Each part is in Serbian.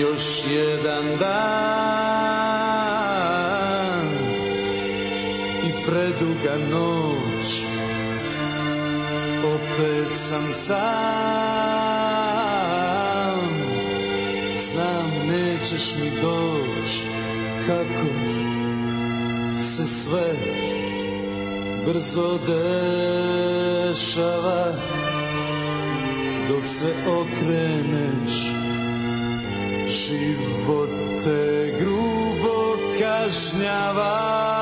Još jedan dan I preduga noć. Opet sam sam. Znam nećeš mi doć. Kako se sve brzo dešava Dok se okreneš Život te grubo kažnjava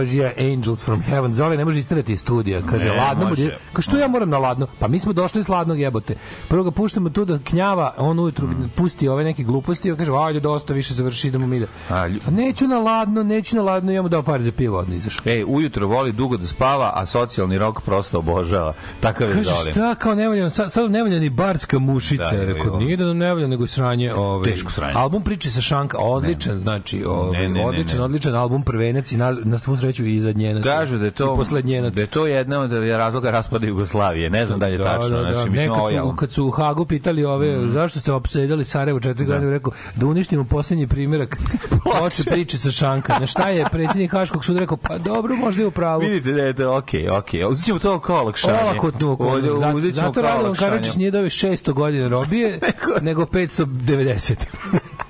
Božja, Angels from Heaven. Zoli ne može istrati iz studija. Kaže, Ne, ladno je. Kaže, što ja moram na ladno? Pa mi smo došli s ladnog jebote. Prvo ga puštamo tu da knjava, on ujutru pusti ove neke gluposti, on kaže, ajde, dosta više završi, idemo mi da. A, lju- Pa neću na ladno, neću na ladno, ja mu dao par za pivo, odne izašao. Ej, ujutro voli dugo da spava, a socijalni rok prosto obožava. Takav je Kaže, Zoli. šta kao ne valja, sad, sad ne valja ni barska mušica. Da, ne rekao, nije da nam ne valja, nego sranje. Ovaj, Teško sranje. Album priče sa Šanka, odličan, znači, ovaj, Ne, ne, ne, odličan, ne. odličan album, prvenac i na, na svu sreću sreću i zadnjenaca. Kažu da je to da je to jedna od razloga raspada Jugoslavije. Ne znam da li je tačno, znači Ne, mislim kad, ovo je su, kad su u Hagu pitali ove, Mm. zašto ste opsedali Sarajevo četiri godine, rekao da uništimo posljednji primjerak ploče priče sa Šanka. Na šta je predsjednik Haškog suda rekao, pa dobro, možda je u pravu. Vidite da je to okej, okej. Uzet ćemo to kao olakšanje. Olakotnu. Ovdje Zato, zato Radovan. Karadžić nije dobio 600 godina robije, nego 590.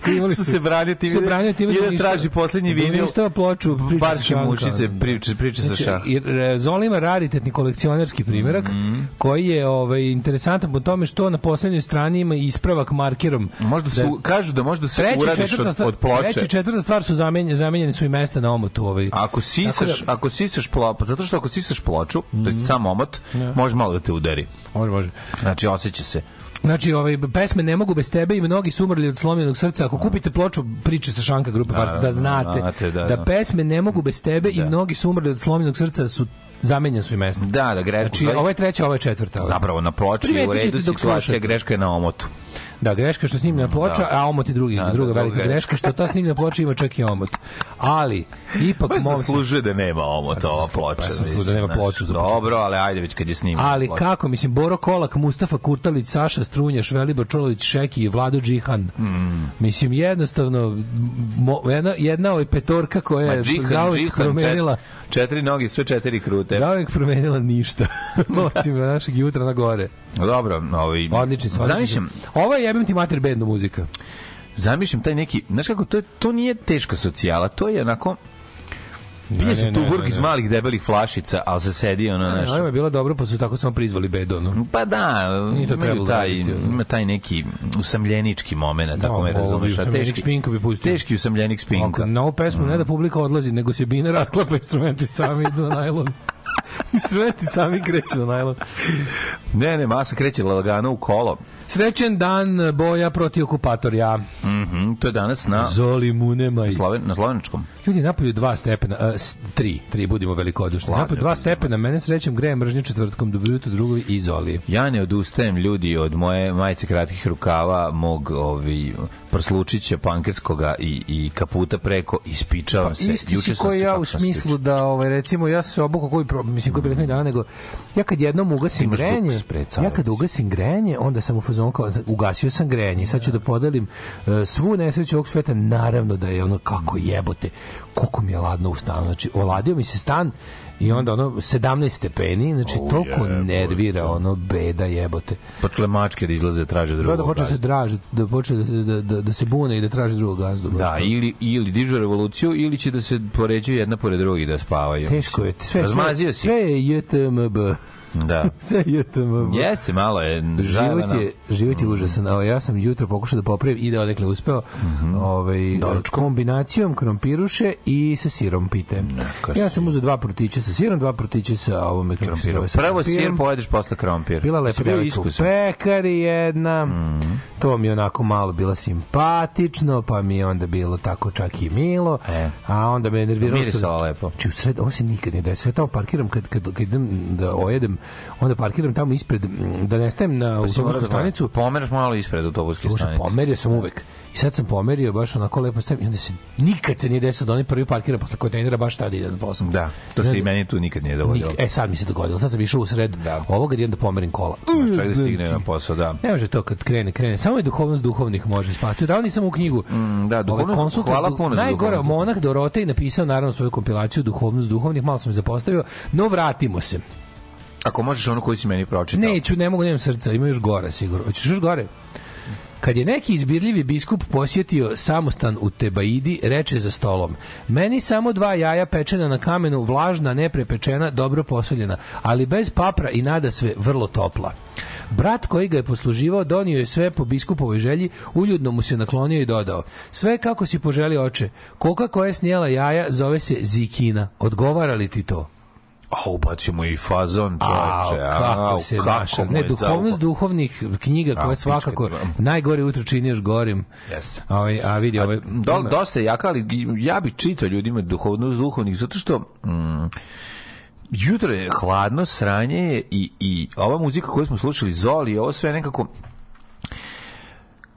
Imali su se branio time se da- branio time i da traži poslednji da vinil. uništava ploču priče sa Barše Šanka. mušice, priče, priče sa Znači, šah. i, e, Zola ima raritetni kolekcionarski primjerak Mhm. koji je ovaj, interesantan po tome što na poslednjoj strani ima ispravak markerom. Možda su, kažu da možda se uradiš od, od ploče. treća i četvrta stvar su zamenjene, zamenjene su i mesta na omotu. Ovaj. Ako sisaš, da- ako sisaš plo, pa zato što ako sisaš ploču, to Mhm. je sam omot, može malo da te udari. Može, može. Znači, osjeća se. Znači, ovaj, pesme Ne mogu bez tebe i mnogi su umrli od slomljenog srca. Ako kupite ploču priče sa Šanka grupe, baš da znate znate, da, da, da. pesme Ne mogu bez tebe i mnogi su umrli od slomljenog srca su zamenjeni su i mesta. Da, da, greška. Znači, ovo je treća, ovo je četvrta. Zapravo na ploči u redu situacija, greška je na omotu. Da, greška što snimljena ploča, a omot je drugi, Da, da, druga druga velika greška. greška, što ta snimljena ploča ima čak i omot. Ali, ipak Baš momci- zaslužuje da nema omota ova ploča. pa zaslužuje mislim, da nema ploču za Dobro, ali ajde već kad je snimljena Ali ploča. kako, mislim, Boro Kolak, Mustafa Kurtalić, Saša Strunjaš, Velibor Čolović, Šeki i Vlado Džihan. Mm. Mislim, jednostavno, mo, jedna, jedna ovaj petorka koja je džihan, džihan, promenila, čet- četiri nogi, sve četiri krute. zauvek promenila ništa. Osim našeg jutra na gore. Dobro, ovaj, Odlični odlični. Zamišljam, Ovo je jebem ti mater bedno muzika. zamišljam taj neki, znaš kako, to, je- to nije teška socijala, to je onako, pije se ne, tu ne, burg ne, iz malih debelih flašica, ali se sedi ono, Ovo znaš, je bilo dobro, pa su tako samo prizvali bedo. ono. Pa da, Nije to imaju taj, ima taj neki usamljenički moment, tako Da, me ovo bi razumeš. a teški- Spinka bi pustio. Teški usamljenik spinka. Na ovu pesmu ne da publika odlazi, nego se bina rasklapa instrumenti sami idu na najlon. instrumenti sami kreću na najlon. Ne, ne, masa kreće lagano u kolo. Srećen dan boja protiv okupatorja. Mhm, to je danas na Zoli mu nemaj. Sloven, na slovenačkom. Ljudi napolju dva stepena, uh, tri, tri, budimo velikodušni. Napolju dva stepena, mene srećem greje mržnju četvrtkom, dobro jutro drugovi i Zoli. Ja ne odustajem ljudi od moje majice kratkih rukava, mog ovi prslučića pankerskoga i, i kaputa preko, ispičavam se. Pa Isti si sam koji se ja u smislu da ovaj recimo ja se obuku koji pro, mislim koji prethodnih dana nego ja kad jednom ugasim pred ja kad ugasim grejanje onda sam u fazonu kao ugasio sam grejanje sad ću da podelim e, svu nesreću ovog sveta naravno da je ono kako jebote koliko mi je ladno u stanu znači oladio mi se stan i onda ono 17 stepeni znači O, toliko jebote. nervira ono beda jebote Počele mačke da izlaze traže Treba drugog da počne da se draži, da počne da, da, da, da se bune i da traži drugog gazdu. Da, to. ili, ili dižu revoluciju, ili će da se poređaju jedna pored drugih da spavaju. Teško je. Sve, sve, Razmazio si. sve je JTMB. Da. Sve je JTMB. Jeste, malo je Život je, život je užasan. Evo, ja sam jutro pokušao da popravim i da odekle uspeo ovaj, kombinacijom krompiruše i sa sirom pite. Neka Ja sam uzeo dva prutića sa sirom, dva prutića sa zove, sa Prvo sir krompirom. pojedeš posle krompir. Bila lepa devojka u iskusan. pekari jedna, Mhm. to mi je onako malo bilo simpatično, pa mi je onda bilo tako čak i milo, E. a onda me je nerviralo. Mirisala lepo. Znači, u sred, ovo se nikad ne desilo. Ja tamo parkiram, kad, kad, kad idem da ojedem, onda parkiram tamo ispred, da ne stajem na Pa autobusku da stanicu, Pomeraš malo ispred autobuske Slušaj, stanice. pomerio sam uvek. I sad sam pomerio baš onako lepo stavim i onda se nikad se nije desilo da oni prvi parkira posle kontejnera baš tada ide na posao. Da, to se i meni tu nikad nije dogodilo. Nik- E sad mi se dogodilo. Sad sam išao u sred Da. ovoga i onda pomerim kola. Znaš, Čovjek da stigne na posao, da. Ne može to kad krene, krene. Samo je duhovnost duhovnih može spasti. Dao nisam u knjigu. Mm, da, Ovaj duhovnost- konsultant- hvala puno za Najgore, monah Dorotej napisao naravno svoju kompilaciju duhovnost duhovnih, malo sam je zapostavio, no vratimo se. Ako možeš ono koji si meni pročitao. Neću, ne mogu, nemam srca, ima još gore sigurno. Hoćeš još gore? Kad je neki izbirljivi biskup posjetio samostan u Tebaidi, reče za stolom. Meni samo dva jaja pečena na kamenu, vlažna, neprepečena, dobro posoljena, ali bez papra i nada sve vrlo topla. Brat koji ga je posluživao donio je sve po biskupovoj želji, uljudno mu se naklonio i dodao. Sve kako si poželi oče, koka koja je snijela jaja zove se Zikina. Odgovara li ti to? A ubacimo i fazon, čoveče. kako au, se kako naša. Ne, duhovnost zauvao. duhovnih knjiga Au, koje svakako pička najgore utro čini još gorim. Jeste. A, ovaj, a vidi, ovaj, Do, dosta jaka, ali ja bih čitao ljudima duhovnost duhovnih, zato što mm, jutro je hladno, sranje je i, i ova muzika koju smo slušali, Zoli, ovo sve nekako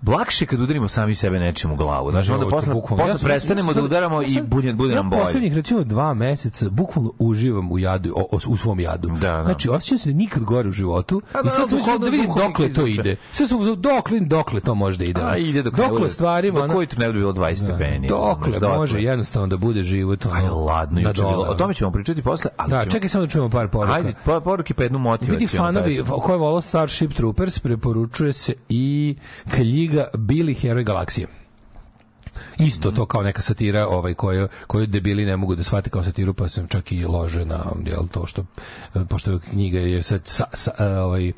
lakše kad udarimo sami sebe nečim u glavu. Znači, onda posle, posle Ja prestanemo sad- da udaramo ja i bude, bude nam Ja bolje. poslednjih recimo dva meseca bukvalno uživam u jadu, o, u svom jadu. Da, da. Znači, osjećam se nikad gore u životu A i da, sad sam mislio bukvalno da vidim dokle to ide. Sve sam uzeo, dokle, dokle to može da ide. A ide dok ne dokle stvarima, dok ono- ujutru ne bude bilo 20 stepeni. Dokle može jednostavno da bude život. Ajde, ladno, O tome ćemo pričati posle, Da, čekaj samo da čujemo par poruka. Ajde, po- poruke pa jednu motivacijonu. Vidi fanovi pesmu. ko je volao Starship Troopers preporučuje se i Kaljiga Bili heroj galaksije. Isto to kao neka satira ovaj koju koju debili ne mogu da shvate kao satiru pa sam čak i lože na jel to što pošto knjiga je sad sa, sa, ovaj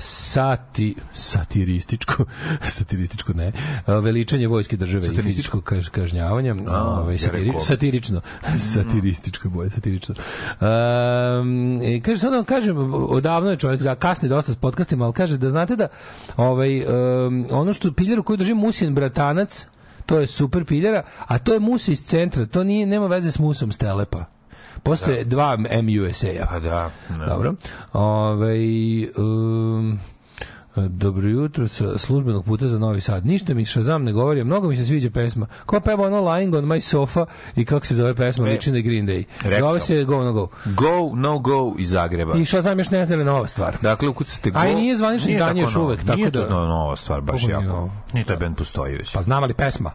sati satirističko satirističko ne e, veličanje vojske države i Satirističko? fizičko kaž, kažnjavanja A, ovaj satiri, satirično satirističko boje satirično. Um, i kaže sad da vam kažem odavno je čovjek za kasni dosta s podcastima ali kaže da znate da ovaj um, ono što piljeru koju drži Musin bratanac to je super piljera a to je mus iz centra to nije nema veze s musom Stelepa Postoje dva MUSA-a. Pa da. da. Dobro. Ove, um, dobro jutro sa službenog puta za Novi Sad. Ništa mi Shazam ne govori, mnogo mi se sviđa pesma. Ko peva ono Lying on my sofa i kako se zove pesma, E, liči na Green Day. Zove se Go No Go. Go, no go iz Zagreba. I Shazam još ne zna li nova stvar. Dakle, ukucate go... A i nije zvanično izdanje tako još uvek, tako Nije da- to no- nova stvar, baš jako. Nije taj band postoji već. Pa znama li pesma?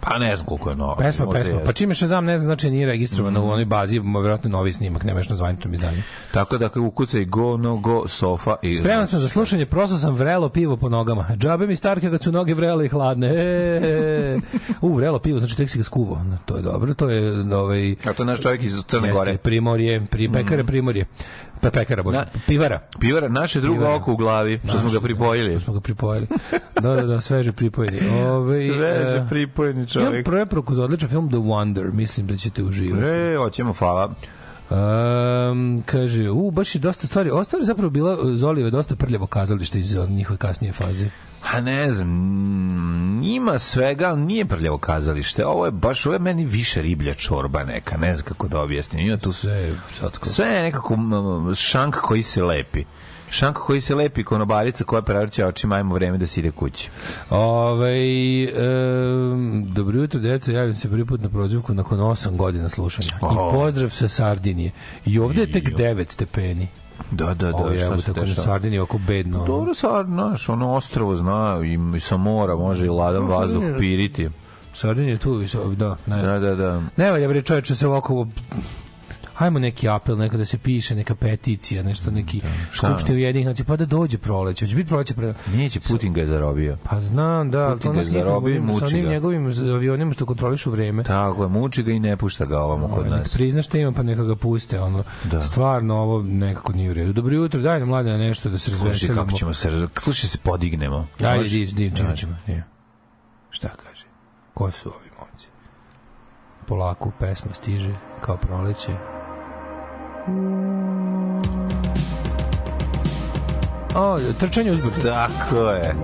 Pa ne znam koliko je nova. Pesma, pesma. Pa čime Shazam ne zna, znači nije registrovana Mm. u onoj bazi, vjerojatno novi snimak, nema još na zvaničnom izdanju. Tako da ukucaj go, no go, sofa i... Spreman sam za slušanje, prosto sam vrelo pivo po nogama. Džabe mi starke kad su noge vrele i hladne. E, u, vrelo pivo, znači tek si ga skuvo. To je dobro, to je ovaj... A to je naš čovjek iz Crne Gore. Mm. Primorje, pri pekare Primorje. Pa pekara, bože. Na- Pivara. Pivara, naše drugo Pivara. oko u glavi, što smo ga pripojili. Što smo ga pripojili. da, da, da, sveže pripojeni. Ove, Sveže e, pripojeni čovjek. preporuku za odličan film The Wonder, mislim da ćete uživati. E, hoćemo, hvala. Um, kaže, u, baš je dosta stvari. Ostalo je zapravo bila Zolive dosta prljavo kazalište iz njihove kasnije faze. A ne znam, mm, ima svega, ali nije prljavo kazalište. Ovo je baš, ovo je meni više riblja čorba neka, ne znam kako da objasnim. Ima tu Sve sve nekako šank koji se lepi. Šank koji se lepi, konobarica koja prevrća očima, ajmo vreme da se ide kući. Ove, um, dobro jutro, deca, javim se prvi put na prozivku nakon 8 godina slušanja. I Oh. pozdrav sa Sardinije. I ovde je tek Jo. 9 stepeni. Da, da, da, Ovo je, šta evo, tako na? Sardiniji oko bedno. Dobro, sad, znaš, ono ostrovo zna i, i sa mora može i ladan Dobro, vazduh piriti. Sardinija je tu, i da, ne znam. Da, da, da. Ne valja bre čoveče se ovako Hajmo neki apel, neka da se piše, neka peticija, nešto neki šta? skupšte ujedinjenih nacija, pa da dođe proleće. Hoće biti proleće pre... Neće, Putin ga je zarobio. Pa znam, da, Putin to ga nas njih zarobi i sa muči onim njegovim avionima što kontrolišu vreme. Tako je, muči ga i ne pušta ga ovamo kod nas. prizna šta ima, pa neka ga puste. Ono. Da. Stvarno, ovo nekako nije u redu. Dobro jutro, daj nam mlade nešto da se Slušaj razveselimo. kako ćemo se, slušaj se podignemo. Ajde, Može? di, di, čime Može. ćemo. Je. Šta kaže? Ko su ovi momci? Polako pesma stiže, kao proleće. O, trčanje uzbrdo. Tako je.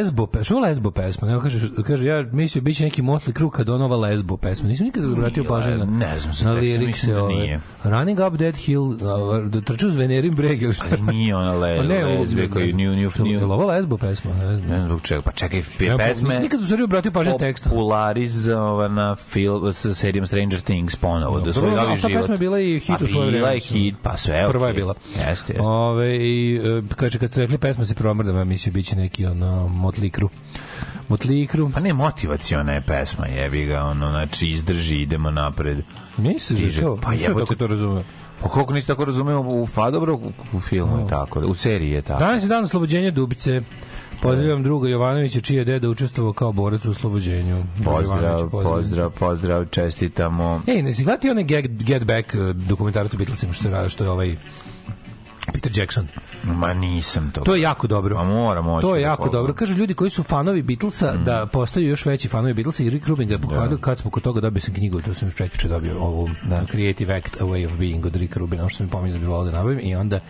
Lesbo pesma? Što je lesbo pesma? Evo kaže, kaže ja mislio biće neki Motley Crue kad on ova lesbo pesma. Nisam nikada obratio pažnju na, ne znam za na lirikse. da ove. nije. Running up that hill, a, da trču uz Venerin breg. Ali nije ona le, Pa ne, lezbe koji new, new, Je new, ovo lesbo pesma? Ne znam. ne znam zbog čega, pa čekaj, Ja, pa, pesme Nisam nikad u stvari obratio pažnju na teksta. popularizovana film sa serijom Stranger Things ponovo, da svoj novi ali ta život. pesma je bila i hit u svoje Bila vreme. je hit, pa sve Prva je bila. Jeste, jeste. Ove, i, e, kaže, kad ste rekli pesma se promrdam, ja mislio biće neki ono, motlikru. Motlikru. Pa ne, motivaciona je pesma, jebi ga, ono, znači, izdrži, idemo napred. Mislim da to, Pa pa jebote. tako to razume. Pa koliko nisi tako razumeo, u, pa dobro, u, u filmu je tako, u seriji je tako. Danas je dan oslobođenja Dubice. Pozdravljam druga Jovanovića, čiji je deda učestvovao kao borac u oslobođenju. Pozdrav, pozdrav, pozdrav, čestitamo. Ej, ne si gledati onaj Get, Get Back uh, dokumentarac o Beatlesima što je, što je ovaj Peter Jackson. Ma nisam to. To je jako dobro. Ma moram moći To je da jako pogledam. dobro. Kaže ljudi koji su fanovi Beatlesa da postaju još veći fanovi Beatlesa i Rick Rubin ga pohvalio kad smo kod toga dobio sam knjigu, to sam još prekjuče dobio ovu Creative Act A Way of Being od Ricka Rubina, što sam mi pominjao da bi volao da nabavim i onda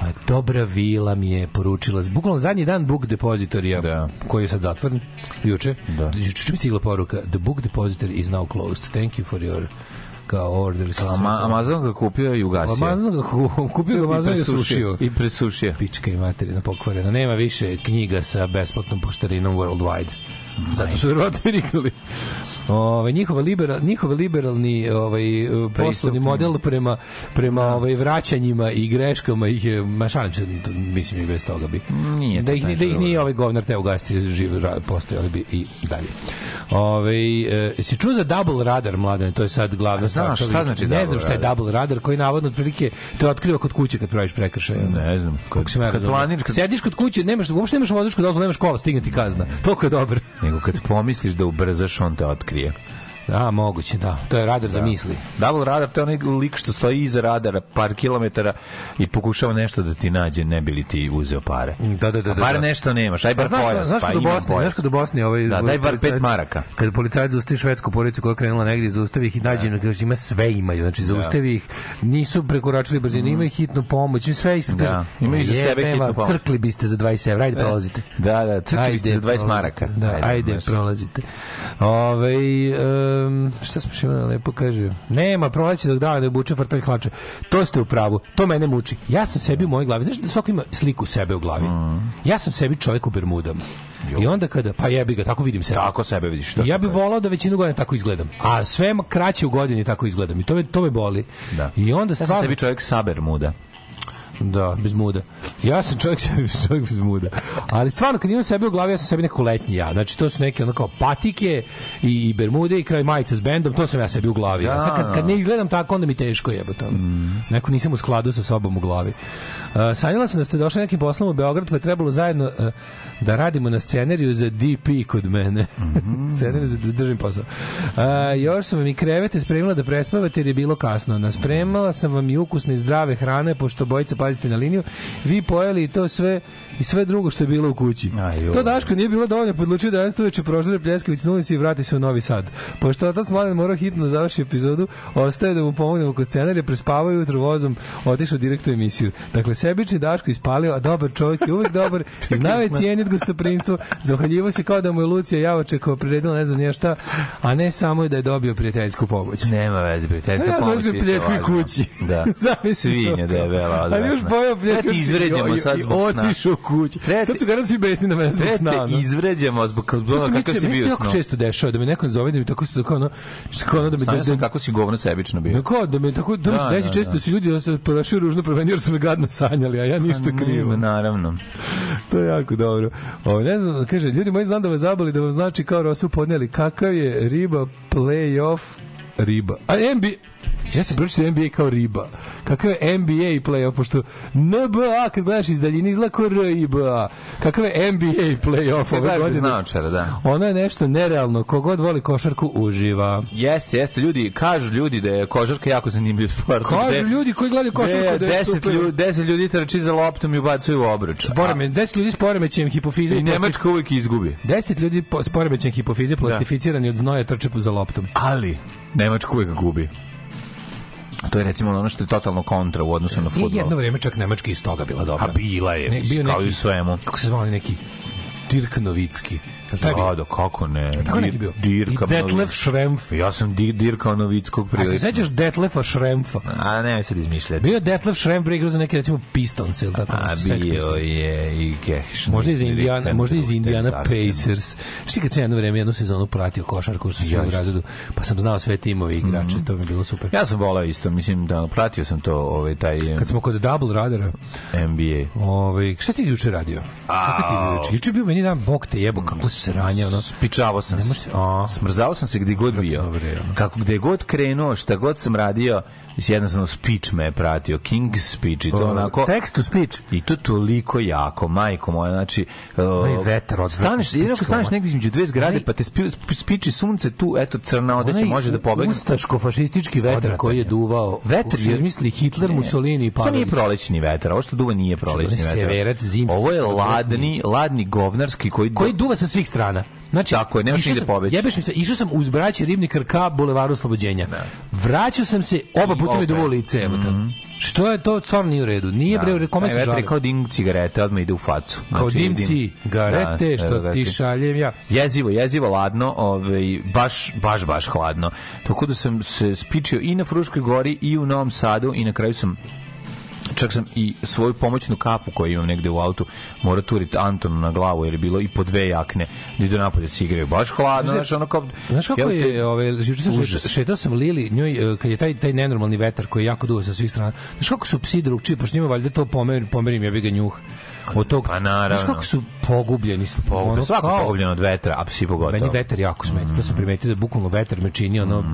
moja dobra vila mi je poručila, bukvalno zadnji dan Book Depositorija Da. koji je sad zatvoren, juče, Da. juče mi stigla poruka The Book Depository is now closed. Thank you for your kao order. Ama, Amazon ga kupio i ugasio. Amazon ga ku- kupio ga Amazon i presušio. sušio I presušio. pička i materina pokvarena. Nema više knjiga sa besplatnom poštarinom worldwide. Zato su verovatno i Ove, njihova liberal, njihov liberalni ovaj poslovni model prema prema ovaj vraćanjima i greškama ih je ma šalim se to- mislim i bez toga bi Nije da to ih, da ih nije ovaj govnar te ugasiti živ postojali bi i dalje. Ovaj e, si čuo za double radar mladen, to je sad glavna stvar. šta znači Ne znam šta je double radar koji navodno otprilike te otkriva kod kuće kad praviš prekršaj. Ne znam. Kako se kad planiraš, kad, Sediš kod kuće, nemaš, uopšte nemaš vozačku dozvolu, nemaš kola, stigne ti kazna. Toliko je dobro. nego kad pomisliš da ubrzaš, on te otkrije. Da, moguće, da. To je radar za misli. Double radar, to je onaj lik što stoji iza radara par kilometara i pokušava nešto da ti nađe, ne bi li ti uzeo pare. Da, da, da, A da, bar da. nešto nemaš, aj bar Pa znaš, pojas, znaš pa imam Bosni, pojas. znaš kad u Bosni ovaj Da, daj bar pet maraka. Kad policajac zaustavi švedsku porodicu koja je krenula negdje, zaustavi ih i nađe na kaže ima sve imaju, znači zaustavi ih, nisu prekoračili brzinu, imaju hitnu pomoć, sve ih Mm. Da, imaju za sebe "Jebe hitnu pomoć." Crkli biste za 20 evra, ajde prolazite. Da, da, crkli biste za 20 prolazite. maraka. Da, ajde, prolazite. Ove, um, šta smo še imali lepo kaže? Nema, prolazi dok dana ne obuče frtove hlače. To ste u pravu. To mene muči. Ja sam sebi u mojoj glavi, znaš da svako ima sliku sebe u glavi. Mm. Ja sam sebi čovjek u bermudama. I onda kada, pa jebi ga, tako vidim sebe. Tako sebe vidiš. I ja bih volao da većinu godina tako izgledam. A sve kraće u godini tako izgledam. I to me, to me boli. Da. I onda Ja sam stvarno... sebi čovjek sa Bermuda. Da, bez muda. Ja sam čovjek sebi čovjek bez muda. Ali stvarno kad imam sebe u glavi, ja sam sebi neko letnji ja. Znači to su neke ono kao patike i, i bermude i kraj majice s bendom, to sam ja sebi u glavi. Ja, Da, sad kad, kad ne izgledam tako, onda mi teško jebote. Mm. Neko nisam u skladu sa sobom u glavi. Uh, sanjala sam da ste došli nekim poslom u Beograd, pa je trebalo zajedno uh, da radimo na scenariju za DP kod mene. scenariju za da držim posao. Uh, još sam vam i krevete spremila da prespavate jer je bilo kasno. Naspremala sam vam i ukusne i zdrave hrane, pošto bojice pazite na liniju. Vi pojeli i to sve i sve drugo što je bilo u kući. Aj, to Daško nije bilo dovoljno, podlučio da danas uveče prožare pljeskavić na ulici i vrati se u Novi Sad. Pošto otac mladen morao hitno da završi epizodu, ostaje da mu pomognemo kod scenarija, prespavao je jutro vozom, otišao direkt u emisiju. Dakle, sebični Daško ispalio, a dobar čovjek je uvek dobar, i znao je cijenit gostoprinstvo, zahvaljivo se kao da mu je Lucija Javočekova priredila ne znam nije šta, a ne samo da je dobio prijateljsku pomoć. Nema veze, prijateljska Ja pomoć. sam pljesku i važna. kući. Da. Svinja debela, Ali još pojao pljesku Treba izvređamo sad zbog sna. Otišao kući. Treba Sad su garant svi besni na mene zbog Treba sna. ono. izvređamo zbog toga mi kakav si bio jako snom. često dešava da me neko zove da mi tako se kao ono kao ono da me da, sam da, kako si govno sebično bio. da, kao da me tako da, mi se Da, desi da, često da. da se ljudi se ponašaju ružno prema jer su me gadno sanjali, a ja ništa krivo. Mm, Naravno. To je jako dobro. O, ne znam, kaže, ljudi moji znam da vas zaboli da vam znači kao Rosu podnijeli kakav je riba playoff riba. A NBA, ja sam pročitao NBA kao riba. Kakav je NBA playoff, pošto NBA, kad gledaš iz daljine, izgleda kao RIBA. Kakav je NBA playoff ove godine? naočara, da. Ono je nešto nerealno. Kogod voli košarku, uživa. Jeste, jeste, ljudi, kažu ljudi da je košarka jako zanimljiv sport. Kažu Gde- ljudi koji gledaju košarku da je deset super. ljudi, deset ljudi trči za loptom i ubacuju u obruč. Poreme, 10 ljudi s poremećajem hipofize I Nemačka uvijek izgubi. 10 ljudi s poremećajem hipofize plastificirani od znoja trče za loptom. Ali, Nemačka uvijek gubi. To je recimo ono što je totalno kontra u odnosu na I fudbal. jedno vrijeme čak Nemačka iz toga bila dobra. A bila je, Ne, bio kao i neki- u svemu. Kako se zvali neki? Dirk Novicki. Da, da, kako ne. Tako Dir- neki bio. Dirka I Detlef Schrempf. Ja sam Di- Dirka Novickog A se sećaš Detlefa Schrempfa? A ne, sad izmišljati. Bio Detlef Schrempf igrao za neke recimo Pistons ili tako A bio je i Cash. Možda iz Indiana, možda iz Indiana. Pacers. Šti kad sam jedno vreme, jednu sezonu pratio košarku svojom isto. razredu, pa sam znao sve timove igrače, to mi je bilo super. Ja sam volao isto, mislim da pratio sam to, ovaj taj Kad smo kod Double Radara, NBA. ovaj, šta ti juče radio? Kako ti juče? Juče bio meni dan, bog te jebo, kako sranje, ono. Spičavao sam se. Smrzao sam se gde god bio. Kako gde god krenuo, šta god sam radio, jednostavno speech me je pratio, King's speech i to onako... Text to speech. I to toliko jako, majko moja, znači... Uh, vetar odvratno Staneš, jedino ako spičkova. staneš negdje između dve zgrade, pa te spi, spi- spiči sunce tu, eto, crna odeća, može da pobegne. Ustaško-fašistički vetar koji je duvao. Vetar je- izmislili Hitler, Ne. Mussolini i To nije Pavelić. prolećni vetar, ovo što duva nije prolećni Onaj vetar. severac zimski, Ovo je ladni, ladni govnarski koji... koji duva sa svih strana. Znači, Tako je, nemaš išao nigde sam- pobeći. Jebeš mi se, išao sam uz braće Ribnikar ka Bulevaru Oslobođenja. Vraćao sam se, oba puta mi duvao lice, evo to. Što je to, stvarno nije u redu. Nije bre, u redu, kome Taj se žali? kao dim cigarete, odmah ide u facu. Kao Znači, dim cigarete, Da, što ga ti šaljem ja. Jezivo, jezivo ladno, ovaj, baš, baš, baš hladno. Tako da sam se spičio i na Fruškoj gori i u Novom Sadu i na kraju sam čak sam i svoju pomoćnu kapu koju imam negde u autu mora turiti Antonu na glavu jer je bilo i po dve jakne da idu napolje da se igraju baš hladno Znaš- znaš ono kao Znaš kako jel te- je, ovaj, juče sam šetao, šetao sam Lili, njoj, e, kad je taj, taj nenormalni vetar koji jako duva sa svih strana, znaš kako su psi drugčiji, pošto njima valjda to pomer, pomerim, ja bi ga njuh. Od tog, Pa naravno. Znaš kako su pogubljeni. s- Pogubljen, ono, svako kao- pogubljen od vetra, a psi pogotovo. Meni vetar jako smeti. To sam primetio da bukvalno vetar me čini ono s po,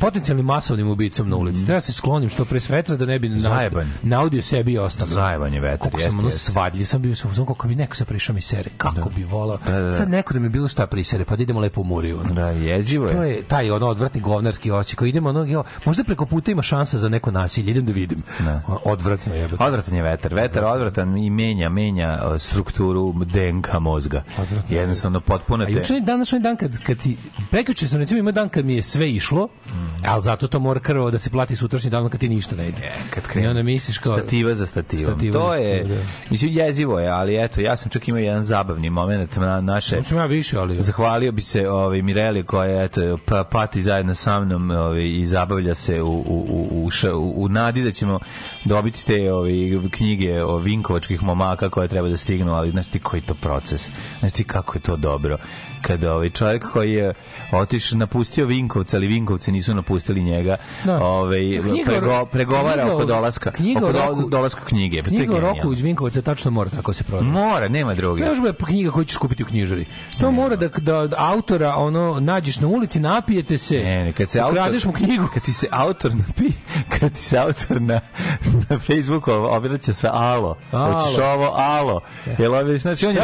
potencijalnim masovnim ubicom na ulici. Treba se sklonim što pre s vetra da ne bi naudio, Zajeban. sebi i ostalo. Zajebanje vetar, Koliko jeste, sam ono svadljiv, sam bio sam kako bi neko sa prišao mi sere. Kako bi volao. Da, da, da. Sad neko da mi bilo šta prisere, pa da idemo lepo u Muriju. Ono. Da, jezivo To je. je taj ono odvratni govnarski osjećaj koji idemo ono, jo, možda preko puta ima šansa za neko nasilje, idem da vidim. Da. Odvratno jebote. Odvratan je vetar. Vetar odvratan i menja, menja strukturu DNK mozga. Odvratan je. Jednostavno potpuno A te... juče je današnji dan kad, kad ti, prekjuče sam recimo imao dan kad mi je sve išlo, ali zato to mora krvo da se plati sutrašnji dan kad ti ništa ne ide. E, kad I krenu. onda misliš kao... Stativa za stativom. Stativa to je, da. mislim, jezivo je, ali eto, ja sam čak imao jedan zabavni moment na naše... Sam ja više, ali... Zahvalio bi se ovaj Mireli koja eto pa, pati zajedno sa mnom ovaj i zabavlja se u u u u, u, nadi da ćemo dobiti te ovaj knjige o vinkovačkih momaka koje treba da stignu, ali znaš ti koji to proces. Znaš ti kako je to dobro kada ovaj čovjek koji je otišao napustio Vinkovce, ali Vinkovci nisu napustili njega. Da. Ovaj prego, pregovara knjiga oko dolaska, knjiga oko roku- dolaska knjige. Pa Knjiga o roku iz Vinkovaca tačno mora tako se prodaje. Mora, nema druge. Ne može knjiga koju ćeš kupiti u knjižari. To mora da, da autora ono nađeš na ulici, napijete se, Ne, ne, kad se autor, mu knjigu. Kad ti se autor napi, kad ti se autor na, na Facebooku obraća sa alo. Alo. Hoćeš ovo alo. Jel ovi, znači on je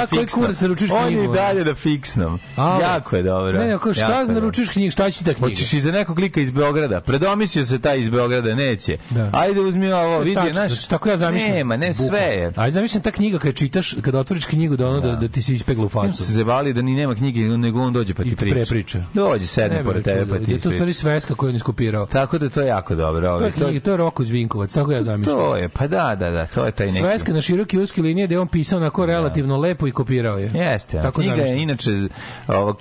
naručiš On je dalje na fiksnom. Jako je dobro. Ne, ne, Jako šta naručiš knjigu, šta će ti ta knjiga? Hoćeš i za nekog klika iz Beograda. Predomislio se taj iz Beograda, neće. Da. Ajde uzmi ovo, vidi, Tačno, znaš. znači, tako ja zamišljam. Nema, ne, sve je. Ajde zamišljam ta knjiga kad čitaš, kad otvoriš knjigu da ono da, da ti se ispegla u facu. se zabali da ni nema knjige, nego on dođe pa ti I priča. prepriča. Dođe, sedne Ne pored tebe pa čudo, ti Je to stvari sveska koju on iskopirao. Tako da to je jako dobro. To ovaj, je knjiga, to je Roko iz Vinkovac, tako ja zamišljam. To je, pa da, da, da, to je taj neki... Sveska na široke uske linije gde je on pisao onako relativno lepo i kopirao je. Jeste, Tako knjiga je inače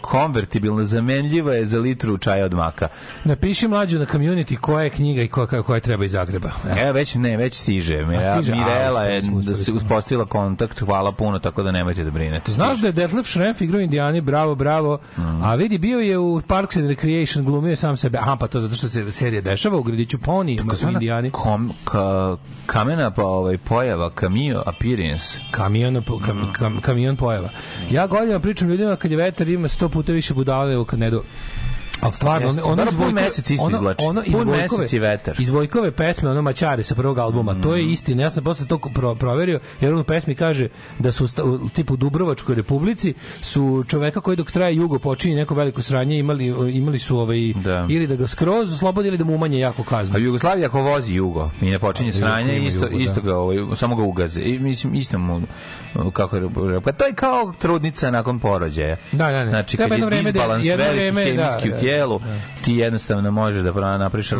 konvertibilna, zamenljiva je za litru čaja od maka. Napiši mlađu na community koja je knjiga i koja, koja treba iz Zagreba. Evo. E, već ne, već stiže. Mira- stiže? A, Mirela uspeli je da se uspostavila kontakt, hvala puno, tako da nemojte da brinete. Znaš da je Detlef Schrempf igrao Indijani, bravo, bravo. Mhm. A vidi, bio je u Parks and Recreation, glumio sam sebe. Aha, pa to zato što se serija dešava u gradiću Pony u Indijani. Kom, ka, kamena pa ovaj pojava, cameo appearance. Kamion, po- kam, kam, kamion pojava. Ja godinama pričam ljudima kad je vetar ima sto puta više budale kad ne do... Ali stvarno, Jeste, iz pun Vojkove- mesec isto ono, izvlači. ono iz Pun mesec i vetar. Iz Vojkove pesme, ono Mačari sa prvog albuma, to je istina. Ja sam posle to pro, proverio, jer on u pesmi kaže da su sta- u, tipu Dubrovačkoj republici su čoveka koji dok traje jugo počinje neko veliko sranje imali, imali su ovaj, Da. ili da ga skroz oslobode ili da mu umanje jako kaznu. A Jugoslavija ako vozi jugo i ne počinje A, sranje, isto, jugo, da. isto ga, ovaj, samo ga ugaze. I, mislim, isto mu, kako je, pa to je kao trudnica nakon porođaja. Da, da, ne. Znači, kad je da- disbalans jedno veliki da, hemijski da, u tijelu, da. ti jednostavno možeš da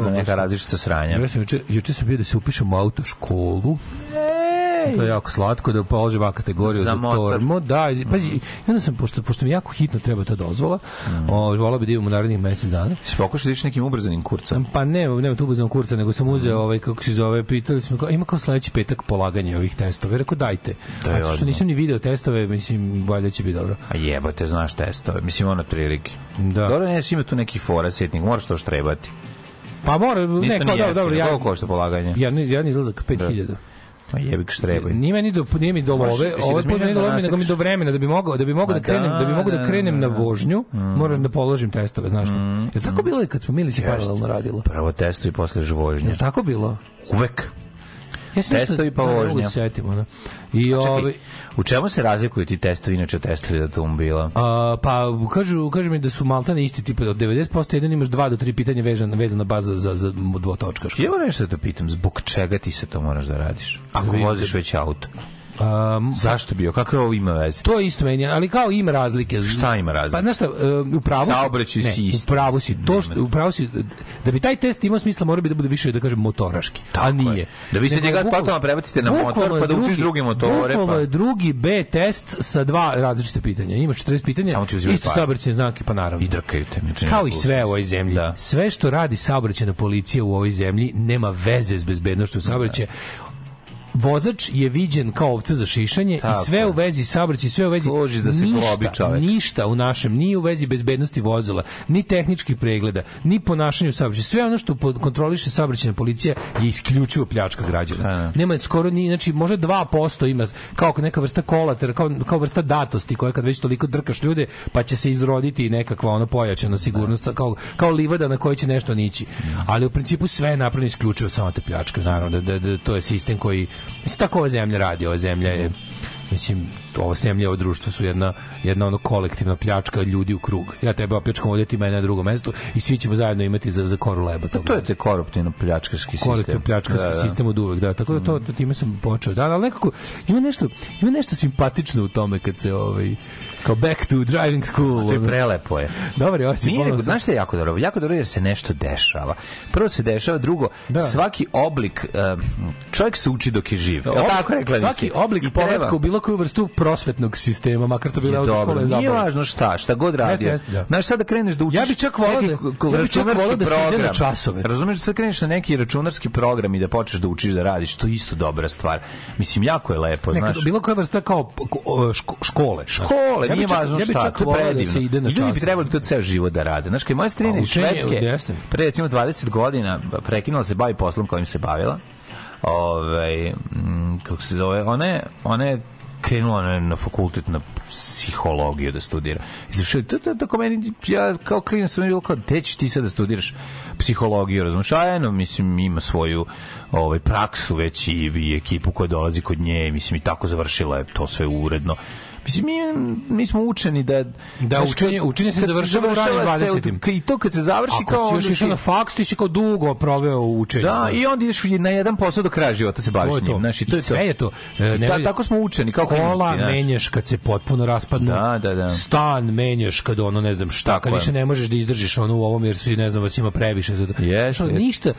da neka različita sranja. Ja sam juče, juče sam bio da se upišem u autoškolu. Ej. To je jako slatko da položi va kategoriju Za tormo. Da, pazi, i onda sam, pošto, pošto mi jako hitno treba ta dozvola, mm. volao bi da imam u narednih mesec dana. Si pokušao da ideš nekim ubrzanim kurcem? Pa ne, nema tu ubrzan kursa, nego sam uzeo ovaj kako se zove, pitali smo kao ima kao sledeći petak polaganje ovih testova. Rekao dajte. Da je A što nisam ni video testove, mislim valjda će biti dobro. A jebote, znaš testove. Mislim, ono prilike. Da. Dobro, ne, ima tu neki fora, setnik, moraš to štrebati. Pa mora, ne, kao dobro, dobro, ja, Koliko košta polaganje? ja, ja, ja izlazak 5000. Ma jebik štrebaj. Nije meni do nije mi do love, put razmišljao meni do da love, nego mi do vremena da bi mogao da bi mogao da krenem, da, da bi mogao da da, krenem da, na da. vožnju, moram da položim testove, znaš što. Jel tako bilo i kad smo mili se paralelno radilo? Prvo testo i posle žvožnje. Jel tako bilo? Uvek. Ja Testovi pa da, vožnja. se setim, ono. I ovaj u čemu se razlikuju ti testovi, inače testovi da automobila? A, pa kažu, kažu mi da su maltane isti tipa od 90% jedan imaš dva do tri pitanja vezana vezana baza za za dvotočkaško. Ja moram nešto da te pitam, zbog čega ti se to moraš da radiš? Ako voziš već auto. Um, Zašto bio? Kakve ovo ima veze? to je isto meni, ali kao ima razlike. Šta ima razlike? Pa znaš šta, e, u pravu si. Ne, si isti. U pravu si. To što u pravu si da bi taj test imao smisla mora bi da bude više da kažem motoraški. a nije. Da vi se Nego njega totalno prebacite na motor, je pa da učiš drugi- druge motore, Bukvalno pa- je drugi B test sa dva različite pitanja. Imaš 40 pitanja, Samo ti isto pare. saobraćajne znake, pa naravno. I drkaju te. znači, Kao i sve u ovoj zemlji. Da. Sve što radi saobraćajna policija u ovoj zemlji nema veze s bezbednošću saobraćaja. Vozač je viđen kao ovca za šišanje Tako i sve u vezi saobraćaja, sve u vezi Služi da se čovek. ništa u našem, ni u vezi bezbednosti vozila, ni tehničkih pregleda, ni ponašanju saobraćaja. Sve ono što kontroliše saobraćajna policija je isključivo pljačka građana. Da, da. Nema skoro ni, znači možda 2% ima kao neka vrsta kolater, kao, kao vrsta datosti koja kad već toliko drkaš ljude, pa će se izroditi nekakva ona pojačana sigurnost, kao, kao livada na kojoj će nešto nići. Ali u principu sve je napravljeno isključivo samo te pljačke. Naravno, da, da, da to je sistem koji, mislim, tako ova zemlja radi, ova zemlja je mislim, ova zemlja, ovo društvo su jedna, jedna ono kolektivna pljačka ljudi u krug. Ja tebe opljačkam ovdje, ti mene na drugo mesto i svi ćemo zajedno imati za, za koru leba. toga. To je te koruptivno pljačkarski sistem. kolektiv pljačkarski Da, da. sistem od uvek, da. Tako da to, to time sam počeo. Da, ali nekako ima nešto, ima nešto simpatično u tome kad se ovaj kao back to driving school. To je prelepo je. Dobar je osjećaj. Nije, nego, znaš što je jako dobro? Jako dobro je jer se nešto dešava. Prvo se dešava, drugo, Da. svaki oblik, um, čovjek se uči dok je živ. Ob- tako rekla svaki oblik povratka u bilo koju vrstu prosvetnog sistema, makar to bila je autoškola dobro. je Nije važno šta, šta god jeste, da. Znaš, sad da kreneš da učiš Ja bi čak volao neki da- ja bi čak volao da se ide na časove. Razumeš, da sad kreneš na neki računarski program i da počneš da učiš da radiš, to je isto dobra stvar. Mislim, jako je lepo, Nekad, znaš. bilo koja vrsta kao ško- škole. Škole, Ja nije čak- važno ja šta, to je da predivno. se ide na I ljudi bi trebali to ceo život da rade. Znaš, kad je moja strina iz Švedske, pre recimo 20 godina, prekinula se bavi poslom kojim se bavila, ovaj, mm, kako se zove, ona je krenula na, na fakultet na psihologiju da studira. I to, tako meni, ja kao klinac sam bilo kao, gde ti sad da studiraš psihologiju, razumiješ? A eno, mislim, ima svoju ovaj, praksu već i, i ekipu koja dolazi kod nje, mislim, i tako završila je to sve uredno. Mislim, mi, mi smo učeni da... Da, znaš, učenje- učenje se završava u ranim završava se 20-im. I to kad se završi Ako kao... si još išao na faks, ti si kao dugo proveo u učenju. da, i onda ideš na jedan posao do kraja života se baviš njim. Znaš, i to I sve je to. E, ne vidi- tako smo učeni, kao kola klinici, menjaš kad se potpuno raspadnu. Da, da, da. Stan menjaš kad ono ne znam šta, Tako kad više ne možeš da izdržiš ono u ovom jer si ne znam vas ima previše za. Što, ništa. E,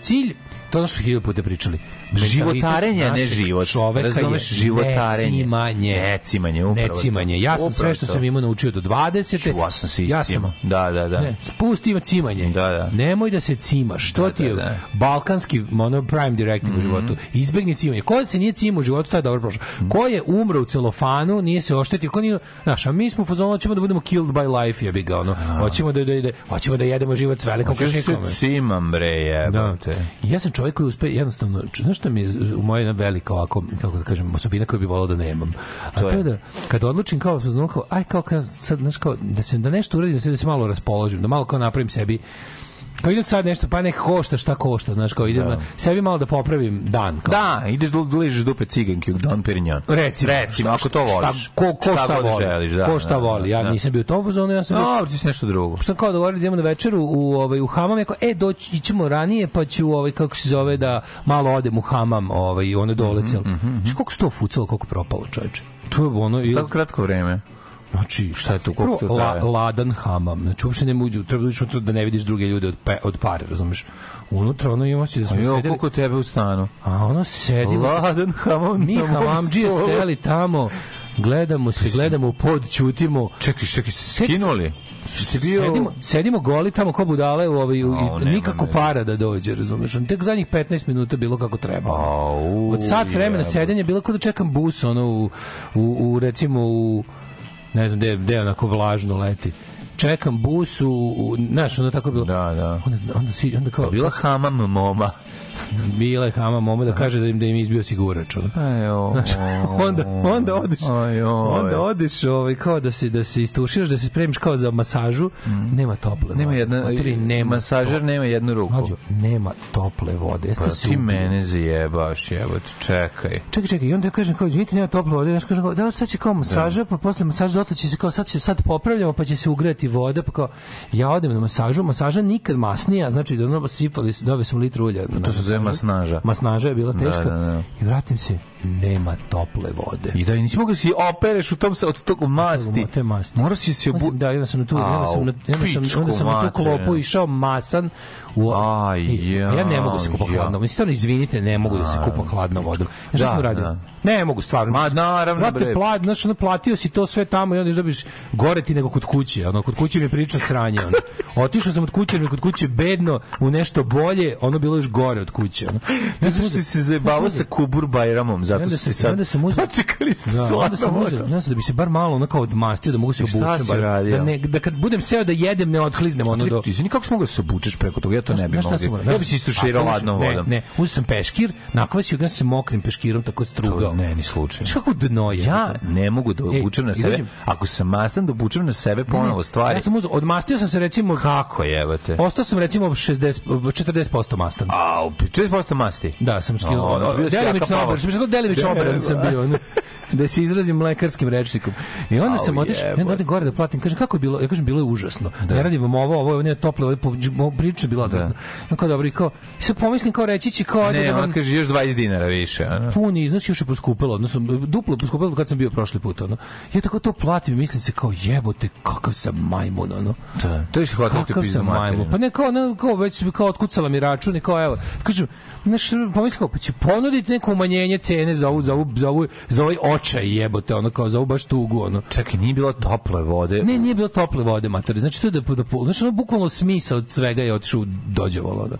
Cilj to je ono što hiljadu puta pričali. Životarenje, ne život. Čoveka Razumeš, je životarenje. Necimanje. Necimanje, upravo to. Necimanje. Ja sam Upravo sve što to. sam imao naučio do 20. Ja sam se ja sam Da, da, da. Ne, pusti ima cimanje. Da, da. Nemoj da se cimaš. Što Da, ti je da, da. balkanski ono prime directive Mhm. u životu. Izbegni cimanje. Ko se nije cimao u životu, taj je dobro prošao. Mhm. Ko je umro u celofanu, nije se oštetio, ko nije, znaš, a mi smo u fazonu hoćemo da budemo killed by life, jebi ga, ono. Hoćemo da, da, da, hoćemo da jedemo život s velikom Hoćeš kašikom. se cimam, bre, Da. jebate. Ja sam čovjek koji uspe jednostavno, znaš što mi je u moja jedna velika ovako, kako da kažem, osobina koju bi volao da nemam. A to, To je? je da kad odlučim kao znam kao aj kao kad sad znaš kao da se da nešto uradim, da se da se malo raspoložim, da malo kao napravim sebi kao idem sad nešto, pa nek košta šta košta, znaš, kao idem sebi malo da popravim dan. Kao. Da, ideš da ližeš dupe ciganke u Don Perignon. Recimo, Recimo, šta- ako to šta- voliš. ko, ko šta, god voli, želiš, da, ko šta da, voli. Ja da. nisam bio u tom fazonu, ja sam bio Dobro, ti si nešto drugo. sam kao dogovorili da idemo na večeru u ovaj u hamam, ja kao e doći ćemo ranije pa ću ovaj kako se zove da malo odem u hamam, ovaj ono dole cel. Znaš koliko se to fucalo, koliko propalo, čoveče. To je ono Tako kratko vreme. Znači, Šta je koliko prvo, to traje? ladan hamam. Znači, uopšte ne uđu, treba unutra da ne vidiš druge ljude od, pe, od pare, razumeš? Unutra ono ima osjećaj da smo sedeli, koliko tebe u stanu? a ono sedimo, Ladan hamam mi hamamđije seli tamo, gledamo se, gledamo u pod, ćutimo, Čekaj, čekaj, skinuli? Ste bio... Sedimo, sedimo goli tamo ko budale u ovaj, i nikako para da dođe, razumeš? On Tek zadnjih 15 minuta bilo kako treba. Od sat vremena jebote. sedenja bilo kao da čekam bus, ono, u, u, u recimo, u, ne znam, gde, gde onako vlažno leti. Čekam bus u, u znaš, ono tako bilo. Da, da. Onda, onda, svi, onda kao, Bila hamam moma. Bila je hama moma da kaže da im da im izbio sigurač. Ono. Ajo. onda onda odeš Ajoj. onda odeš ovaj kao da se da se istuširaš da se spremiš kao za masažu nema tople Nema vode. jedna, Matori, nema masažer nema jednu ruku. Mlađo, nema tople vode. Jeste Pa se ti mene zajebaš, jebote, čekaj. Čekaj, čekaj, i onda ja kažem kao, izvinite, nema tople vode. Ja kažem kao, da, sad će kao masaža, pa posle masaža će se kao, sad će sad popravljamo, pa će se ugreti voda, pa kao, ja odem na masažu, masaža nikad masnija, znači da ono sipali, dobio sam litru ulja. na To se zove masnaža. Masnaža je bila teška. Da, da, da. I vratim se, nema tople vode. I da nisi mogao da si opereš u tom od tog masti. Te masti. Morao si se obu... Da, onda sam na tu, onda sam na, onda sam, onda sam na tu klopu išao masan u Aj, I- a ja ne mogu se kupam ja. hladnom. Mislim, stvarno, izvinite, ne mogu da se kupam hladnom vodom. Znaš šta Da, sam radio? da. Ne mogu, stvarno. Ma, naravno, Brate, bre. plat, znaš, ono, platio si to sve tamo i onda dobiš gore ti nego kod kuće. Ono, kod kuće mi je priča sranje. Ono. Otišao sam od kuće, mi kod kuće bedno u nešto bolje, ono bilo još gore od kuće. Ono. Ne znaš ti se zajebavao sa Kubur Bajramom, zato si sam- sad... onda sam uzeo- Čekali ste Da, onda sam uzeo, ja sam da bi se bar malo ono kao odmastio, da mogu se obučem. bar, da, ne, da kad budem seo da jedem, ne othliznem ono do... Ti kako mogao da se obučeš preko toga? To ne mogao. uradio? Ja bi se istuširao A, ladnom ne, vodom. Ne, uzeo sam peškir, nakvasio ga se mokrim peškirom, tako strugao. Ne, ni slučajno. Kako dno je? Ja ne mogu da Ej, obučem na sebe. Ako sam mastan, da obučem na sebe ponovo stvari. Ja sam uzeo, odmastio sam se recimo... Kako jebate? Ostao sam recimo 60, 40% mastan. Au, 4% masti. Da, sam skinuo. O, bio si jaka delimično bi rekao, delimično obran sam bio. da se izrazim lekarskim rečnikom. I onda sam Au, otišao, i onda gore da platim, kažem kako je bilo, ja kažem bilo je užasno. Ne radim vam ovo, ovo je toplo, ovo je priča bila da. Ja kao dobro, i kao, i sad pomislim kao reći će kao Ne, da on kaže još 20 dinara više. Ano. puni iznos još je poskupilo, odnosno duplo poskupilo kad sam bio prošli put, ono. Ja tako to platim i mislim se kao jebote, kakav sam majmun, ono. Da, to je što hvatao ti pizdu sam majmun. Pa ne kao, ne, kao već kao otkucala mi račun i kao evo. Kažem, znaš, pomislim kao, pa će ponuditi neko umanjenje cene za ovu, za ovu, za ovu, za ovaj očaj jebote, ono kao za baš tugu, ono. Čekaj, nije bilo tople vode. Ne, nije bilo tople vode, matori. Znači, to je da, da, da znači, ono, bukvalno smisao od svega je otišao dođevalo. Da.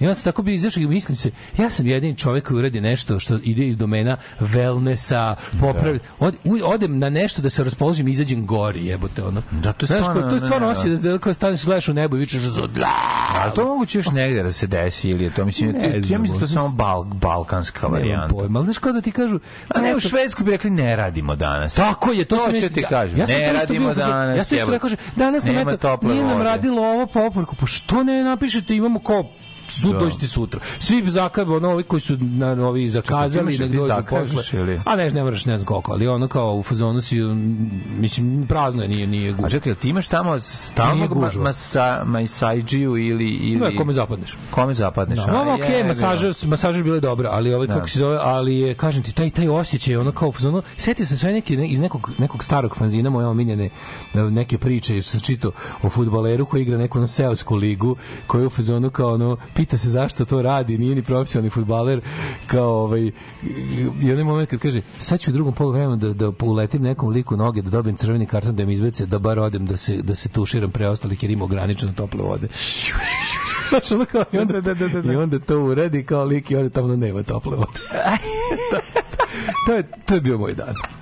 I onda se tako bi izašao i mislim se, ja sam jedini čovjek koji uradi nešto što ide iz domena wellnessa, popravi, od, u- odem na nešto da se raspoložim izađem gori, jebote, ono. Da, to je Znaš, stvarno, to je stvarno ne, osjećaj da, da, kao staneš, gledaš u nebo i vičeš zodla. Ali to moguće još negdje da se desi ili je to, mislim, Ne ja mislim to je samo bal, balkanska varijanta. pojma, ali znaš kao da ti kažu... A ne, u eto, Švedskoj bi rekli ne radimo danas. Tako je, to, To sam ću ti kažem, Ja, ne radimo danas, Ja sam isto rekao, danas nam eto, nije nam radilo ovo po oporku, pa što ne napišete, imamo kao sud dođite sutra. Svi zakab, ono, ovi koji su na, ovi zakazali, ti dođu posle. ili? A ne, ne moraš, ne znam koliko, ali ono kao u fazonu si, mislim, prazno je, nije, nije A gužva. čekaj, jel ti imaš tamo stalnog ma, masa, masajđiju ili... ili... Ne, kome zapadneš. Kome zapadneš? Da, a? ovo okej, Jebi masaže, masaže bile dobre, ali ovaj Da. kako se zove, ali je kažem ti taj taj osjećaj, ono kao u fazonu, setio sam sve neki ne, iz nekog nekog starog fanzina moje omiljene e, neke priče, jer sam čitao o fudbaleru koji igra neku ono seosku ligu, koji je u fazonu kao ono pita se zašto to radi, nije ni profesionalni fudbaler, kao ovaj i i onaj moment kad kaže sad ću u drugom poluvremenu da da uletim nekom liku noge da dobijem crveni karton da mi izbece da bar odem da se da se tuširam preostalih jer ima ograničeno tople vode. Znaš, ono kao, i, onda, I onda to uradi kao lik i onda tamo nema tople vode. to, je, to je bio moj dan.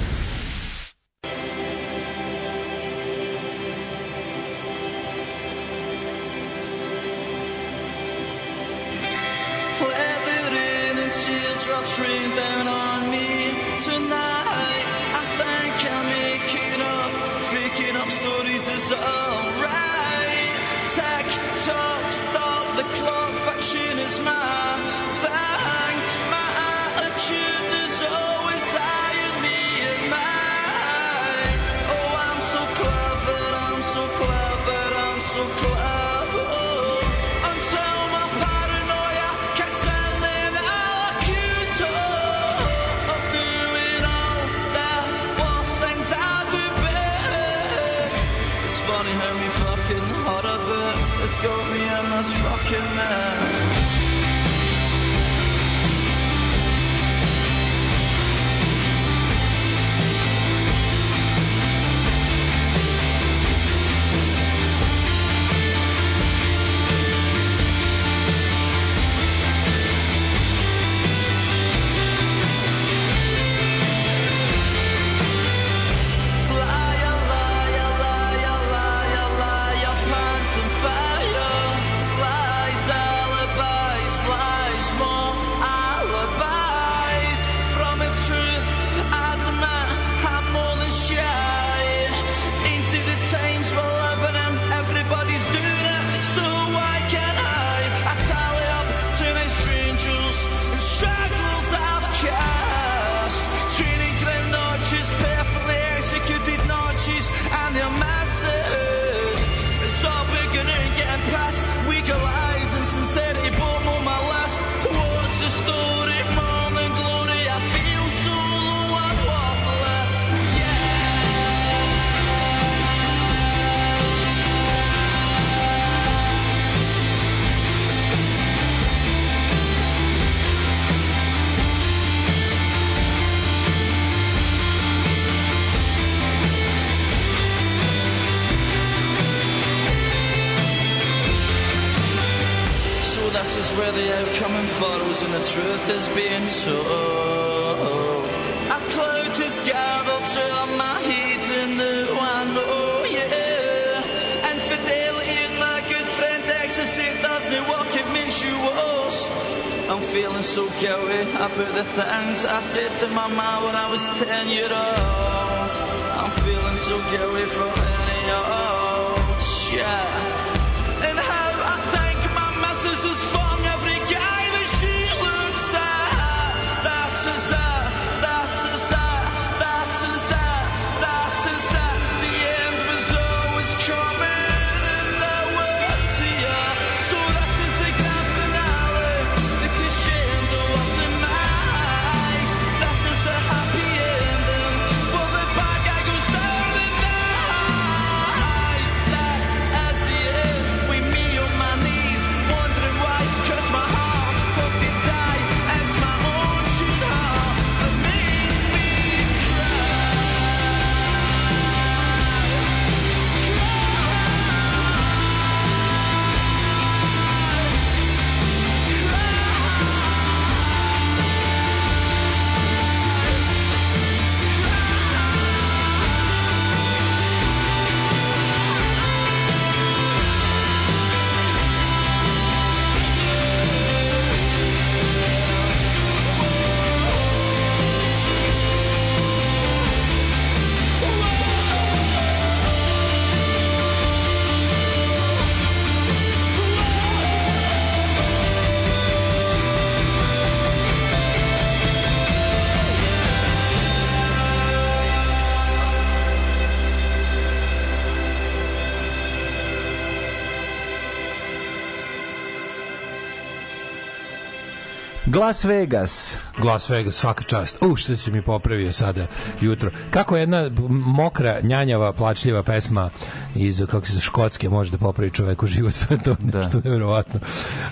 Glas Vegas. Glas Vegas, svaka čast. U, što se mi popravio sada jutro. Kako jedna mokra, njanjava, plačljiva pesma iz, kako se, škotske može da popravi čoveku život, to je to nešto nevjerovatno.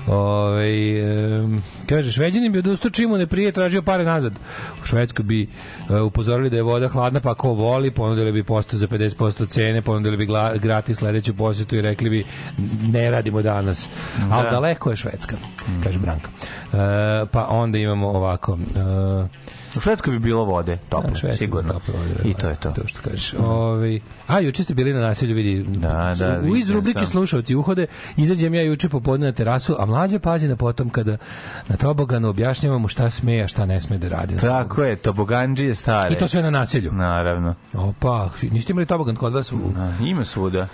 Ove, um, kaže, šveđanin bi odustao čim mu ne prije tražio pare nazad. U Švedskoj bi e, upozorili da je voda hladna, pa ko voli, ponudili bi posto za 50% cene, ponudili bi gla, gratis sledeću posjetu i rekli bi ne radimo danas. Ali Da. daleko je Švedska, kaže Branka. E, pa onda imamo ovako. E, U Švedskoj bi bilo vode, toplo, Švedska sigurno. toplo vode, I to je to. To što kažeš. Ovaj a juče ste bili na naselju vidi. Da, da, U iz rubrike sam. slušaoci uhode izađem ja juče popodne na terasu, a mlađa pazi na potom kada na toboganu objašnjavamo šta sme, a šta ne sme da radi. Tako je, tobogandžije stare. I to sve na naselju. Naravno. Opa, niste imali tobogan kod vas? U... A, Ima svuda.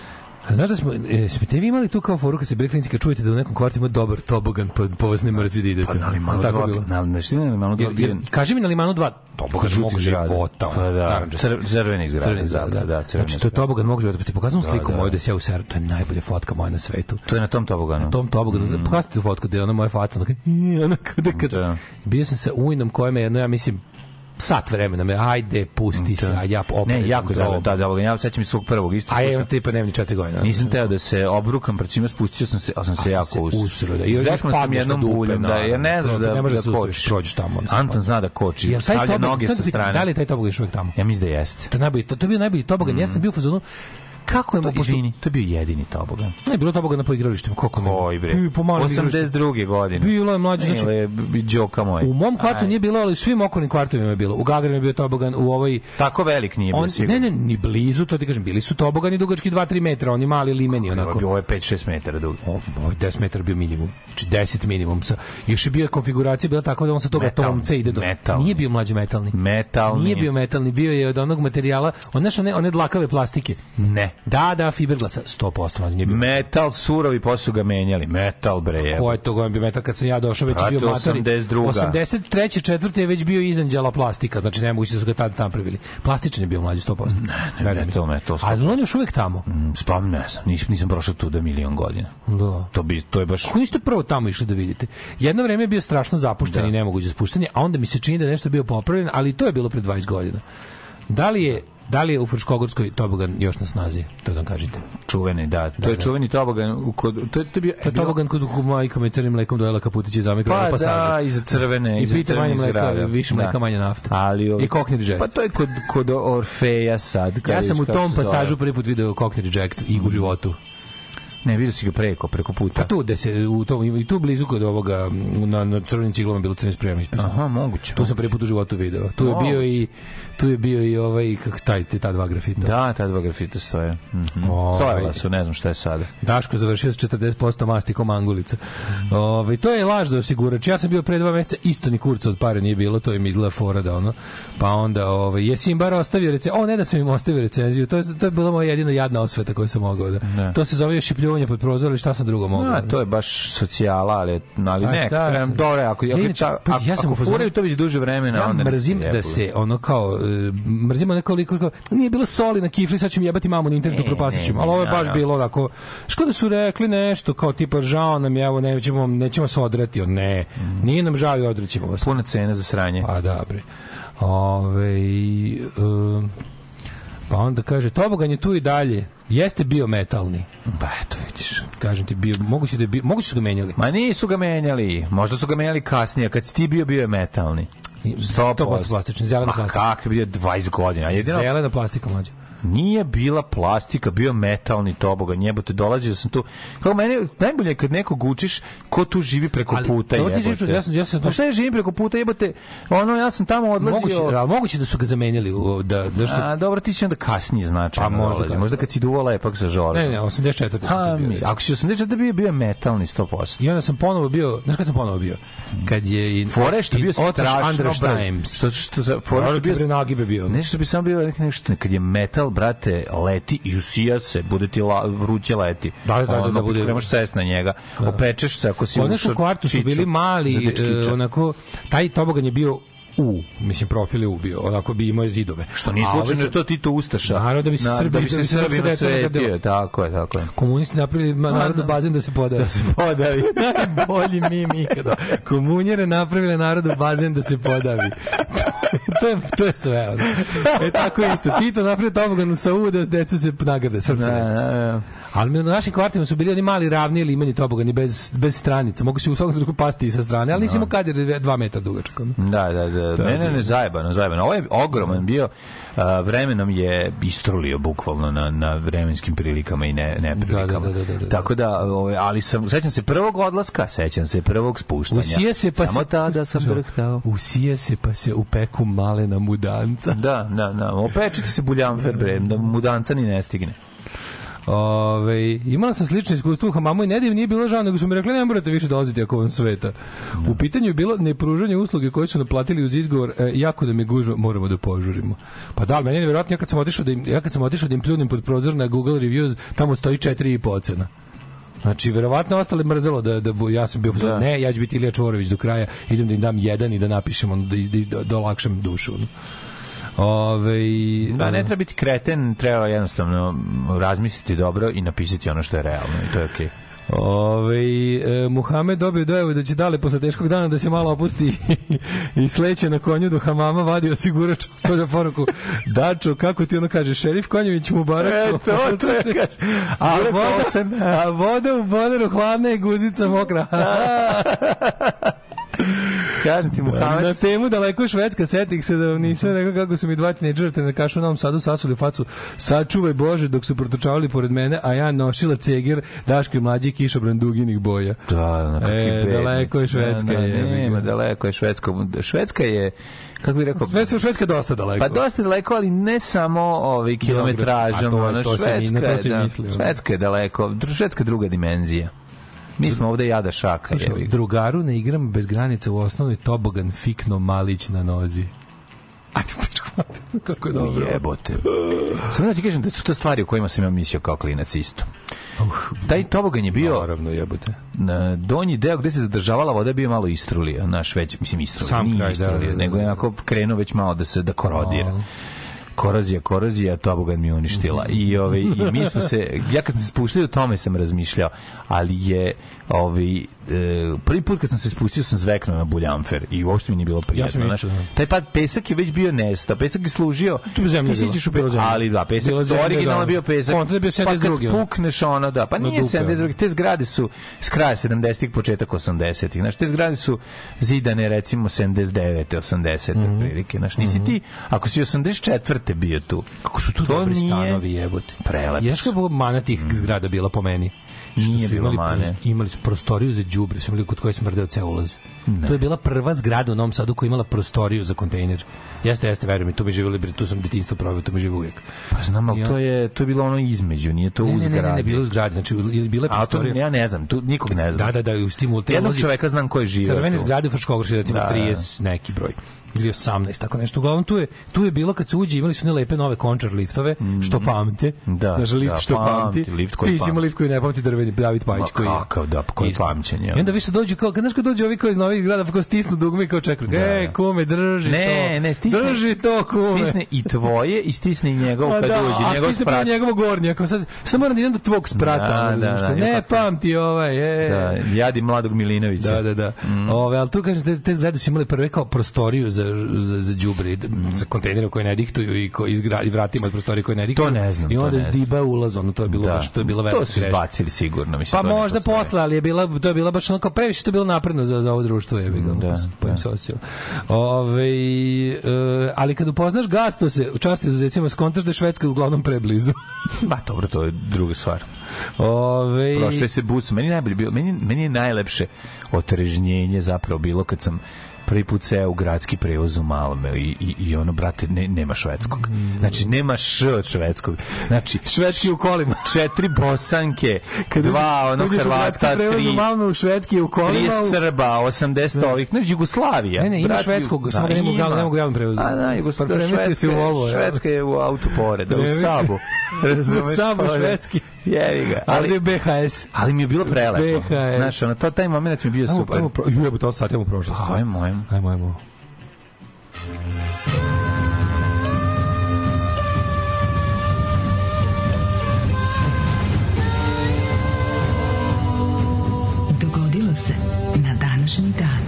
A Znaš da smo, e, smete vi imali tu kao foru kad se bili klinici kad čujete da u nekom kvartu ima dobar tobogan pa, pa vas ne mrzi da idete? Pa na limanu Tako dva, bilo? na, na, na limanu dva, Jer, jer, kaži mi na limanu 2 tobogan mog zgrada. života. Pa da, narandžasti. cr- crvenih zgrada, Crveni da, da, da, crvene Znači, to je tobogan mog života. Pa ti pokazam sliku da. moju da se ja u seru. To je najbolja fotka moja na svetu. To je na tom toboganu. Na tom toboganu. Mm. Pokazati tu fotku da je ona moja faca. Ona, ona kada, kada. Da. Bio sam sa ujnom koja me jedno, ja mislim, sat vremena me, ajde, pusti se, a ja oprezam Ne, jako zajedno, grob. da, da, ja sećam i svog prvog isto. A ja tipa nemam ni četiri godine. Nisam teo da se obrukam, pred svima spustio sam se, ali sam se A jako se usro. da. I Izveknuo sam jednom buljem, da, jer ne znaš To da, ne možeš da da se kočiš. prođeš tamo, Anton zna da koči. Taj Stavlja noge sa da strane. Da li je taj tobogan još uvijek tamo? Ja mislim da jeste. To je najbolji, to, to je bio najbolji tobogan. Ja sam bio u fazonu kako je pošto- izvini, to je bio jedini tobogan. Ne, bilo tobogan na po igralištima. Koliko mi? Oj bre. Po malom igralištu. 82. godine. Bilo je mlađe, znači- Ile, b- Đoka moj. U mom kvartu Aj. nije bilo, ali svim okolnim kvartovima je bilo. U Gagarinu je bio tobogan, u ovoj Tako velik nije bio on, sigurno. ne, ne, ni blizu, to ti kažem, bili su tobogani dugački 2-3 metra, oni mali limeni, onako. Ovo je 5-6 metara dug. O, ovaj 10 metara bio minimum. Znači 10 minimum. Sa, još je bio konfiguracija bila tako da on sa toga Metalni, tomce ide do... metalni. Nije bio mlađi metalni. Metalni. Nije bio metalni, bio je od onog materijala, on znaš one, one dlakave plastike. Ne. Da, da, fiberglasa, 100% mlađi nije bio. Metal surovi posle ga menjali. Metal bre je. Ko je to gojem bio metal kad sam ja došao već je bio matori 82.. 83. četvrte je već bio izanđala plastika znači ne moguće da su ga tada tamo pravili plastičan je bio mlađi 100% ne, ne, metal, metal, ali on je još uvek tamo Mm, Spam ne znam, nisam, nisam prošao tu da milion godina. da To bi to je baš Kako niste prvo tamo išli da vidite? Jedno vreme je bio strašno zapušten Da. i nemoguće spuštanje, a onda mi se čini da je nešto bio popravljen, ali to je bilo pre 20 godina. Da li je da li je u Fruškogorskoj tobogan još na snazi? To da kažete. čuveni, da. To je da. čuveni tobogan u kod to je to je bio To je tobogan kod majka me crnim mlekom dojela kaputić i zamikla Pa pasaže. da, iza crvene, I pite manje mleka, više Da. mleka, manje nafte. Ali ovi- I cockney reject. Pa to je kod kod Orfeja sad. Ja sam u tom pasažu prvi put video Cockney Reject i u životu. Ne, vidio si ga preko, preko puta. Pa tu, gde se, u tom, i tu blizu kod ovoga, na, na crvenim ciglama bilo crni sprejam ispisano. Aha, moguće. Tu sam prvi put u životu video. Tu je bio i tu je bio i ovaj kako taj te ta dva grafita. Da, ta dva grafita stoje. Mhm. Ovaj. Stojala su, ne znam šta je sada. Daško završio s 40% mastikom angulica. Ovaj to je laž za osigurač. Ja sam bio pre dva meseca isto ni kurca od pare nije bilo, to je mi izgleda fora da ono. Pa onda ovaj jesi im bar ostavio recenziju. O ne da sam im ostavio recenziju. To je to je bila moja jedina jadna osveta koju sam mogao da. Ne. To se zove šipljuvanje pod prozor ili šta sam drugo mogao. A, to je baš socijala, ali, ali ne, sam? dobro, ako, ako, Inače, ako, pazi, ja sam ako u fazonu- furaju to već duže vremena, Ja onda mrzim ne da e, mrzimo nekoliko kao nije bilo soli na kifli sad ću mi jebati mamu na internetu Ne, propasit ne, ali ovo je baš ne. bilo onako što da su rekli nešto kao tipa žao nam je evo nećemo nećemo se odrati on ne nije nam žao i odrećemo vas Puna cena za sranje. pa da bre Ove, um, pa onda kaže tobogan je tu i dalje jeste bio metalni Pa eto, vidiš. kažem ti bio moguće da je bio moguće su ga menjali Ma nisu ga menjali. Možda su ga menjali kasnije. Kad si ti bio, bio je metalni. 100% plastični, zelena Ma plastika. kak je bio 20 godina. Jedino, zelena plastika mlađa Nije bila plastika, bio metalni tobogan. Jebote, dolazio sam tu. Kao mene, najbolje je kad nekog učiš ko tu živi preko Ali, puta. dobro ti jebote. ja sam- ja sam- Pa šta ja živim preko puta, jebote? Ono, ja sam tamo odlazio... moguće, a moguće da su ga zamenjali u- da zašto A, dobro, ti si onda kasnije značajno Pa možda dolazi. Možda kad si duvala lepak sa Žoržom. Ne, ne, 84. sam A, to bio, ako si 84 bio, bio je metalni 100%. I onda sam ponovo bio, znaš kad sam ponovo bio? Kad je i Fore što je bio strašno brz. Što za fore što je bio bio nagibe bio. Nešto bi samo bilo nek- nešto kad je metal brate leti i usija se bude ti la, vruće leti Da, da, da, ono, da bude- kremaš sest na njega opečeš se ako si nas u kvartu su bili mali, e, onako, taj tobogan je bio U, mislim profil je U bio, onako bi imao zidove. što nije slučajno da je to Tito Ustaša Naravno da bi se Srbi- da bi se da se srpska Srbima deca nagrdila. svetio tako je tako je Komunisti napravili ma, narodu bazen da se podavi. Da se podavi. Najbolji mim ikada. Komunjere napravile narodu bazen da se podavi. To, je, to je sve. Ono. E tako je isto. Tito napravio tobogan sa U da deca se nagrade, srpska Da, deca. da, da. Ali na našim kvartima su bili oni mali ravni ili imeni tobogani bez, bez stranica. Mogu se u svakom trenutku pasti i sa strane, ali nisi imao kad je dva metra dugačak. ono. Da, da, da. Ne, ne, ne, zajebano, zajebano. Ovo je ogroman bio, a, vremenom je istrulio bukvalno na, na vremenskim prilikama i ne, neprilikama. Da, da, da, da, da. Tako da, ovaj, ali sam, sećam se prvog odlaska, sećam se prvog spuštanja. Usije se pa Samo se... tada sam drhtao. Usije se pa se u peku malena mudanca. Da, da, da. Opečite se buljanfer, bre, da mu danca ni ne stigne. Ove, imala sam slično iskustvo u hamamu i ne da im nije bilo žao, nego su mi rekli ne morate više dolaziti ako vam sveta. U pitanju je bilo nepružanje usluge koje su naplatili uz izgovor e, jako da me gužva, moramo da požurimo. Pa da, meni je nevjerojatno, ja kad sam otišao da im, ja kad sam otišao da im pljunem pod prozor na Google Reviews, tamo stoji 4,5 ocena. Znači, verovatno ostale mrzelo da, da ja sam bio, Da. ne, ja ću biti Ilija Čvorović do kraja, idem da im dam jedan i da napišem, ono, da, da, da, da olakšam dušu. ono. Ove, Da, ne treba biti kreten, treba jednostavno razmisliti dobro i napisati ono što je realno i to je okej. Ove, e, Muhamed dobio dojavu da će dale posle teškog dana da se malo opusti i sleće na konju do hamama, vadi osigurač, stavlja poruku Dačo, kako ti ono kaže, šerif Konjević mu barak. E, to, to je, kaže. A voda, a voda u boneru hladna i guzica mokra. Kažem ti, Na Muhammed, temu daleko je Švedska, setih se da nisam rekao kako su mi dva tineđera na kašu u Novom Sadu sasuli facu. Sačuvaj Bože dok su protočavali pored mene, a ja nošila ceger, daške mlađi kišobran duginih boja. Da, na kakvi E, daleko je Švedska, Da, da, ga. nema, daleko je Švedska. Švedska je, kako bih rekao, su Švedska dosta daleko. Pa dosta daleko, ali ne samo ovaj kilometražom. To je- ono, to sam i- na to Švedska, je, da, mislio. Švedska je daleko, Švedska je druga dimenzija. Mi smo ovde jada šaka. Slušaj, drugaru na igram bez granica u osnovnoj tobogan fikno malić na nozi. Ajde, kako je dobro. Jebote. Samo da ti kažem da su to stvari o kojima sam ja mislio kao klinac isto. Taj tobogan je bio Naravno, jebote. na donji deo gde se zadržavala voda je bio malo istrulio, naš već mislim istrulio, Sam nije kraj, da, istrulio, da, da. nego je onako krenuo već malo da se da korodira. A. Korozija, korozija, tobogan mi je uništila. I ovaj i mi smo se ja kad sam se spuštao o tome sam razmišljao, ali je ovaj e, prvi put kad sam se spustio sam zveknuo na buljanfer i uopšte mi nije bilo prijatno. sam znaš. da. taj pad pesak je već bio nestao, pesak je služio. Tu bi zemlja bila, pe- ali da, pesak Bila zemlja, originalno da. bio pesak. Kontra je bio pa kad 72, pukneš ono, da, pa nije dupe, 72, te zgrade su s kraja 70-ih, početak 80-ih. Znaš, te zgrade su zidane recimo 79. 80. Mhm. otprilike. Znaš, nisi ti, ako si 84. bio tu, Kako su tu to dobri nije stanovi, jebote. prelepi su. kako je mana tih zgrada bila po meni? Nije bilo mane. imali su prostoriju za đubre, su imali kod koje smrdeo ceo ulaz. To je bila prva zgrada u Novom Sadu koja je imala prostoriju za kontejner. Jeste, jeste, verujem tu mi živjeli, bre, tu sam detinjstvo proveo, tu mi živi uvijek. Pa znam, ali to je, to je bilo ono između, nije to Ne, u ne, ne, ne, zgradi. ne, bilo u zgradi, znači bila je A to, prostorija. ja ne znam, tu nikog ne znam. Da, da, da, u stimu te Jednog čoveka znam ko je živeo Crvene zgrade u Fruškogorski recimo Da, da. 30 neki broj ili 18, tako nešto. Uglavnom tu je, tu je bilo kad se uđe, imali su ne lepe nove končar liftove, što pamte. Mhm. Da, Znaš, lift da, što pamti. lift koji Ti pamti. lift koji ne pamti drveni David Pajić koji je. kakav, da, koji Isto. pamćenje, I onda više dođu kao, kad znaš kad dođu ovi koji iz novih grada, pa kao stisnu dugme i kao čekaju. Da, Ej, da. kume, drži to. Ne, ne, stisne. Drži to, kume. Stisne i tvoje i stisne i njegov A kad da, uđe, a njegov stisne prvo sprat. njegovo gornje, ako sad, samo moram da idem do tvog sprata. Da, da, da, kao, ima ne tako. pamti ovaj, e. Da, jadi mladog Milinovića. Da, da, da. Mm. Ove, ali tu kažem, te, te zgrade su imale prve kao prostoriju za, za, za đubre, Mm. za kontejnere koje ne diktuju i, ko, izgra, i vratima od prostorije koje ne diktuju. To ne znam, I onda ne zdiba ulaz, ono, to je bilo Da. baš, to je bila velika To su izbacili sigurno, mislim. Pa možda posle, ali je bila, to je bila baš ono kao previše to je bilo napredno za, za ovo društvo, je bilo. Da, Da, pa, da. se osjećalo. Ove, e, ali kad upoznaš gasto se, u časti izuzetcima, skontaš da je Švedska uglavnom preblizu. Ba, dobro, to je druga stvar. Ove, Prošle se bus, meni najbolje bilo, meni, meni je najlepše otrežnjenje zapravo bilo kad sam prvi put seo u gradski prevoz u Malme i, i, i ono, brate, ne, nema švedskog. Znači, nema š od švedskog. Znači, Švedski u kolima. četiri bosanke, dva, ono, u prevoz tri, u u švedski u kolima. tri u- Srba, 80 ovih, znači, Jugoslavija. Ne, ne, ima Brate, švedskog, da, samo ga nema u ima. gal- nema ga u javnom prevozu. A, da, Jugoslavija, Švedska, se u. Švedska je u auto pored, u Sabu. Razumeš? Sabu švedski. Jevi ga. Ali Ali, je BHS. ali mi je bilo prelepo. BHS. Znaš, ono, to, taj moment mi je bio Ajmo, super. ajmo, pro, jebo, to sad, ajmo prošlost. Ajmo, ajmo. Ajmo, ajmo. Dogodilo se na današnji dan.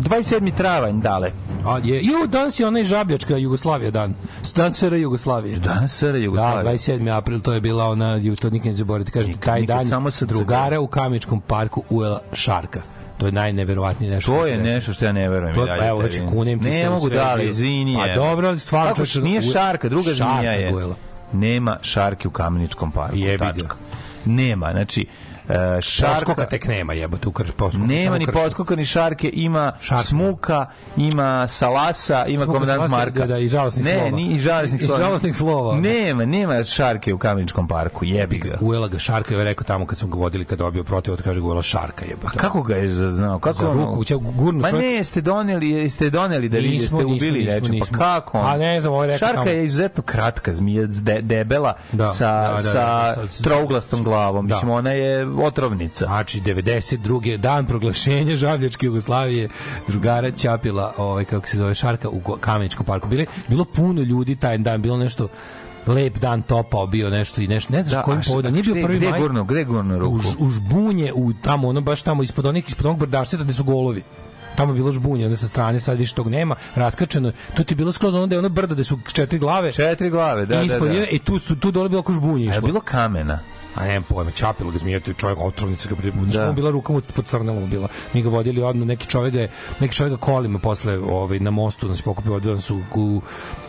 27. travanj, dale. A je, ju, danas je onaj žabljačka Jugoslavija dan. Dan SR Jugoslavije. Danas SR Da, Jugoslavija. 27. april, to je bila ona, to nikad ne zaboravite, kaže, Nikad, taj nikad, dan samo sa drugara u Kameničkom parku ujela šarka. To je najneverovatnije nešto. To je nešto što ja ne verujem. To, i dalje evo, znači, kunem ti se Ne mogu da, ali izvini. A evo. dobro, ali stvarno, Kako, nije šarka, druga šarka zmija je. dojela. Nema šarke u Kameničkom parku. Jebi ga. Nema, znači, šarka... Poskoka tek nema, jebote, u krš, poskoka. Nema ni poskoka ni šarke, ima Šarka. smuka, ima salasa, ima Smuka, komandant salasa, Marka. da, da, i žalosnih ne, slova. Ni, i žalosnih I slova. žalosnih slova. Nema, nema šarke u Kameničkom parku, jebi ga. Ujela ga šarka, je rekao tamo kad smo ga vodili, kad dobio protiv, od kaže ga ujela šarka, jebote. Kako ga je znao? Kako Za ruku, će gurnu Pa čovjek- ne, jeste doneli, jeste doneli da vi nismo, ubili nismo. Pa kako? A ne znam, ovo je rekao Šarka je izuzetno kratka zmija, de, debela, Da, sa, da, da, da, sa trouglastom glavom. Da. Mislim, ona je otrovnica. Znači, 92. dan proglašenja Žavljačke Jugoslavije, drugara Ćapila, ovaj, kako se zove, Šarka u Kameničkom parku. Bile, bilo puno ljudi taj dan, bilo nešto lep dan topao bio nešto i nešto ne znaš kojim a š- povodom nije bio prvi gde maj gurnuo, gde je gurnuo ruku? u, ž- u žbunje u tamo ono baš tamo ispod onih ispod onog brdašceta gde su golovi tamo je bilo žbunje, onda sa strane sad više tog nema, raskrčeno. To ti je bilo skroz ono da je ono brdo gde su četiri glave. Četiri glave, da, i da, ispod da. i tu su tu dole bilo oko žbunje A je išlo. bilo kamena. A nemam pojma, čapilo ga zmija, to je čovjek otrovnica ga pri... Da. Da. bila ruka mu pod crnelom bila. Mi ga vodili odmah, neki čovjek je, neki čovjek ga kolima posle ovaj, na mostu, nas pokupio, odveo su u,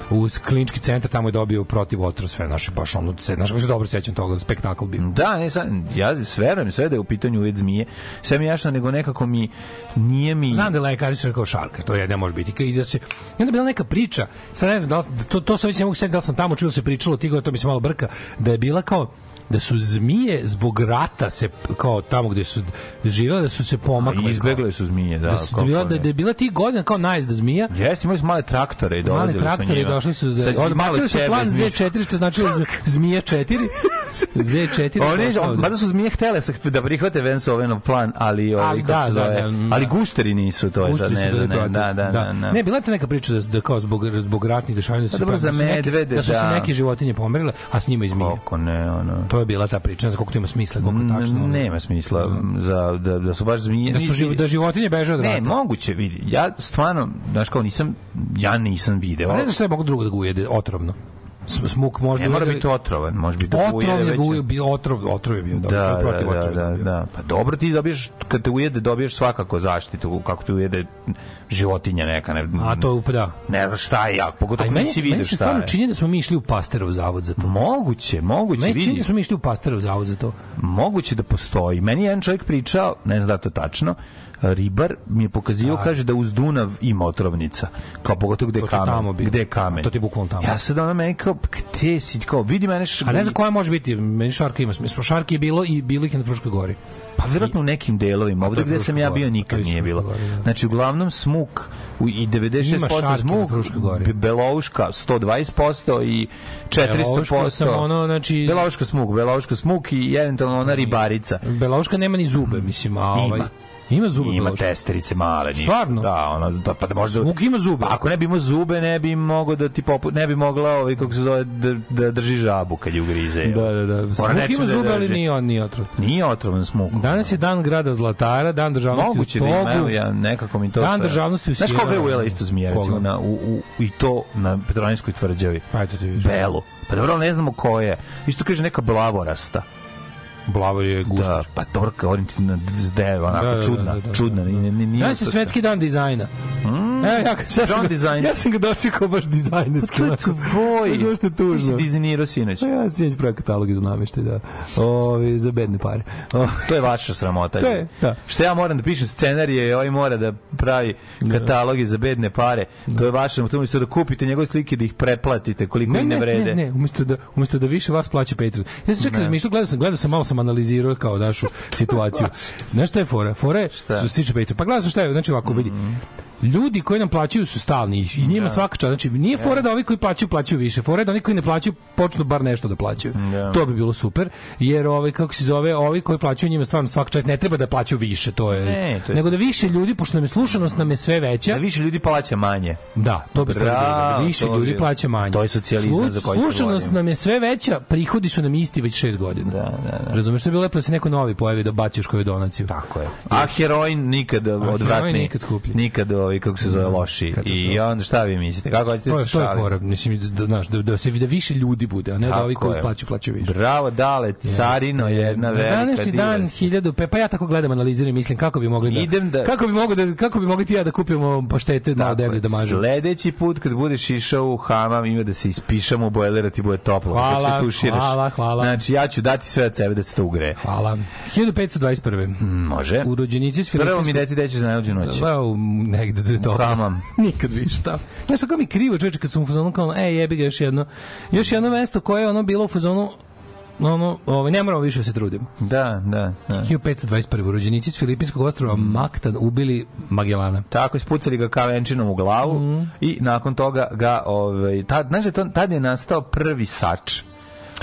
u klinički centar, tamo je dobio protiv otrov sve naše, baš ono, se, znaš kako se dobro sećam toga, spektakl bio. Da, ne, sam, ja sve verujem sve da je u pitanju uvjet zmije. Sve mi je jasno, nego nekako mi nije mi... Znam da je lekar su rekao šarka, to je ne može biti. I da se i onda bila neka priča, sad ne znam da li, to to se već ne mogu setiti da sam tamo čuo da se pričalo, tigo to mi se malo brka, da je bila kao da su zmije zbog rata se kao tamo gde su živele da su se pomakle. A izbegle su zmije, da. Da, su, bila, da, da je bila tih godina kao najezda zmija, Jesi, imali smo male traktore i dolazili traktori su njima. došli su Sad za, i malo odbacili su plan zmijska. Z4 što znači zmija 4 Z4 Oni, ovde. mada su zmije htele da prihvate Vensovenov plan, ali, Ali ali, da, da, da, da. ali gušteri nisu, to je su ne znam, ne, da, da, da, da. Ne, bila ta neka priča da, da kao zbog, zbog ratnih dešavanja da su, Pa da za su da su se da. neke životinje pomerile, a s njima i zmije. Kako ne, ono... To je bila ta priča, ne znam koliko to ima smisla, koliko tačno. Nema smisla za, da, da su baš zmije. Da su živ, da životinje beže od Ne, rata. moguće, vidi. Ja stvarno, znaš kao nisam, ja nisam video. Pa ne znaš šta je mogu drugo da ga ujede, otrovno. Sm- Smuk može Ne da mora biti otrovan, može biti da Otrov je bio, bio otrov, otrov je bio, Da, da, da, protiv da, otrova da, bio. da. Pa dobro ti dobiješ, kad te ujede, dobiješ svakako zaštitu, kako te ujede životinja neka. Ne, A to je, da. ne znaš šta je, jak, pogotovo i ako meni, nisi meni vidio se šta stvarno je. čini da smo mi išli u Pasterov zavod za to. Moguće, moguće, Meni čini da smo mi išli u Pasterov zavod za to. Moguće da postoji. Meni je jedan čovjek pričao, ne znam da to tačno, ribar mi je pokazio, Da. kaže da uz Dunav ima otrovnica. Kao pogotovo gde je kamen. Gde je kamen. A to ti bukvalno tamo. Ja sad ona meni kao, gde si, kao, vidi mene š... A ne znam koja može biti, meni šarka ima smisla. Šarki je bilo i bilo ih na Fruškoj gori. Pa vjerojatno u nekim delovima. Ovde gde sam ja bio nikad je nije bilo. Da. Znači, uglavnom smuk i 96% Ima šarke na smuk, Belouška 120% i 400%. Belouška sam ono, znači- Belouška smuk, Belouška smuk i eventualno ona ribarica. Belouška nema ni zube, mislim, a ovaj... Ima. Ima zube Ima Belouška. testerice male. ništa. Stvarno? Da, ono, da, pa da možda... Smuk ima zube. Pa ako ne bi imao zube, ne bi mogao da ti popu... ne bi mogla, ovaj, kako se zove, da, da drži žabu kad ju grize. Da, da, da. Mora Smuk ima da zube, ali nije on, nije otrov. Nije otrovan smuk. Danas je dan grada Zlatara, dan državnosti Moguće u da Togu. ima, evo ja nekako mi to Dan sve- državnosti u Znaš koga je ujela isto zmija, recimo, na, u, u, i to na Petrovinskoj tvrđavi? Pa eto ti vidiš. Belu. Pa dobro, ne znamo ko je. Isto kaže neka blavorasta. Blavor je Da, guštaš. pa dobro, govorim ti na zde, onako, Da, da, da, čudna, da, da, da. čudna. Nije, nije, nije Danas je to- svetski dan dizajna. Mm, ja, ja, ja, sam dizajna. ja sam ga dočekao baš Pa dizajnerski. to je tvoj. To je što tužno. Ti si dizajnirao sinoć. Pa ja sinoć pravi katalog iz nameštaj, da. Ovi, za bedne pare. O, To je vaša sramota. To je, da. Što ja moram da pišem scenarije, ovaj mora da pravi kataloge za bedne pare. To je vaša sramota. Umesto da kupite njegove slike da ih pretplatite koliko ne, im ne ne, vrede. ne, ne, umesto da, umesto da više vas plaća Patreon. Ja sam čekao, razmišljao, gledao sam, gledao sam, malo sam analizirao kao našu situaciju. Znaš šta je fora? Fora je, što se tiče Patreon. Pa gledao sam šta je, znači ovako, vidi, ljudi koji nam plaćaju su stalni i njima svaka čast. Znači, nije fora da ovi koji plaćaju, plaćaju više. Fora da oni koji ne plaćaju počnu bar nešto da plaćaju. Da. To bi bilo super, jer ovaj, kako se zove, ovi koji plaćaju njima stvarno svaka čast ne treba da plaćaju više, to je, Ne, to je- nego da više ljudi, pošto nam je slušanost nam je sve veća, Da više ljudi plaća manje. Da, to bi bilo, da Bravo, više to bi ljudi plaća manje. To je socijalizam za koji Slušanost nam je sve veća, prihodi su nam isti već šest godina. Da, da, da. Razumeš što je bilo lepo da se neko novi pojavi da baci još koju donaciju. Tako je. A heroin nikad odvratni. heroin nikad skuplji. Nikad ovaj, kako se zove, loši. I onda šta vi mislite? Kako hoćete da je, se to je fora, mislim, da, znaš, da, da se da više ljudi bude, a ne da ovi koji plaćaju, plaćaju više. Bravo, dale, carino, jedna Na velika današnji dan diversija. 1000 pe pa ja tako gledam analiziram mislim kako bi mogli da Idem da- kako bi mogli da kako bi mogli ti ja da kupimo paštete Tako deblje je. da mažemo. Sledeći put kad budeš išao u hamam ima da se ispišamo u bojler da ti bude toplo. Hvala, se tuširaš. hvala, hvala. Znači ja ću dati sve od sebe da se to ugreje. Hvala. 1521. Može. U rođenici s Prvo mi Filipinskog deci deći za najluđu noć. Pa, negde da je dobro. Hamam. Nikad više tamo. Ja sam kao mi krivo, čoveče, kad sam u fazonu kao, ej, jebi ga još jedno. Još jedno mesto koje je ono bilo u fazonu, ono, ovaj, ne moramo više da se trudimo. Da, da, da. 1521. rođenici s Filipinskog ostrava Maktan ubili Magellana. Tako ispucali ga kavenčinom u glavu Mhm. i nakon toga ga ovaj tad znaš da to tad je nastao prvi sač.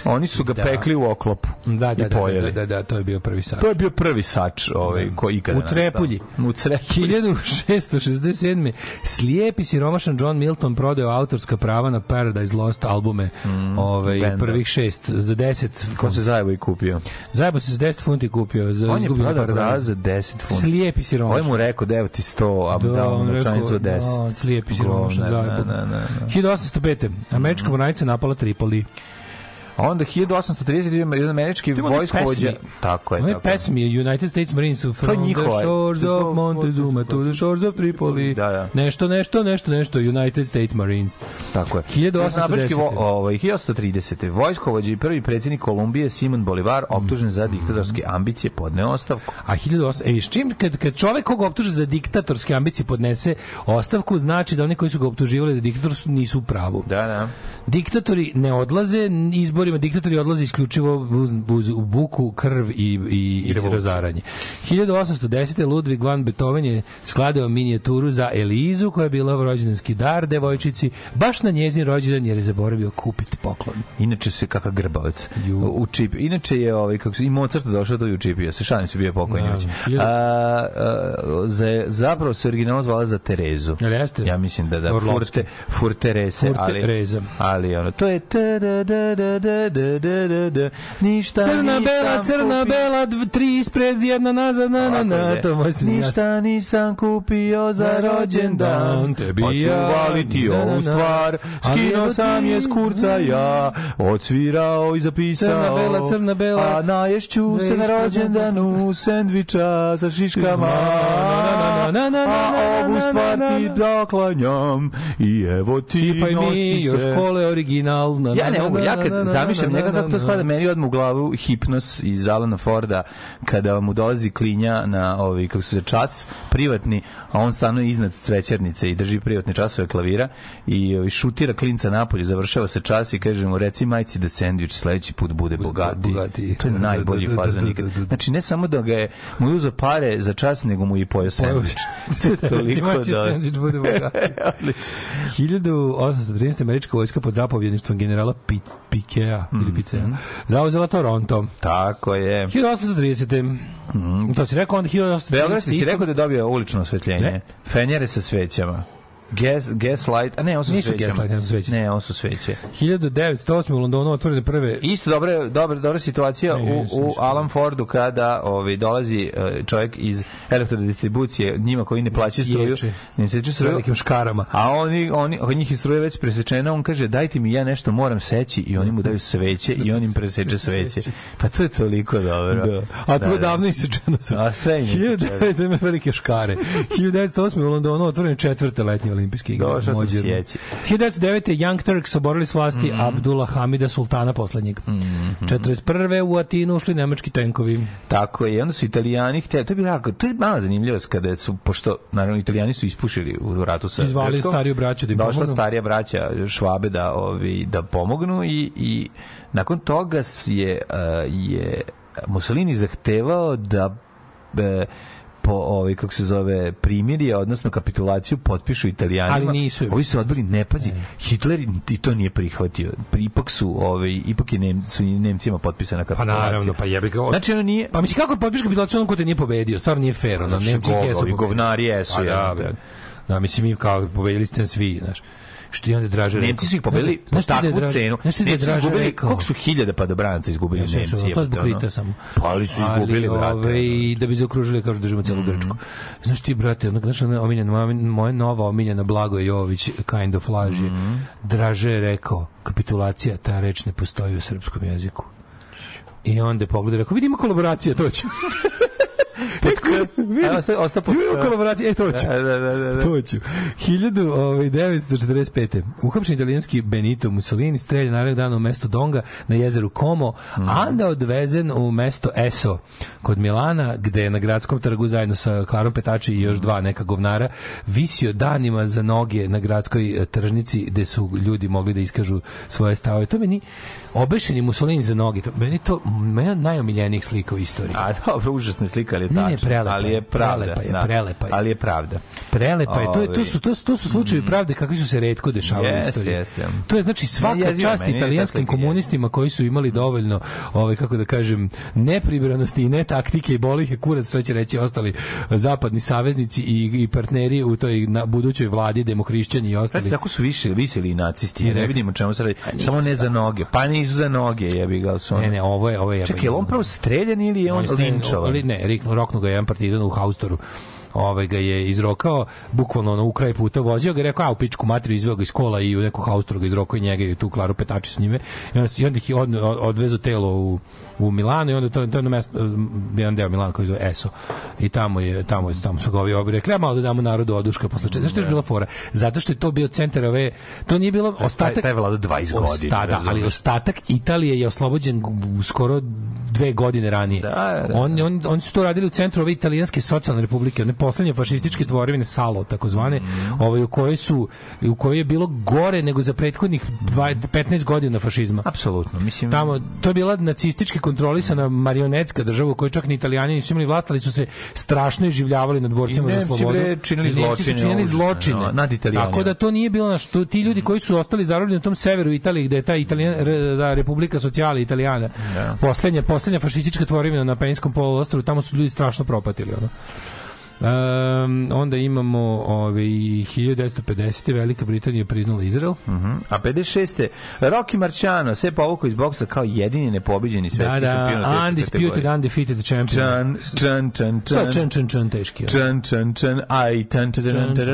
Oni su ga Da. pekli u oklopu. Da, da, da, pojeli. da, da, da, to je bio prvi sat. To je bio prvi sač ovaj ko ikada U Crepulji. nastao. U Crepulji. 1667. Slijepi siromašan John Milton prodao autorska prava na Paradise Lost albume ovaj, benda. prvih šest za 10 Ko se zajevo i kupio. Zajebo se za 10 funti kupio za On je prodao prava za 10 funta. Slijepi Ovo siromašan. mu rekao, da evo ti 100, a Da, dao mu on novčanicu od rekao, 10. da, slijepi siromašan zajebo. da, da, da, da. 1805. Američka mornarica napala Tripoli. Onda 1830 jedan američki vojskovođa. Tako je. Je. pesmi United States Marines from njihova- the shores of Montezuma to the shores of Tripoli. Da, da. Nešto, nešto, nešto, nešto United States Marines. Tako je. 1810. Naprednjački vo- Ovaj 1830. Vojskovođa i prvi predsjednik Kolumbije Simon Bolivar optužen za diktatorske ambicije podneo ostavku. A 1800, e, s čim, kad, kad čovek koga optuže za diktatorske ambicije podnese ostavku, znači da oni koji su ga optuživali da diktator su, nisu u pravu. Da, da. Diktatori ne odlaze izborima, diktatori odlaze isključivo uz, uz u buku, krv i, i, i razaranje. 1810. Ludwig van Beethoven je skladao minijaturu za Elizu, koja je bila rođendanski dar devojčici, baš na njezin rođendan jer je zaboravio kupiti poklon. Inače se kakav grbavac. U čip. Inače je ovaj kako se i Mozart došao to i učipio se. Šalim se bio pokojni Da, A, a, za, zapravo se originalno zvala za Terezu. Jel jeste? Ja mislim da da Orlovski. Furte Furterese, Furte ali Reza. ali ono to je da da da da da, da, da, da, da, ništa Crna bela, crna bela, tri ispred, jedna nazad, na, na, na, to moj. Ništa nisam kupio za rođendan Tebi ja. valiti ovu stvar Skinuo evo sam je s kurca ja Odsvirao i zapisao Crna bela, crna bela. A naješću se na rođendanu Sendviča sa šiškama A ovu stvar ti doklanjam I evo ti nosi se škole original. Na, ja ne mogu, ja kad zamišljam na, njega na, kako to spada, meni odmah u glavu hipnos iz Alana Forda, kada mu dolazi klinja na ovi, kako se čas privatni, a on stanuje iznad cvećernice i drži privatne časove klavira i ovi, šutira klinca napolje, završava se čas i kaže mu, reci majci da sendvič sledeći put bude bogati. bogati. To je najbolji Da, da, da, fazon da, ikad. da, da. Znači, ne samo da ga je, mu uzeo pare za čas, nego mu i pojeo sendvič. toliko da... sendvič bude bogati. 1813. američka vojska pod zapovjedništvom generala Pit, Pikea Mhm. ili Picea zauzela Toronto. Tako je. 1830. To si rekao onda 1830. Beogradski si rekao da je dobio ulično osvetljenje. Ne. Fenjere sa svećama. Gas, gaslight, a ne, on su Nisu svećama. gaslight, ne, su sveće. Ne, on su sveće. 1908. u Londonu otvorene prve Isto dobra, dobra, dobra situacija Ne, u, u. Alan Fordu kada ovaj, dolazi e, čovjek iz elektrodistribucije, njima koji ne plaćaju struju, Sječe. ne seče s struju, velikim škarama. a oni, oni, od njih je struja već presečena, on kaže dajte mi ja nešto moram seći i oni mu daju sveće i on im preseče sveće. Pa to je toliko dobro. Da. A to je davno isečeno. A sve im je isečeno. 1900 ima velike škare. 1908. u Londonu otvorene četvrte letnje olimpijske igre. Došao sam sjeći. 1909. Young Turks oborili s vlasti Mhm. Abdullah Hamida Sultana poslednjeg. 41. u Atinu ušli nemački tenkovi. Tako je, onda su italijani htjeli, to je bilo jako, to je mala zanimljivost kada su, pošto, naravno, italijani su ispušili u ratu sa Izvali Grčkom. stariju braću da im Došla pomognu. starija braća Švabe da, ovi, da pomognu i, i nakon toga je, uh, je Mussolini zahtevao da e, po ovaj kako se zove primirje odnosno kapitulaciju potpišu italijanima Ali nisu ovi su odbili ne pazi Hitler i to nije prihvatio ipak su ovaj ipak je Nem, su Nemcima potpisana Pa kapitulacija naravno, pa jebi ga. znači ono nije Pa mislim kako potpiš kapitulaciju onom ko te nije pobedio? Stvarno nije fair, ono, što Nemci jesu govnari jesu, Pa da, bre. da, mislim, mi kao pobedili ste svi, znaš. Što i onda Draže rekao. Nemci su ih pobedili po je takvu cenu. Je Nemci su izgubili, koliko su hiljada padobranaca izgubili Jesu, jesu, Nemci? to je zbog krita samo. Pa ali su izgubili, ali, brate. Ove, da bi zaokružili, kažu, držimo celu Mhm. Grčku. Znaš ti, brate, ono, znaš, omiljena, moja, nova omiljena Blago Jović, kind of laž je, Mhm. Draže je rekao, kapitulacija, ta reč ne postoji u srpskom jeziku. I onda je pogledao i rekao, vidimo kolaboracija, to ću. A, osta- osta pod- Vidimo kolaboracija, e, to ću. Da, da, da, da, da. To ću. ovaj, 1945. Uhapšen italijanski Benito Mussolini strelja narednog dana u mesto Donga na jezeru Como, a onda odvezen u mesto Eso kod Milana, gde je na gradskom trgu zajedno sa Klarom Petači i još dva neka govnara visio danima za noge na gradskoj e, tržnici gde su ljudi mogli da iskažu svoje stavove. To meni obešeni Mussolini za noge. To, meni to meni najomiljenijih slika u istoriji. A dobro, užasna slika, ali je Ne, ne, tačno. prelepa ali je, pravda. prelepa je, da. prelepa je. Ali je pravda. Prelepa je, to, je, to, su, to, to su slučajevi pravde kakvi su se redko dešavali u Jeste, istoriji. jeste. To je znači svaka jezivo, čast italijanskim komunistima koji su imali dovoljno, ovaj, kako da kažem, nepribranosti i ne taktike i boli ih je kurac, što će reći ostali zapadni saveznici i, i partneri u toj na, budućoj vladi, demohrišćani i ostali. Tako su više viseli i nacisti, Ne, ne, ne. vidimo čemu se radi. nisu, Samo ne za noge. Pa nisu za noge, jebi ga. Su Ne, ne, ovo je, ovo je Čekaj, je on pravo streljan ili je on, streljan, linčovan? ali Ne, rik- roknu ga jedan partizan u Haustoru ovaj ga je izrokao, bukvalno ono u kraj puta vozio ga, i rekao, a u pičku materiju izveo ga iz kola i u neku haustru ga izrokao i njega i tu Klaru Petači s njime. I onda, i onda ih je od, odvezu telo u, u Milano i onda to, to je ono mesto, jedan deo Milana koji zove Eso. I tamo je, tamo, je, tamo su ga ovi obi rekli, a malo da damo narodu oduška posle čega. Zašto je još bila fora? Zato što je to bio centar ove, to nije bilo ostatak... taj je vladao 20 godina, Osta, da, ali ostatak Italije je oslobođen skoro dve godine ranije. Da, da, da. On, on, oni su to radili u centru ove italijanske socijalne republike, one poslednje fašističke tvorevine Salo, takozvane, Mhm. ovaj, u kojoj su u kojoj je bilo gore nego za prethodnih 20 15 godina fašizma. Apsolutno, mislim... Tamo, to je bila nacistički kontrolisana marionetska država u kojoj čak ni italijani nisu imali vlast, ali su se strašno iživljavali nad borcima I za slobodu. bre, činili I Nemci su zločine činili zločine. no, nad Italijanima. Tako da to nije bilo na što ti ljudi koji su ostali zarobljeni u tom severu Italije gde je ta Italijan, da, Republika socijala Italijana. Poslednja, poslednja fašistička tvorevina na Peninskom poluostrvu, tamo su ljudi strašno propatili ono. Um, onda imamo ovaj, 1950. Velika Britanija priznala Izrael. Mhm. A 56. Rocky Marciano se povukao iz boksa kao jedini nepobeđeni svetski Da, šampion u da, teškoj undisputed, undefeated champion. Čan, čan, čan, čan. čan, čan, čan, teški. Čan, čan, čan, aj, tan, tan, tan, tan,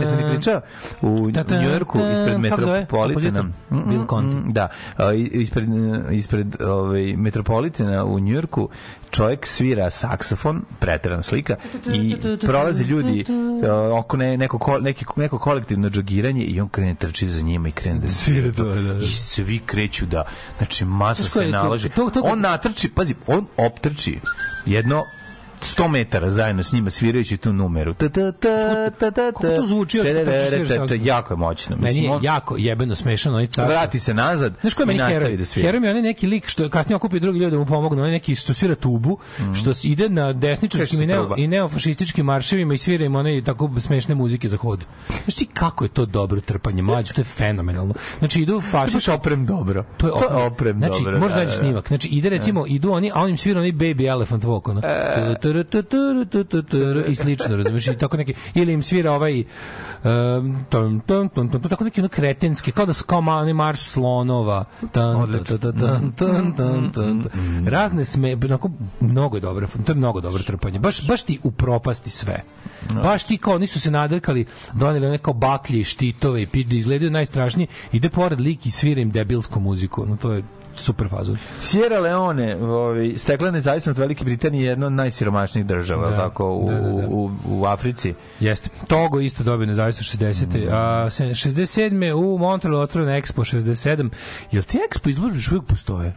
Jesam ti pričao? U Njujorku ispred Kako zove? Metropolitana. Kompozitor? Bill Conti. A, i- ispred, ispred ovaj, Metropolitana u Njujorku čovjek svira saksofon, preterana slika, i prolaze ljudi a, oko ne, neko, ko- neki, neko kolektivno džogiranje i on krene trči za njima i krene da svira. to, da, da. I svi kreću da, znači masa se nalaže. On natrči, pazi, on optrči jedno 100 metara zajedno s njima svirajući tu numeru. Ta, ta, ta, ta, ta, Kako to zvuči? Jako je moćno. Meni Mislim, je on jako jebeno smešan onaj car. vrati se nazad Znaš ko je i meni heroj? da. Heroj mi je onaj neki lik što je kasnije okupio drugi ljudi da mu pomognu, onaj neki što svira tubu, što s- ide na desničarskim i, neo, i neofašističkim marševima i svira im one tako smešne muzike za hod. Znaš ti kako je to dobro trpanje, mlađe, to je fenomenalno. Znači idu To je fašisti, oprem dobro. To je oprem, oprem znači, dobro. možda da, nađi da, snimak. Znači, ide recimo, idu oni, a on im svira onaj Baby Elephant Walk. E. I slično, razumiješ? I tako neki, ili im svira ovaj tum, tum, tum, tum, tako neki ono kretenski, kao da su kao marš slonova. Tan, tan, tan, tan. Razne sme, onako, mnogo je dobro, to je mnogo dobro trpanje. Baš, baš ti upropasti sve. Baš ti kao, oni su se nadrkali, doneli one kao baklje štitove i piš da izgledaju najstrašnije, ide pored lik i svira im debilsku muziku. No, to je super fazon. Sierra Leone, ovaj, stekla nezavisnost Velike Britanije je jedna od najsiromašnijih država, Da. tako, u, Da, da, da. U, u Africi. Jeste. Togo isto dobio nezavisnost 60. A se- 67. u Montrealu otvoren Expo 67. Jel ti Expo izložbe još uvijek postoje?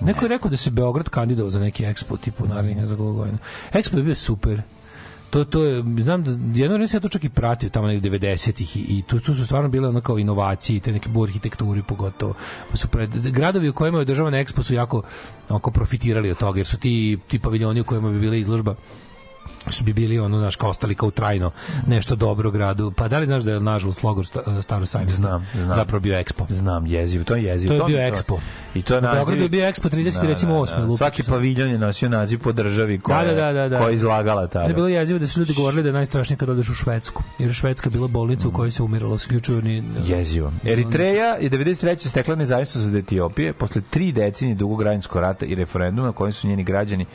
Neko je rekao da se Beograd kandidao za neki Expo tipu narednih ne znam koliko godina. Expo je bio super. To, to je, znam da jedno vreme ja to čak i pratio tamo negdje 90-ih i, i tu, tu su stvarno bile ono kao inovacije i te neke bu arhitekturi pogotovo. Pa su pred, gradovi u kojima je održavan Expo su jako onako profitirali od toga jer su ti, ti paviljoni u kojima bi bila izložba su bi bili ono naš kao ostali kao trajno nešto dobro gradu. Pa da li znaš da je nažalost logor sta, Staro sajmište Znam, znam. zapravo bio Expo? Znam, jezivo, to je jezivo. To je bio Expo. I to je naziv... Beogradu je bio Expo 30. recimo 8. lupić Svaki sam. paviljon je nosio naziv po državi koja, Da, da, da, da, da. koja izlagala tada. Ali bilo jezivo da su ljudi govorili da je najstrašnije kad odeš u Švedsku. Jer je Švedska bila bolnica u kojoj se umiralo, isključivo ni... Jezivo. Eritreja je 93. stekla nezavisnost od Etiopije posle tri decenije dugog građanskog rata i referenduma na kojem su njeni građani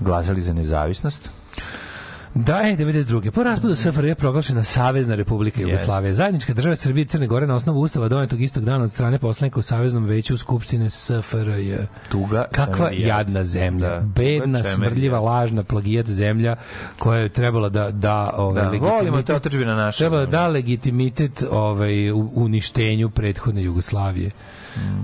glasali za nezavisnost. Da je 92. Po raspadu SFRJ je proglašena Savezna Republika Jugoslavije. Zajednička država Srbije i Crne Gore na osnovu ustava donetog istog dana od strane poslanika u Saveznom veću Skupštine SFRJ. Tuga. Kakva čemerija. jadna zemlja. Da, Bedna, smrdljiva, lažna, plagijat zemlja koja je trebala da da ovaj Da, volimo te otadžbine naše. Treba da da legitimitet ovaj uništenju prethodne Jugoslavije.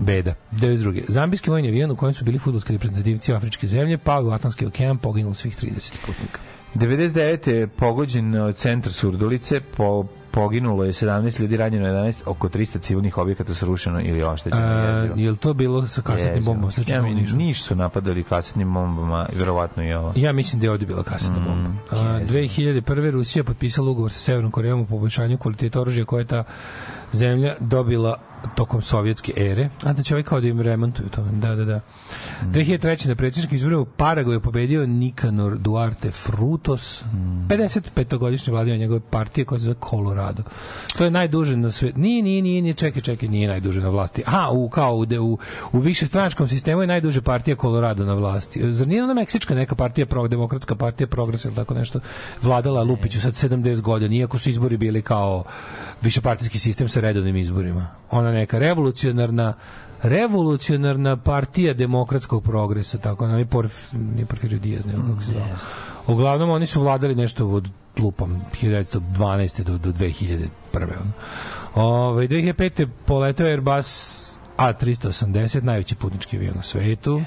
Beda. 92. Zambijski vojni avion u kojem su bili fudbalski reprezentativci afričke zemlje pao u Atlantski okean, poginulo svih 30 putnika. 99. je pogođen uh, centar Surdulice, po, poginulo je 17 ljudi, ranjeno 11, oko 300 civilnih objekata srušeno ili oštećeno. A, jezivo. je li to bilo sa kasetnim bombom? Slično Ja, Nišu? Niš su napadali kasetnim bombama, i verovatno i ovo. Ja mislim da je ovdje bila kasetna Mm, bomba. A, 2001. Rusija potpisala ugovor sa Severnom Korejom o poboljšanju kvaliteta oružja koje je ta zemlja dobila tokom sovjetske ere. A da će ovaj kao da im remontuju to. Da, da, da. Mm. 2003. na predsjedničkim izborima u je pobedio Nikanor Duarte Frutos, Mm. 55-godišnji vladanja njegove partije koja se zove Colorado. To je najduže na svetu. Nije, nije, nije, nije, čekaj, čekaj, nije najduže na vlasti. Aha, u, kao u, u, u višestranačkom sistemu je najduže partija Colorado na vlasti. Zar nije ona meksička neka partija, pro, demokratska partija, progres ili tako nešto, vladala Lupiću sad 70 godina, iako su izbori bili kao višepartijski sistem sa redovnim izborima. Ona neka revolucionarna revolucionarna partija demokratskog progresa, tako, ona je porf, nije Porfirio Diaz, nego kako se zove. Uglavnom, oni su vladali nešto od lupam 1912. do, do 2001. ono. Ove, 2005. poletao Airbus A380, najveći putnički avion na svetu.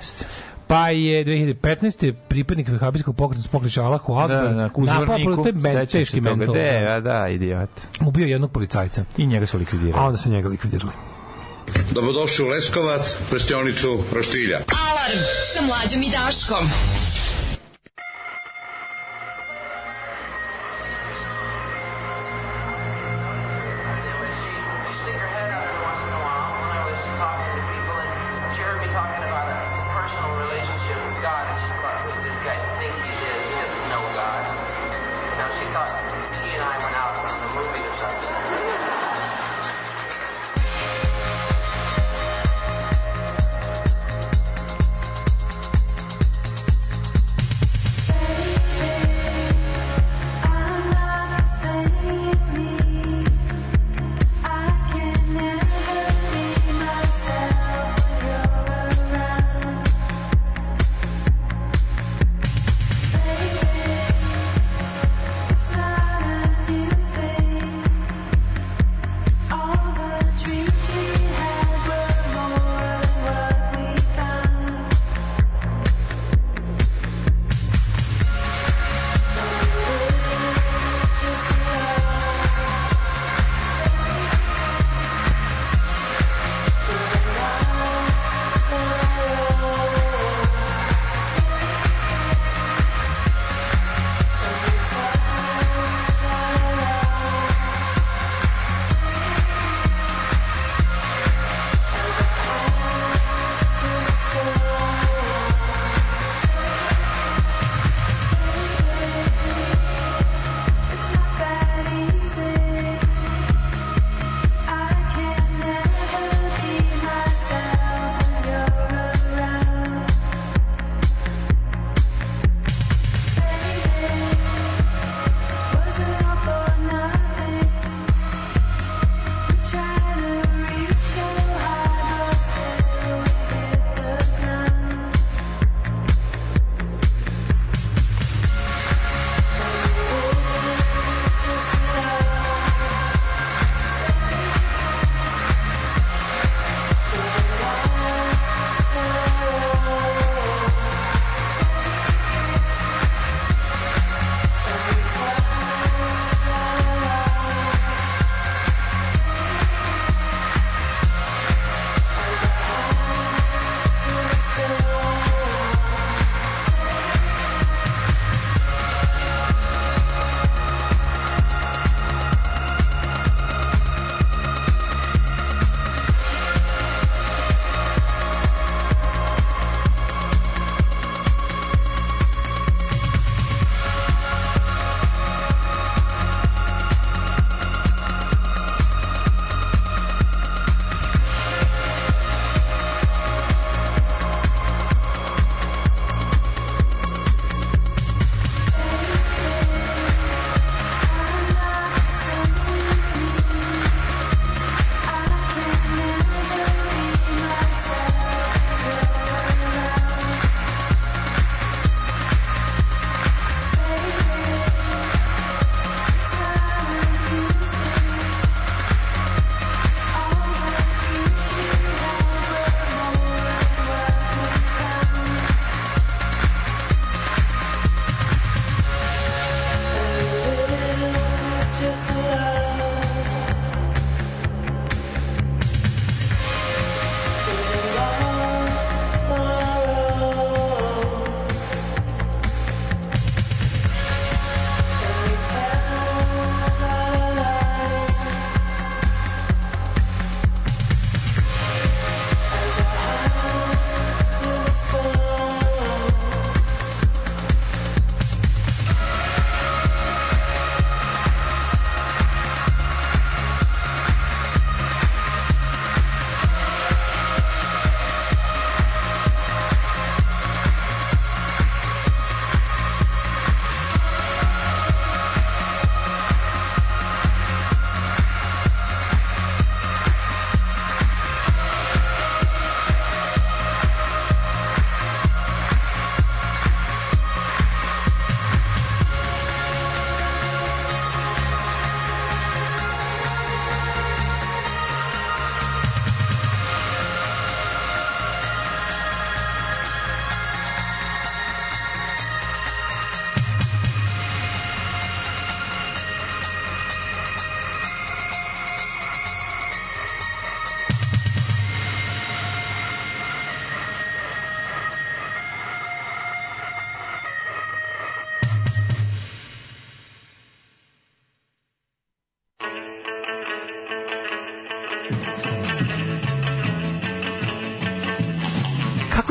Pa je 2015. pripadnik vehabijskog pokreta pokreća Allahu Akbar Da, na napao, uzvorniku, to je men, teški mental. De, da. a da, idiot. Ubio jednog policajca. I njega su A likvidirali. onda su njega likvidirali. Dobrodošli u Leskovac, prštionicu Roštilja. Alarm sa mlađom i Daškom.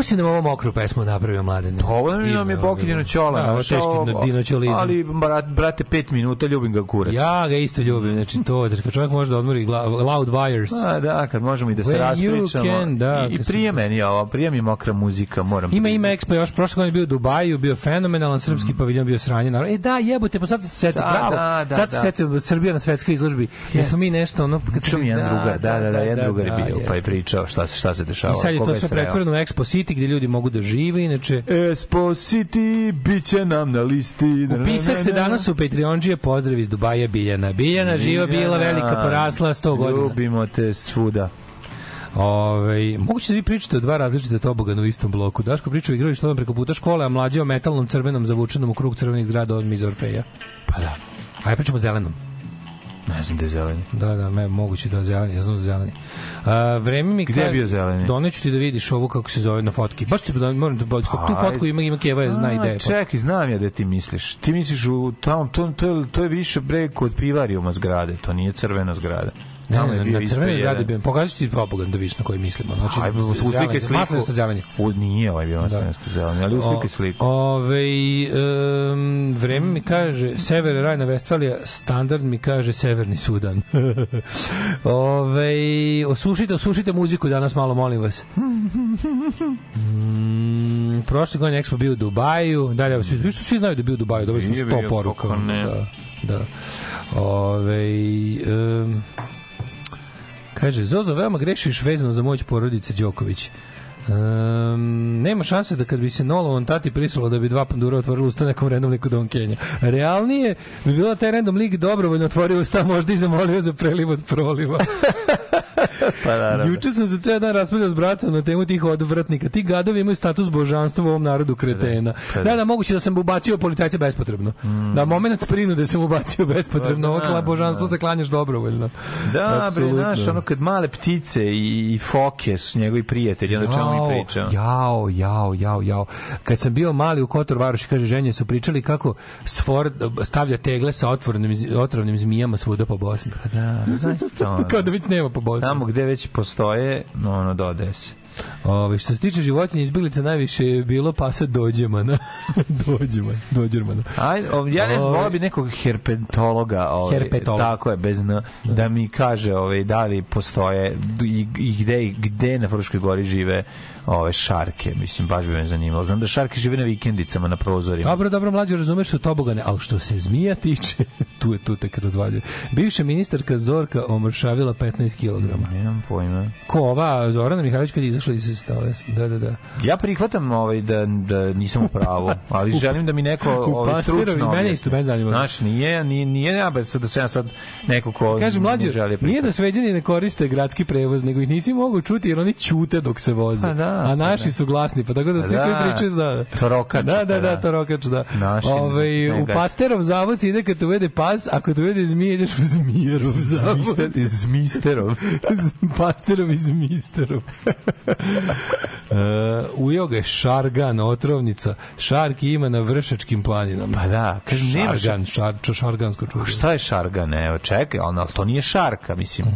Si nam ovo mokru pesmu napravio, mladene? Ovo nam je- pokidino ćola. Da, ovo je teški ovo- dinoćolizam. Ali, brat, brate, pet minuta ljubim ga kurac. Ja ga isto ljubim, znači to, da kad čovjek može da odmori loud wires. A, da, kad možemo i da se raspričamo. can, da, I, i prije meni ovo, prije mi mokra muzika, moram. Ima ima Expo još prošle godine bio u Dubaju, bio fenomenalan srpski paviljon bio sranje. naravno. E da, jebote, pa sad se setio, bravo. da, da, sad se da. setio Srbija na svetskoj izložbi. Jesmo mi nešto ono kad mi jedan drugar, da, da, da, jedan drugar je da, bio, pa je pričao šta se šta se I dešavalo. sad je to sve pretvoreno u Expo City gde ljudi mogu da žive, inače Expo City, bit će nam na listi. Upisak se danas u Patreonđije, pozdrav iz Dubaja Biljana. Biljana, živa bila, velika, porasla, 100 godina. Ljubimo te svuda. Ove, moguće da vi pričate o dva različite tobogana u istom bloku. Daško priča o igralištu preko puta škole, a mlađe o metalnom crvenom zavučenom u krug crvenih zgrada od iz Orfeja. Pa da. Ajde pričamo o zelenom. Ne znam da je zeleni. Da, da, me, moguće da je zeleni, ja znam za zeleni. A, vreme mi Gde je bio zeleni? Doneću ti da vidiš ovo kako se zove na fotki. Baš ti da moram da bolje. Tu fotku ima ima Keva, zna A, ideje. Čekaj, znam ja da ti misliš. Ti misliš u tamo, to, to, je, to je više bre kod pivarijuma zgrade, to nije crvena zgrada. Tamo je bio na isto crvenoj jedan. gradi bi pokažeš ti pobogan da vidiš na koji mislimo. Znači, Ajde, uslike zelenje, sliku. Maslinasto zelenje. U, nije ovaj bio maslinasto zeleni, ali uslike sliku. Ove, um, vreme mi kaže Sever Rajna Vestfalija, standard mi kaže Severni Sudan. Ove, osušite, osušite muziku danas malo, molim vas. Mm, prošle godine Expo bio u Dubaju, dalje, svi, svi, svi znaju da bio u Dubaju, dobili smo Nije 100 bio, poruka. Da, da. Ove, um, Kaže, Zozo, veoma grešiš vezano za moć porodice Đoković. Um, nema šanse da kad bi se Nolovan tati prisalo da bi dva pandura otvorili usta nekom random liku Don Kenja. Realnije bi bila taj random lik dobrovoljno otvorio usta možda i zamolio za preliv od proliva. Pa naravno. Juče sam se ceo dan raspravljao s bratom na temu tih odvratnika. Ti gadovi imaju status božanstva u ovom narodu kretena. Pa da. Da, da, moguće da sam ubacio policajce bespotrebno. Da, moment prinude sam ubacio bespotrebno. Ovo Pa da, božanstvo se klanjaš dobrovoljno. Da, bre, Apsolutno. znaš, ono kad male ptice i, i foke su njegovi prijatelji, onda čemu mi Jao, pričamo. Jao, jao, jao, jao. Kad sam bio mali u Kotor Varoši, kaže, ženje su pričali kako sfor stavlja tegle sa otvornim, otrovnim zmijama svuda po Bosni. Da, znaš to. Kao da već nema po Bosni. Tamo gde već postoje, no, ono, dodaje se. Ove, što se tiče životinja izbjeglica najviše je bilo pasa dođemana. dođeman, dođermana. O, ja ne znam, volao bi nekog herpetologa, ovaj, Herpetolog. tako je, bez n, da mi kaže ovaj, da li postoje i, i gde, gde na Fruškoj gori žive ove šarke, mislim, baš bi me zanimalo. Znam da šarke žive na vikendicama, na prozorima. Dobro, dobro, mlađe, razumeš što tobogane, ali što se zmija tiče, tu je tu tek razvaljuje. Bivša ministarka Zorka omršavila 15 kg. Nemam pojma. Ko ova Zorana Mihajlović kad je izašla iz stave? Da, da, da. Ja prihvatam ovaj da da nisam u pravu, ali želim da mi neko ovaj stručno. mene isto, mene zanima. Znaš, nije, nije, nije ja bez da se ja sad neko ko Kaže ne mlađe, nije da sveđani ne koriste gradski prevoz, nego ih nisi mogu čuti jer oni ćute dok se voze. Pa da, a naši da. su glasni, pa tako da svi Da. koji pričaju da. Torokač, Da, da, pa da, da. torokač, da. Naši Ove, ne u. Pasterov zavod ide kad te uvede pas, ako te uvede zmije, ideš u zmijerov zavod. Zmister, iz Misterov. Pasterov i zmisterov. uh, ujeo ga je Šargan, otrovnica. Šarki ima na vršačkim planinama. Pa da, kažem, nema Šargan, šar, šargansko čudo. Šta je šargan? Evo, čekaj, ali to nije šarka, mislim.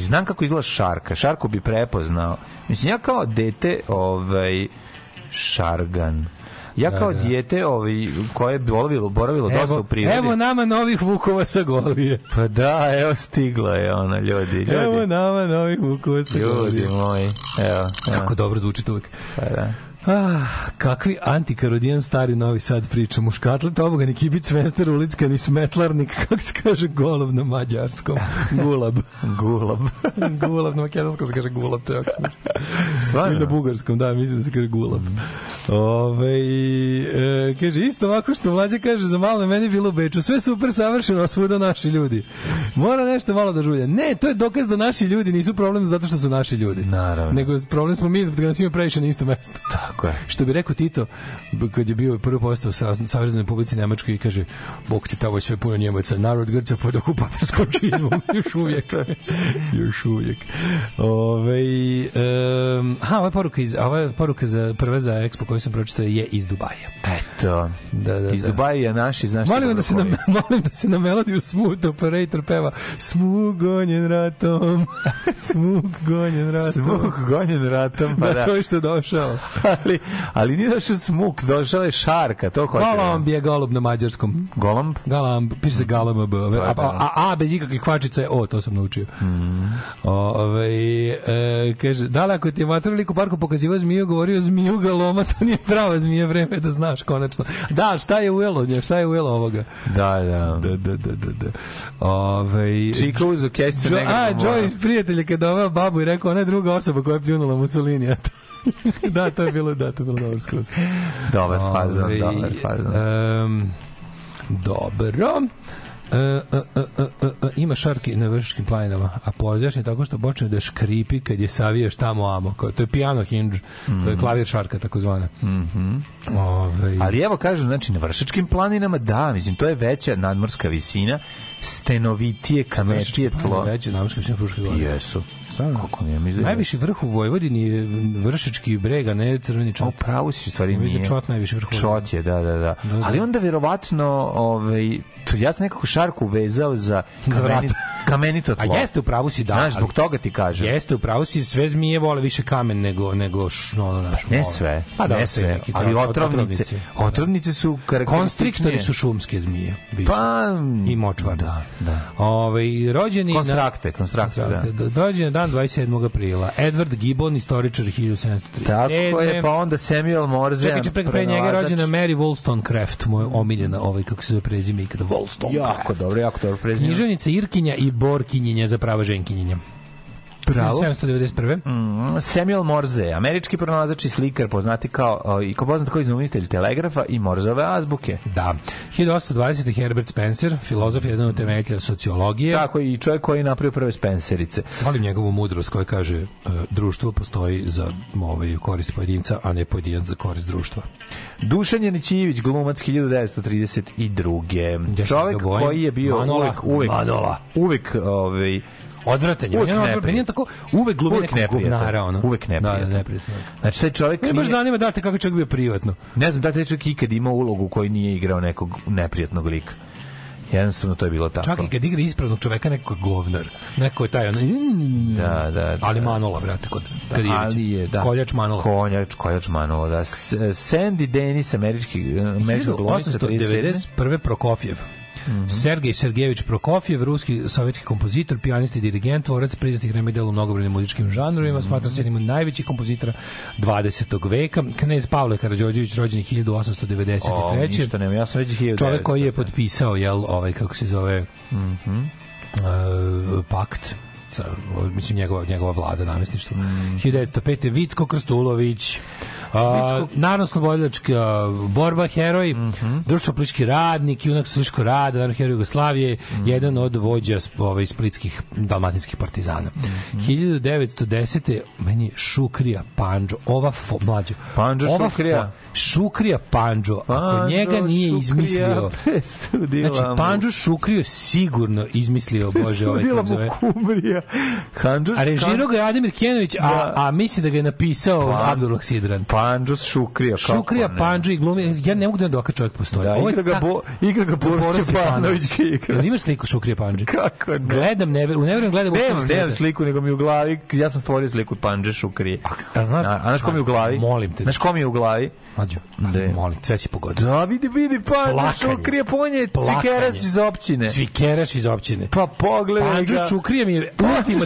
Znam kako izgleda šarka. Šarku bi prepoznao. Mislim, ja kao dete, ovaj, šargan. Ja kao da. dijete ovaj, koje je boravilo, boravilo dosta u prirodi. evo nama novih vukova sa golije. Pa da, evo stigla je ona, ljudi. ljudi. Evo nama novih vukova sa Ljudi golije. moji, evo. evo. Kako dobro zvuči to uvijek. Pa da. Ah, kakvi antikarodijan stari Novi Sad priča. Muškatle, tobogani, kibic, vester, ulickani, smetlarnik, kako se kaže golov na mađarskom? Gulab. Gulab. gulab, na makedonskom se kaže gulab, to je jako. Stvarno? I na bugarskom, da, mislim da se kaže gulab. Ove, e, kaže, isto ovako što mlađe kaže, za malo meni bilo u Beču, sve super savršeno, a svuda naši ljudi. Mora nešto malo da žulja. Ne, to je dokaz da naši ljudi nisu problem zato što su naši ljudi. Naravno. Nego problem smo mi da nas ima previše na isto mesto. Tako je. Što bi rekao Tito, kad je bio prvi postao sa Saveznoj Republici Nemačkoj i kaže, Bog ti tamo sve puno Njemaca, narod Grca pod okupatorskom čizmom, još uvijek. još uvijek. Ove, um, ha, ova poruka, iz, ova poruka za, prva za Expo koju sam pročitao je iz Dubaja. Eto. Da, da, Iz da. Dubaja naši, znaš Molim da se na, molim da se na melodiju Smooth Operator peva Smug gonjen ratom, smug gonjen ratom. Smuk gonjen ratom, pa da, da. to je što došao. Ali, ali nije došao smuk, došao je šarka, to hoće. Galamb je golub na mađarskom. Golamb? Galamb, piše se galamb. A, Pa, a, da. a, a, bez ikakvih kvačica je o, to sam naučio. Mhm. Ove, e, kaže, da li ako ti je mater u parku pokazivao zmiju, govorio zmiju galoma, to nije prava zmija, vreme da znaš konačno. Da, šta je ujelo nje, šta je ujelo ovoga? Da, da. Da, da, da, da. da. Ove, Čika uzu kesicu Jo, a, Joe iz prijatelja kad doveo babu i rekao, ona je druga osoba koja je pljunula Mussolini. da, to je bilo, da, to je bilo dobro skroz. Dobar fazon, Ovaj, dobar fazon. em, dobro. E, e, e, e, e, e, ima šarki na vršičkim planinama, a pozjašnje tako što počne da škripi kad je savijaš tamo amo. Kao, to je piano hinge, to je klavir šarka takozvana. Mhm. Ovaj, Ali evo kažu, znači na vršačkim planinama, da, mislim, to je veća nadmorska visina, stenovitije, kametije tlo. Veće namorske visine Fruške gore. Jesu. Kako ne, mislim. Najviši vrh u Vojvodini je vršički breg, a ne crveni čot. O, pravo si, u stvari Mislim da nije. čot najviši vrh. Čot je, da, da, da. da. Ali onda verovatno, ovaj, ja sam nekako šarku vezao za, kamenito A tlo. jeste u pravu si da. Znaš, zbog ali- toga ti kažem. Jeste, u pravu si, sve zmije vole više kamen nego, nego š, no, no, naš, Ne vole. sve, pa da, ne sve, neki, ali da, otrovnice, otrovnice su karakterističnije. Konstriktori su šumske zmije. Više. Pa, I močvar. Da, da. Ovaj rođeni Konstrakte, konstrakte, da. da. Rođen je dan 27. aprila. Edward Gibbon, istoričar 1737. Tako je, pa onda Samuel Morze. Čekaj, čekaj, pre, pre njega je rođena Mary Wollstonecraft, moja omiljena, ovaj, kako se zove prezime ikada, Wollstonecraft. Jako dobro, jako dobro prezime. Književnica Irkinja i Borkinjinja za prava ženkinjinja. Bravo. 1791. Mm, Samuel Morze, američki pronalazač i slikar, poznati kao o, i kao poznat kao izumitelj telegrafa i Morzove azbuke. Da. 1820. Herbert Spencer, filozof, jedan od temelja sociologije. Tako i čovjek koji je napravio prve Spencerice. Volim njegovu mudrost koja kaže e, društvo postoji za ovaj, korist pojedinca, a ne pojedinac za korist društva. Dušan Janićijević, glumac 1932. Ja se Čovjek koji je bio Manola. uvek, uvek, Manola. uvek, ovaj, Odvratan je. On je tako uvek glumi Uvek nekog govnara ono. Uvek neprijatan. Da, da, neprijatan. Znači, taj čovjek Mene baš zanima da te kako je čovjek bio privatno. Ne znam da taj čovjek ikad imao ulogu u kojoj nije igrao nekog neprijatnog lika. Jednostavno to je bilo tako. Čak i kad igra ispravnog čoveka neko je govnar. Neko je taj ono... Da, da, da. Ali Manola, brate, kod Kadijevića. Ali je, da. Koljač Manola. Konjač, koljač Manola, da. S- Sandy Dennis, američki, američka glumica, 37. 1891. Prokofjev. Mhm. Sergej Sergejević Prokofjev, ruski sovjetski kompozitor, pijanist i dirigent, tvorac priznatih remedela u mnogobrojnim muzičkim žanrovima, smatra se jednim od najvećih kompozitora 20. veka. Knez Pavle Karadžođević, rođen je 1893. O, ništa nema, ja sam već 1900. Čovek koji je potpisao, jel, ovaj, kako se zove, Mhm. uh, pakt mislim njegova njegova vlada namestništvo. Mhm. 1905. Vicko Krstulović. A, narodno slobodilačka borba, heroj, Mhm. društvo politički radnik, junak srpskog rada, naravno heroj Jugoslavije, Mhm. jedan od vođa ovaj, splitskih dalmatinskih partizana. Mhm. 1910. meni je Šukrija Panđo, ova fo, mlađo. Panđo ova Šukrija. fo- Šukrija Panđo, ako Panđo njega nije Šukrija izmislio, Znači, Panđo Šukriju sigurno izmislio, bože, ovaj mu kumrija. Hanđo A režirao ga je Ademir Kenović, a, Da. a misli da ga je napisao Pa- Abdullah Sidran. Panđo Šukrija. Šukrija ne? Panđo i glumi, ja ne mogu da doka čovjek postoji. Da, igra ga, bo, igra ga Boris Stefanović. Stefanović. igra. Jel imaš sliku Šukrije Panđe? Kako ne? Gledam, ne, u neverujem gledam. Nemam, nemam sliku, nego mi u glavi, ja sam stvorio sliku Panđe Šukrije. A znaš, A, a znaš ko mi je u glavi? Molim te. Znaš ko mi je u glavi? Mađo, De. molim, sve si pogodio. Da, vidi, vidi. Šukrije, pa on je Plakanje. cvikeras iz općine. Cvikeraš iz općine. Pa pogledaj Panđo ga. Šukrija mi je ultimativni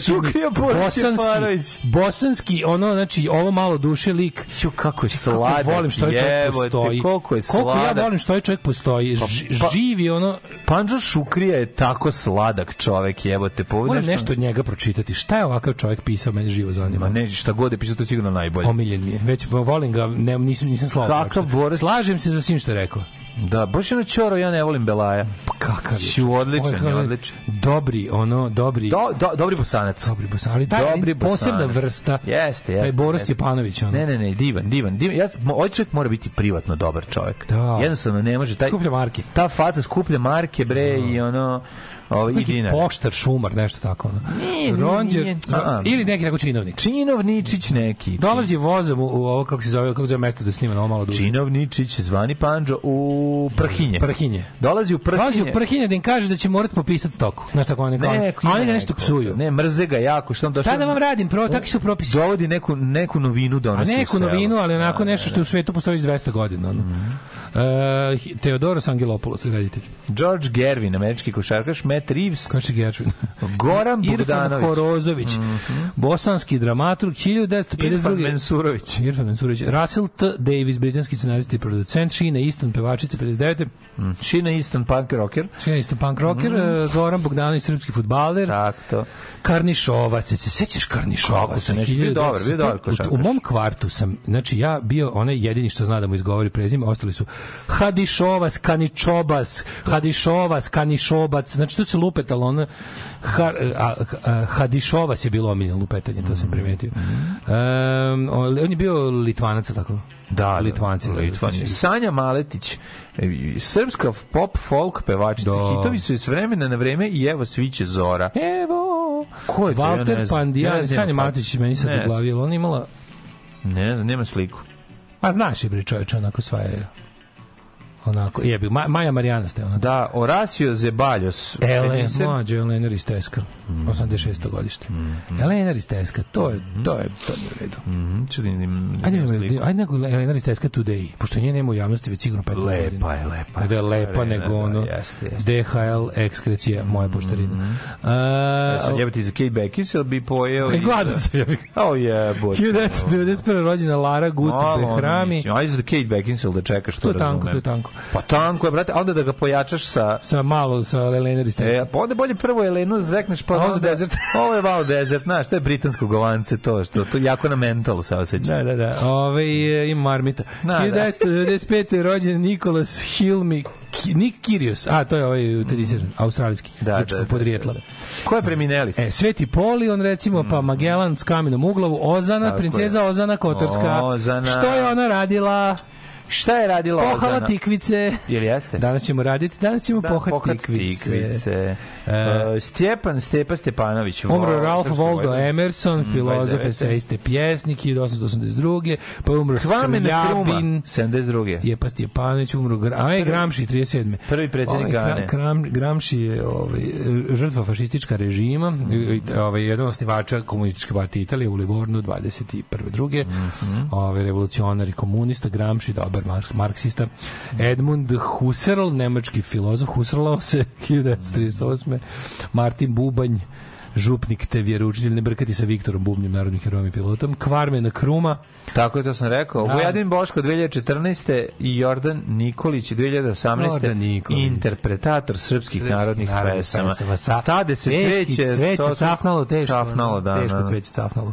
bosanski, bosanski, ono, znači, ovo malo duše lik. Jo, kako je Kako sladak. volim što ovaj čovjek postoji. Koliko je Koliko ja sladak. volim što ovaj čovjek postoji. Ž, pa- živi ono... Panđo Šukrija je tako sladak čovek, jebote. Pa, Moram nešto od njega pročitati. Šta je ovakav čovjek pisao, mene živo zanima. Ma ne, šta god je pisao, to je sigurno najbolje. Omiljen mi je. Već volim ga, ne, nisam, nisam. Kakav. Boris- Slažem se za svim što je rekao. Da, baš je na Ćoro, ja ne volim Belaja. Pa Kakav je? Ću, odličan je, odličan. Dobri, ono, dobri... Do, do, dobri bosanac. Dobri bosanac. Ali taj Dobri posebna Bosanac. vrsta. Jeste, jeste. Taj Boris jeste. Stjepanović, ono. Ne, ne, ne, divan, divan, divan. Ja, ovaj čovjek mora biti privatno dobar čovjek. Da. Jednostavno ne može. Taj, Skuplja marke. Ta faca skuplja marke, bre, i ono... Ovo, i dinar. poštar, šumar, nešto tako. Ono. Nije, Ronđer, nije. Ili neki tako činovnik. Činovničić neki. Dolazi vozom u, u ovo, kako se zove, kako se zove mesto da snima ovo malo duže. Činovničić, zvani Panđo, u Prhinje. Prhinje. Dolazi u Prhinje. Dolazi u Prhinje da im kaže da će morati popisati stoku. Znaš tako, oni, kao, Neko a oni ga nešto psuju. Ne, mrze ga jako. Što on došao? Šta da vam radim? Prvo, takvi su propisi. Dovodi neku, neku novinu A donosi u neku novinu, ali onako Da, nešto što u svetu postoji iz 200 godina. Ono. E, Teodoros Angelopoulos, reditelj. George Gervin, američki košarkaš, Matt Reeves. Goran Irfan Bogdanović, Horozović, bosanski dramaturg, 1952. Irfan Mensurović. Irfan Mensurović. Russell T. Davis, britanski scenarist i producent. Sheena Easton, pevačica, 59. Sheena Easton, punk rocker. Sheena Easton, punk rocker. e, Goran Bogdanović, srpski futbaler. Tak to. Karnišova, se, se sećaš Karnišova? Kako se ne- bio dobar, bio dobar košarkaš. U mom kvartu sam, znači ja bio onaj jedini što zna da mu izgovori prezime, ostali su Hadišovas, Kaničobas, Hadišovas, Kanišobac, znači to se lupetalo, ono, ha, a, a, Hadišovas je bilo omiljeno lupetanje, to sam primetio. Um, on je bio Litvanac, tako? Da, Litvanci. da, Litvanci. da, Sanja Maletić, e, srpska pop folk pevačica. Da. Hitovi su iz vremena na vreme i evo sviće Zora. Evo! Ko je? Ja Walter znam. Pandijan, Ja Sanja facu. Matić, meni sad u glavi, ona imala Ne znam, nema sliku. Pa znaš je bre čoveče, onako sva je onako, jebi, Ma, Maja Marijana ste ona. Da, Horacio Zebaljos. Ele, mlađe Elenar iz Teska, 86. godište. Elenar iz Teska, to je, to je, to nije u redu. Mhm, čudim, Ajde, ajde, ajde neko Elenar iz Teska Today, pošto nje nema u javnosti već sigurno 15 godina. Lepa je, lepa je. Da je lepa Arena, nego da, ono jeste, jeste. DHL ekskrecija, moja poštarina. Ja sam Uh, jebati za Kate Beckinsale bi pojeo... e, gladan sam, ja bih. O jebote. 1991. rođena Lara Gut Behrami. Ajde za Kate Beckinsale da čekaš, To je tanko, to je tanko. Pa tanko je, brate, a onda da ga pojačaš sa... Sa malo, sa Elenar iz Teska. E, pa onda bolje prvo Elenu zvekneš, pa ovo onda- desert. ovo je malo desert, znaš, to je britansko govance, to, što, to jako na mental se osjeća. Da, da, da. Ove, ima marmita. Da, da. 1995. je rođen Nikolas Hilmi Nik Kirios. A, to je ovaj teniser, australijski. Da, grčkog da, da, podrijetla. da, Ko je preminelis? E, Sveti Polion, recimo, pa Magellan s kamenom u glavu, Ozana, Tako princeza je. Ozana Kotorska. Ozana. Što je ona radila? Šta je radila Pohala Ozana? tikvice. Jel jeste? Danas ćemo raditi, danas ćemo Da, pohati pohat tikvice. tikvice. E, Uh, Stjepan Stepa Stepanović. Umro Ralph Waldo. Emerson, Mm, filozof, 29.. esejiste, pjesnik, 1882. Pa umro Skrbljabin, 72. Stjepa Stjepanović, umro Gra, a je Gramši, 37. Prvi predsjednik Ovaj, Gane. Gram, Gramši je ovaj, žrtva fašistička režima, mm ovaj, jedan osnivača komunističke partije Italije u Livornu 21. druge, ovaj, revolucionar i komunista, Gramši, dobar marksista, Edmund Husserl, nemački filozof, Husserlao se 1938. Martin Bubanj, župnik te vjeroučitelj, ne brkati sa Viktorom Bubnjem, narodnim herojom i pilotom, Kvarmena Kruma, Tako je, to sam rekao. Da. Vojadin Boško 2014. i Jordan Nikolić 2018. Jordan Nikolić. interpretator srpskih Srpskih narodnih pesama. pesama, sa- Stade se cveće. cveće, cafnalo teško. Cafnalo, da. Teško da. cveće cafnalo.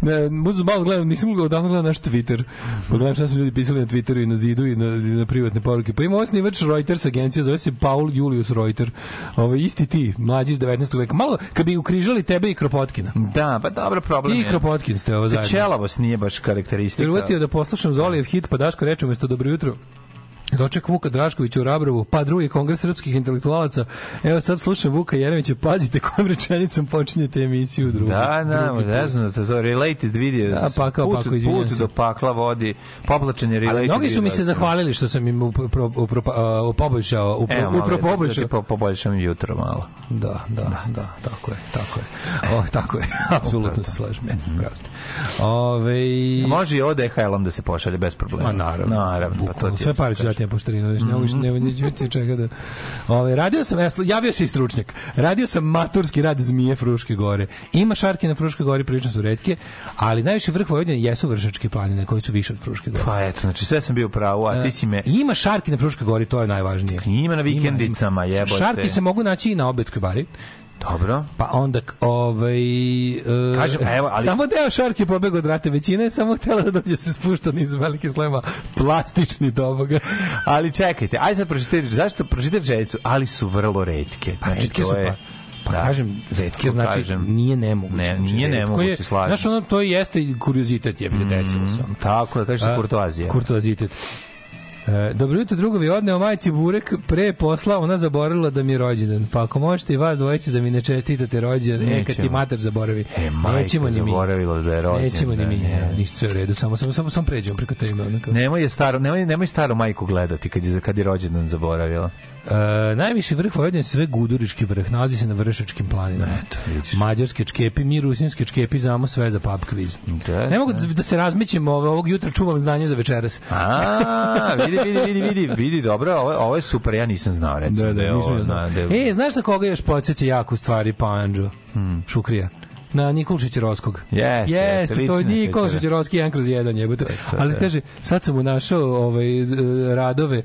Ne, muzu malo gledam, nisam odavno gledao naš Twitter. Pogledam šta su ljudi pisali na Twitteru i na zidu i na, i na privatne poruke. Pa ima osnivač Reuters agencija, zove se Paul Julius Reuter. Ovo, isti ti, mlađi iz 19. veka. Malo, kad bi ukrižali tebe i Kropotkina. Da, pa dobro problem Ti je. i Kropotkin ste ovo zajedno. Čelavost nije baš karakteristika. Jer da poslušam Zolijev hit, pa Daško reče umjesto dobro jutro. Doček Vuka Draškovića u Rabrovu, pa drugi kongres srpskih intelektualaca. Evo sad slušam Vuka Jeremića, pazite kojom rečenicom počinjete emisiju drugi. Da, da, drugi ne put. znam, to, to related video. Da, pakao, put, pakao, izvinjam put se. do pakla vodi, poplačen je related Ali mnogi su mi se zahvalili što sam im upro, upro, upro, uh, poboljšao, upro, Evo, malo upro je, da ti po, poboljšam jutro malo. Da, da, da, tako je, tako je. O, tako je, apsolutno se slažem, jeste, pravo ste. Ove, Može i ODHL-om da se pošalje bez problema. Ma naravno. Naravno, pa to sve je- pare ću dati na poštarinu, znači ne možeš ne neću čega da. Ove, radio sam, ja, javio se i stručnjak. Radio sam maturski rad zmije Fruške gore. Ima šarke na Fruške gori, prilično su retke, ali najviše vrh Vojvodine jesu vršačke planine koji su više od Fruške gore. Pa eto, znači sve sam bio u pravu, a ti si me... Ima šarke na Fruškoj gori, to je najvažnije. Ima na vikendicama, jebote. Šarke se mogu naći i na Obetskoj bari. Dobro. Pa onda, ovaj... e, Kažem, evo, ali- Samo deo šarke pobegao od rate. Većina je samo htjela da dođe da se spušta niz velike slema plastični do ovoga. Ali čekajte, aj sad pročitajte, zašto pročitajte rečenicu, ali su vrlo retke. Pa retke su je- pa. Pa da. kažem, retke znači kažem. nije nemoguće. Ne, znači, nije nemoguće, slažem Znaš, ono, to jeste kuriozitet je bilo desilo se. Tako je, kaže se kurtoazija. Kurtoazitet. E, dobro jutro drugovi, odneo majci burek pre posla, ona zaboravila da mi je rođendan. Pa ako možete i vas dvojice da mi ne čestitate rođendan, e, kad ti mater zaboravi. E, majka Nećemo ni mi. zaboravila da je rođendan, Nećemo ni mi. ne. Ništa sve u redu, samo samo samo, samo pređemo preko teme. Ono kao. Nemoj je staro, nemoj, nemoj staru majku gledati kad je kad je rođendan zaboravila. E, najviši vrh Vojvodine je sve gudurički vrh, nalazi se na Vršačkim planinama. Eto, vidiš. Mađarske čkepi, mi rusinske čkepi, znamo sve za pub kviz. Da, ne mogu da, da se razmićem, ovo- ovog jutra čuvam znanje za večeras. A, vidi, vidi, vidi, vidi, vidi, dobro, ovo, ovo je super, ja nisam znao, recimo, da, je nisam ovo, ja znao. na, da je- E, znaš na koga još podsjeća jako u stvari Panđo? Šukrija. Na Nikolu Šećerovskog. Hmm. Jeste, Jeste, jeste, to je Nikola. Šećerovski jedan kroz jedan jebote. to, Ali da. kaže, sad sam mu našao ovaj, z- radove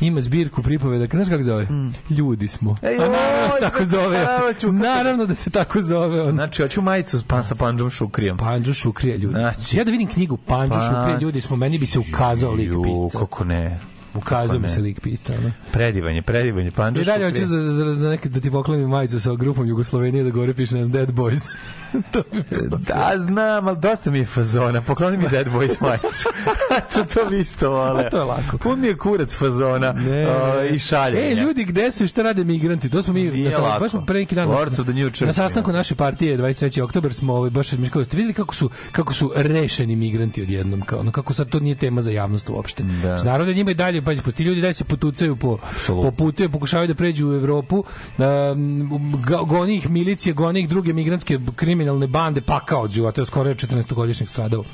ima zbirku pripoveda, znaš kako zove? Ljudi smo. Ej, A naravno da se tako zove. naravno da se tako zove. On. Znači, hoću majicu pa sa Panđom Šukrijem. Panđo Šukrija ljudi. Znači. ja da vidim knjigu Panđo Pa- Šukrija ljudi smo, meni bi se ukazao lik Ju, pisca. kako ne. Ukazao kako mi ne. se lik pisca. Ono. Predivanje, predivanje, Panđo I dalje hoću za, za, za neke, da ti poklonim majicu sa grupom Jugoslovenije da gore piše nas Dead Boys. to bilo. Da, znam, ali dosta mi je fazona. Pokloni mi Dead Boys majicu. to, to bi isto vole. A to je lako. Pun mi je kurac fazona o, i šaljenja. E, ljudi, gde su i šta rade migranti? To smo mi, Nije na, lako. baš smo pre neki dan, New Church, na sastanku naše partije 23. oktobar smo ovaj, baš razmišljali, ste vidjeli kako su, kako su rešeni migranti odjednom, kao, ono, kako sad to nije tema za javnost uopšte. Da. Da. Narod je njima i dalje, pazi, pa ti ljudi dalje se potucaju po, Apsolutno. po putu, pokušavaju da pređu u Evropu, um, goni ih milicije, goni ih druge migrantske kriminalne bande, pakao od života, skoro je 14-godišnjeg stradao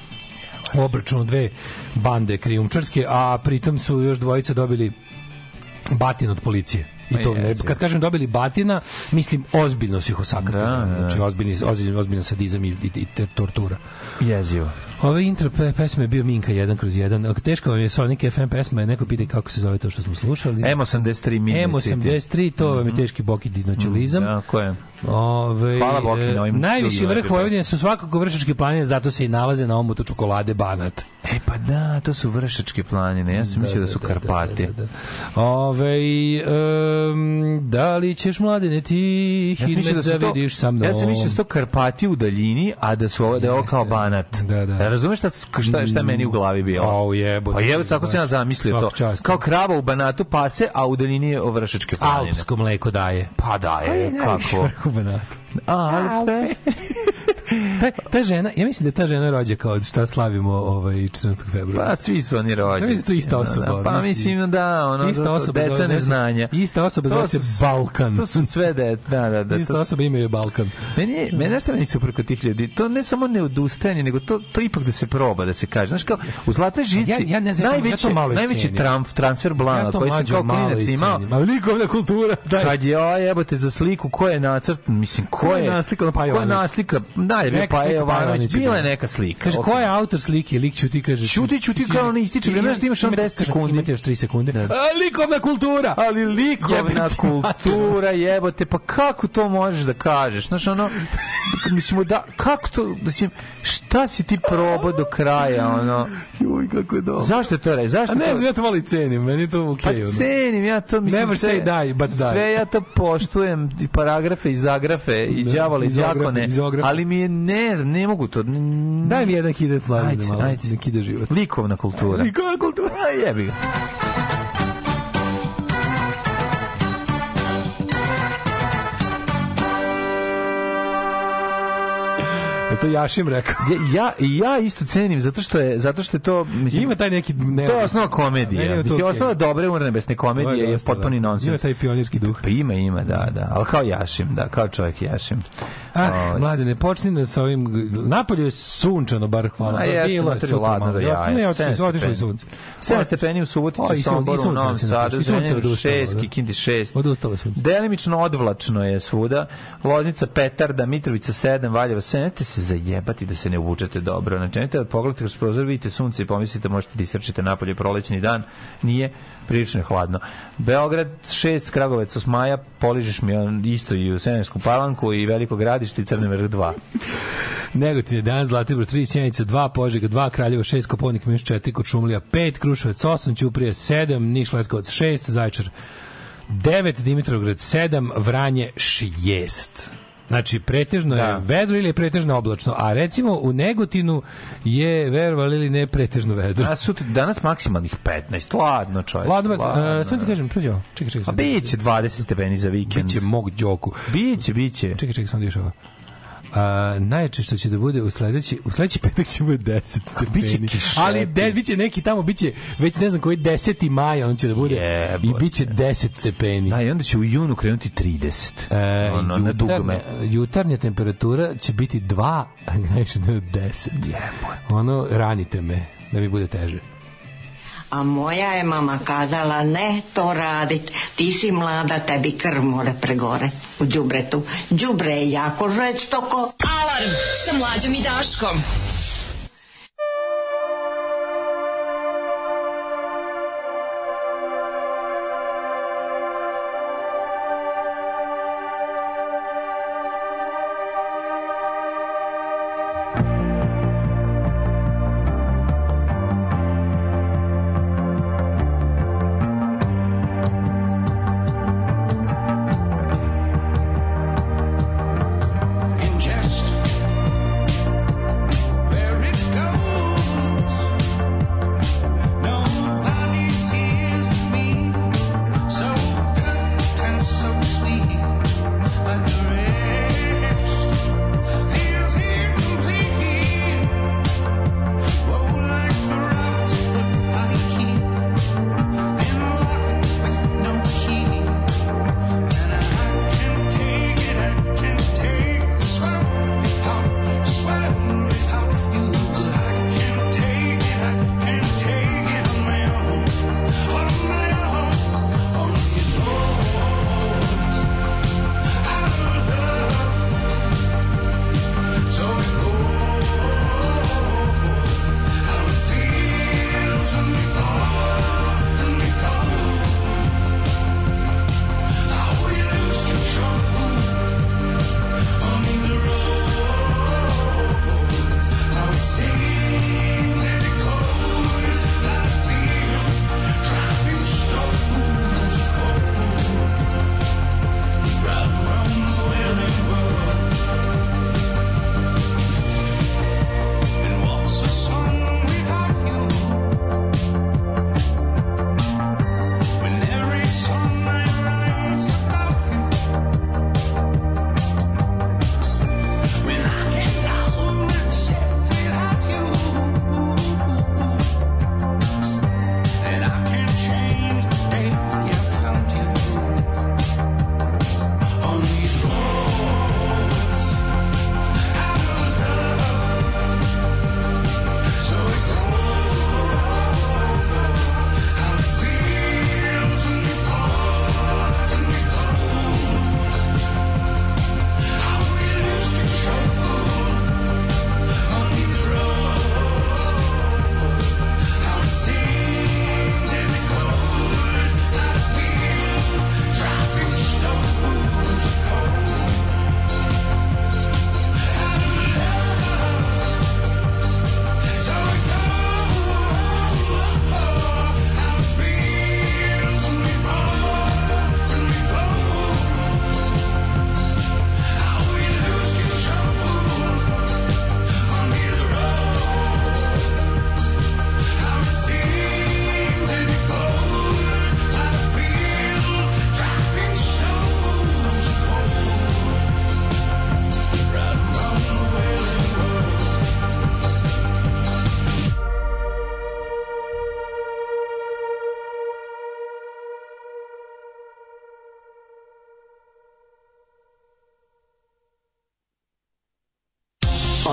u obračunu dve bande krijumčarske, a pritom su još dvojica dobili batin od policije. I to, Ma ne, kad kažem dobili batina, mislim ozbiljno su ih osakatili. Da, da, da. Znači ozbiljni, ozbiljni, ozbiljan sadizam i, i, i tortura. Jezivo. Ove intro pe, pesme je bio Minka 1 kroz 1. Teško vam je Sonic FM pesma, je neko pita kako se zove to što smo slušali. M83 Midnight City. M83, to vam je teški boki dinoćulizam. Tako je. Ove, Hvala Boki na ovim najviši vrh lepo. Vojvodine su svakako vršačke planine, zato se i nalaze na omutu čokolade Banat. E pa da, to su vršačke planine. Ja sam mislio da su Karpati. Da, da, da. Ove, um, da li ćeš mladene ti Ja sam da da, to, vidiš sa mnom? ja sam mislio da su to Karpati u daljini, a da su ovo, da je ovo kao banat. Da, da. Razumeš šta, šta, šta je meni u glavi bilo? Au, jebote. Pa jebo, tako sam ja zamislio to. Čast. Kao krava u banatu pase, a u daljini je vršačke planine. Alpsko mleko daje. Pa da, je, kako? U. Alpe. Ta, ta žena, ja mislim da je ta žena rođa kao šta slavimo ovaj 14. februara. Pa svi su oni rođeni. Ja da to ista osoba, Da, Pa isti- mislim da, ono, ista osoba deca zove se- neznanja. Ista osoba zove se Balkan. To su sve de, da, da, da. Ista to osoba ime je Balkan. Meni meni nešto meni super kod tih ljudi. To ne samo ne odustajanje, nego to to ipak da se proba, da se kaže. Znaš kao u zlatnoj žici Ja- ja ne znam, ja najveći i najveći tramf, transfer blana ja koji sam mlađo kao klinac imao. cenim. A likovna kultura. Daj. Kad je jebote za sliku ko je nacrt, mislim ko Ko je naslikao Paja Ko je naslika? Da, je bio slika Jovanović, bila je bila. neka slika. Kaže, ko je autor slike? Lik ćuti, kaže... Ćuti, ćuti, kao ono ističe vreme, da imaš ono 10 sekundi. Imate još 3 sekunde. A, likovna kultura! Ali likovna kultura, jebote, pa kako to možeš da kažeš? Znaš, ono, mislim, da, kako to, mislim, šta si ti probao do kraja, ono? Joj, kako je dobro. Zašto je to re? Zašto A ne znam, ja to malo i cenim, meni je to okej. Pa ono. cenim, ja to mislim Never sve, say die, but die. Sve ja to poštujem, i paragrafe i zagrafe, i Da, đavole i đakone, ali mi je, ne znam, ne mogu to. Daj mi jedan hidet mladen Ajde, da malo ajde. nek ide život. Likovna kultura. Likovna kultura. Jebi ga. To Jašim rekao? Ja, ja, ja isto cenim, zato što je, zato što je to... Mislim, Ima taj neki... Ne, to je osnova je to Mislim, okej. osnova dobre urnebesne komedije je, dosta, potpuni da. nonsens. Ima taj pionirski duh. Pa ima, ima, da, da. Ali kao Jašim, da, kao čovjek Jašim. Ah, O, mlade, ne počni da sa ovim... Napolju je sunčano, bar hvala. A jeste, Bilo je ladno da jaja. Ne, otišli stepeni. sunce. 7 stepeni u Subotici, sun- Somboru, sunce Novom Sadu, Zrenjaninu odustalo, 6, da. Kikindi 6. Odustalo sunce. Delimično odvlačno je svuda. Loznica, Petarda, Mitrovica 7, Valjevo 7. Nemojte se zajebati da se ne obučete dobro. Znači, nemojte da pogledate kroz prozor, vidite sunce i pomislite možete da istrčite napolje prolećni dan. Nije, prilično je hladno. Beograd 6, Kragovec 8 maja, poližeš mi on isto i u Semensku palanku i Veliko gradište i Crne vrh 2. Negotin 11, Zlatibor 3, Sjenica 2, Požega 2, Kraljevo 6, Koponik minus 4, Kočumlija 5, Kruševac 8, Ćuprije 7, Niš Leskovac 6, Zaječar 9, Dimitrovgrad 7, Vranje 6. Znači, pretežno je Da. vedro ili je pretežno oblačno, a recimo u Negotinu je, verovali ili ne, pretežno vedro. A sutra, danas maksimalnih 15, ladno čovječ. Ladno, ladno, uh, sve ti kažem, prođe ovo. Čekaj, čekaj. A sam- biće 20 stepeni za vikend. Biće mog džoku. Biće, biće. Čekaj, čekaj, sam dišava. A, najjače što će da bude u sledeći u sledeći petak će bude 10 stepeni. Ali de, biće neki tamo biće već ne znam koji 10. maj on će da bude Jebote. i biće 10 stepeni. Da, i onda će u junu krenuti 30. E, ono, na dugme. jutarnja temperatura će biti 2, a najviše da je 10. Ono, ranite me, da mi bude teže. A moja je mama kazala ne to radit, ti si mlada, tebi krv more pregore u đubretu. Đubre je jako žestoko. Alarm sa mlađom i Daškom.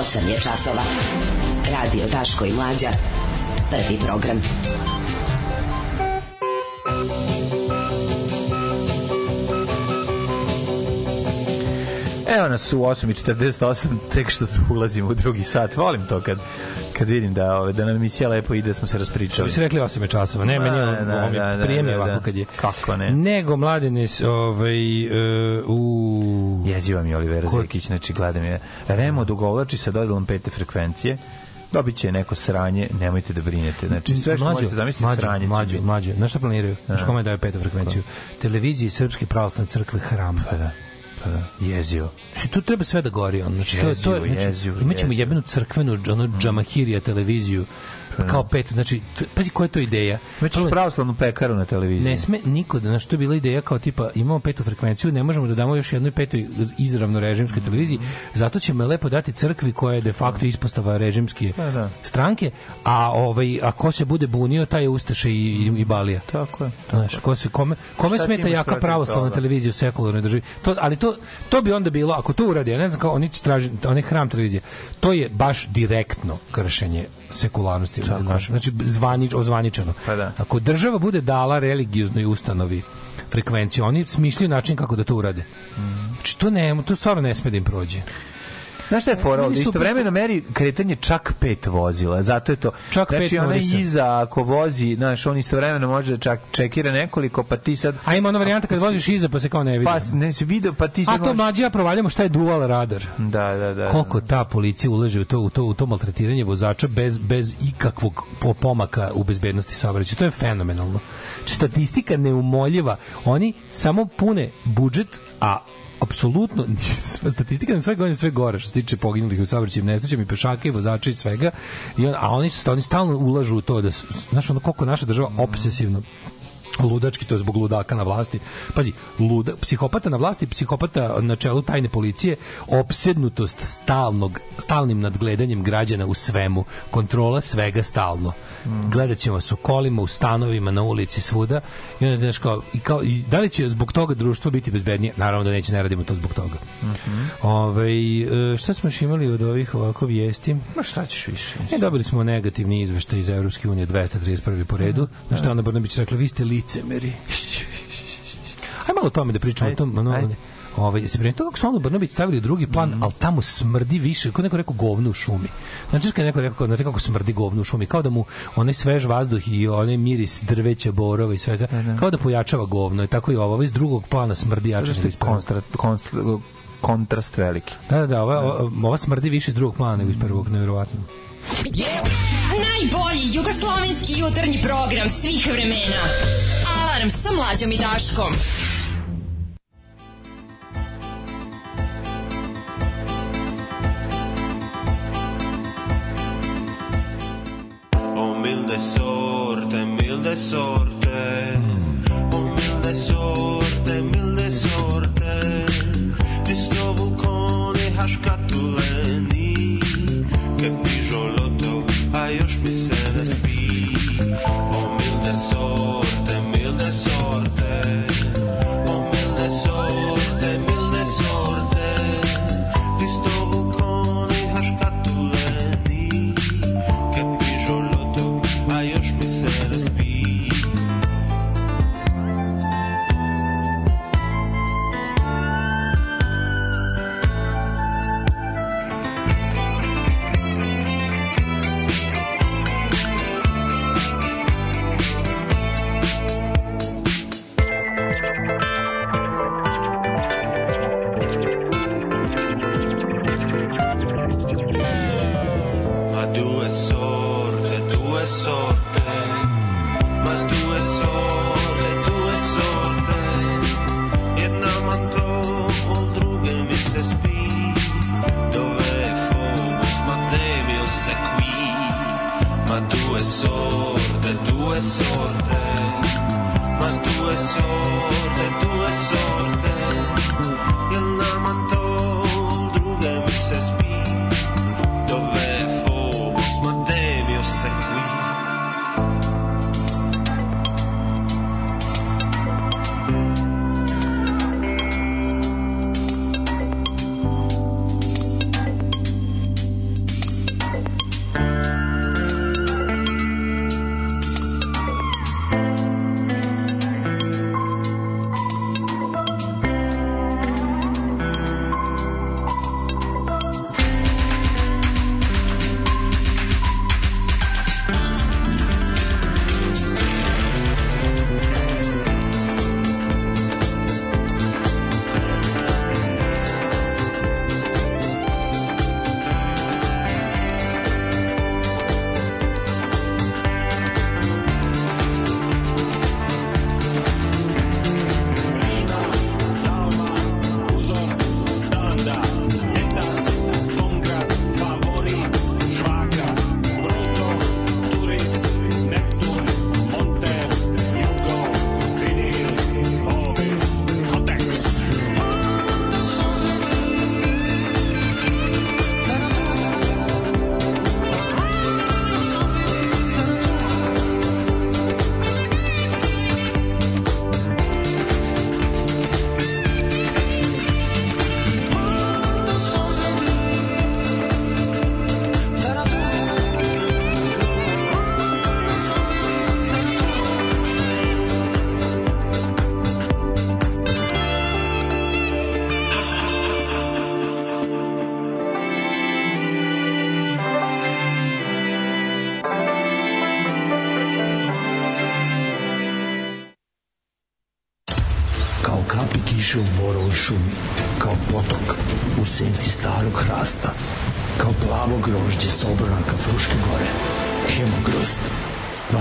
8 je časova. Radio Daško i Mlađa. Prvi program. Evo nas u 8.48, tek što ulazimo u drugi sat. Volim to kad, kad vidim da, ove, da nam emisija lepo ide, smo se Što raspričali. bi se rekli 8 je časova. Ne, meni je Da, da, mi da, da, prijemlje da, ovako da. kad je. Kako ne? Nego mladine ovaj e, u Jeziva mi Olivera Ko- Zekić, znači gledam je. Remo dugovlači sa dodelom pete frekvencije. Dobit će neko sranje, nemojte da brinete. Znači, sve što možete zamisliti mlađo, sranje mlađo, mlađo. Znaš šta planiraju? Znaš kome daju petu frekvenciju? Televiziji Srpske pravoslavne crkve Hram. Pa da, pa da, jezivo. Znači, tu treba sve da gori. On. Znači, to, je- to, Jezivo, znači, jezivo, imaćemo jezivo. Mm. jebenu crkvenu ono, džamahirija televiziju kao petu. Znači, pazi koja je to ideja. Prvo- pravoslavnu pekaru na televiziji. Ne sme niko da, znaš, to je bila ideja kao tipa, imamo petu frekvenciju, ne možemo da damo još jednoj petoj izravno režimskoj televiziji, zato ćemo lepo dati crkvi koja je de facto ispostava režimske Da, da. stranke, a ovaj a ko se bude bunio, taj je Ustaše i, i, i Balija. Tako je. Znaš, ko se, kome, kome Šta smeta jaka pravoslavna televizija u sekularnoj državi? To, ali to, to bi onda bilo, ako to uradi, ja ne znam kao oni će traži, onaj hram televizije, to je baš direktno kršenje sekularnosti naše. Znači, zvanič, ozvaničeno. Pa da. Ako država bude dala religioznoj ustanovi frekvenciju, oni smišljaju način kako da to urade. Znači, to ne, to stvarno ne sme da im prođe. Znaš šta je fora? Ovde? Istovremeno meri kretanje čak pet vozila, zato je to. Čak znači, pet ona iza, ako vozi, znaš, on istovremeno može da čak čekira nekoliko, pa ti sad... A ima ona varijanta kad voziš iza pa se kao ne vidi. Pa ne si video, pa ti sad A to možeš- mlađi ja provaljamo šta je dual radar. Da, da, da. Koliko ta policija ulaže u to u to u to maltretiranje vozača bez bez ikakvog po- pomaka u bezbednosti saobraćaja. To je fenomenalno. Znači, Statistika neumoljiva. Oni samo pune budžet, a apsolutno statistika na sve godine sve gore što se tiče poginulih u saobraćajnim nesrećama i pešaka i vozača i svega i on, a oni su oni stalno ulažu u to da su, znaš ono koliko naša država obsesivno ludački, to je zbog ludaka na vlasti. Pazi, luda, psihopata na vlasti, psihopata na čelu tajne policije, opsednutost stalnog, stalnim nadgledanjem građana u svemu, kontrola svega stalno. Gledat ćemo vas u kolima, u stanovima, na ulici, svuda. I onda, znaš, kao, i, kao, i da li će zbog toga društvo biti bezbednije? Naravno da neće, ne radimo to zbog toga. Ovaj, e, šta smo još imali od ovih ovako vijesti? Ma šta ćeš više? E, dobili smo negativni izveštaj iz Evropske unije 231. po redu. Na što Ana Brnabić rekla, vi ste licemeri. Ajde malo o tome da pričamo. o tom, ono, ajde. Ovaj, se prije toga su Anu Brnabić stavili u drugi plan, ali tamo smrdi više, kao neko rekao govno u šumi. Znači, kad je neko rekao, znate kako smrdi govno u šumi, kao da mu onaj svež vazduh i onaj miris drveća, borova i svega, kao da pojačava govno. I tako i ovo, ovo iz drugog plana smrdi jače. Prvog. konstrat, konstrat, kontrast veliki. Da, da, da, ova, ova, ova smrdi više iz drugog plana nego iz prvog, nevjerovatno. Najbolji jugoslovenski jutarnji program svih vremena. Alarm sa mlađom i Daškom. Oh milde sorte, milde sorte. Oh milde sorte, milde sorte. Isto vulkoni haškatuleni Che pižoloto, a još mi se ne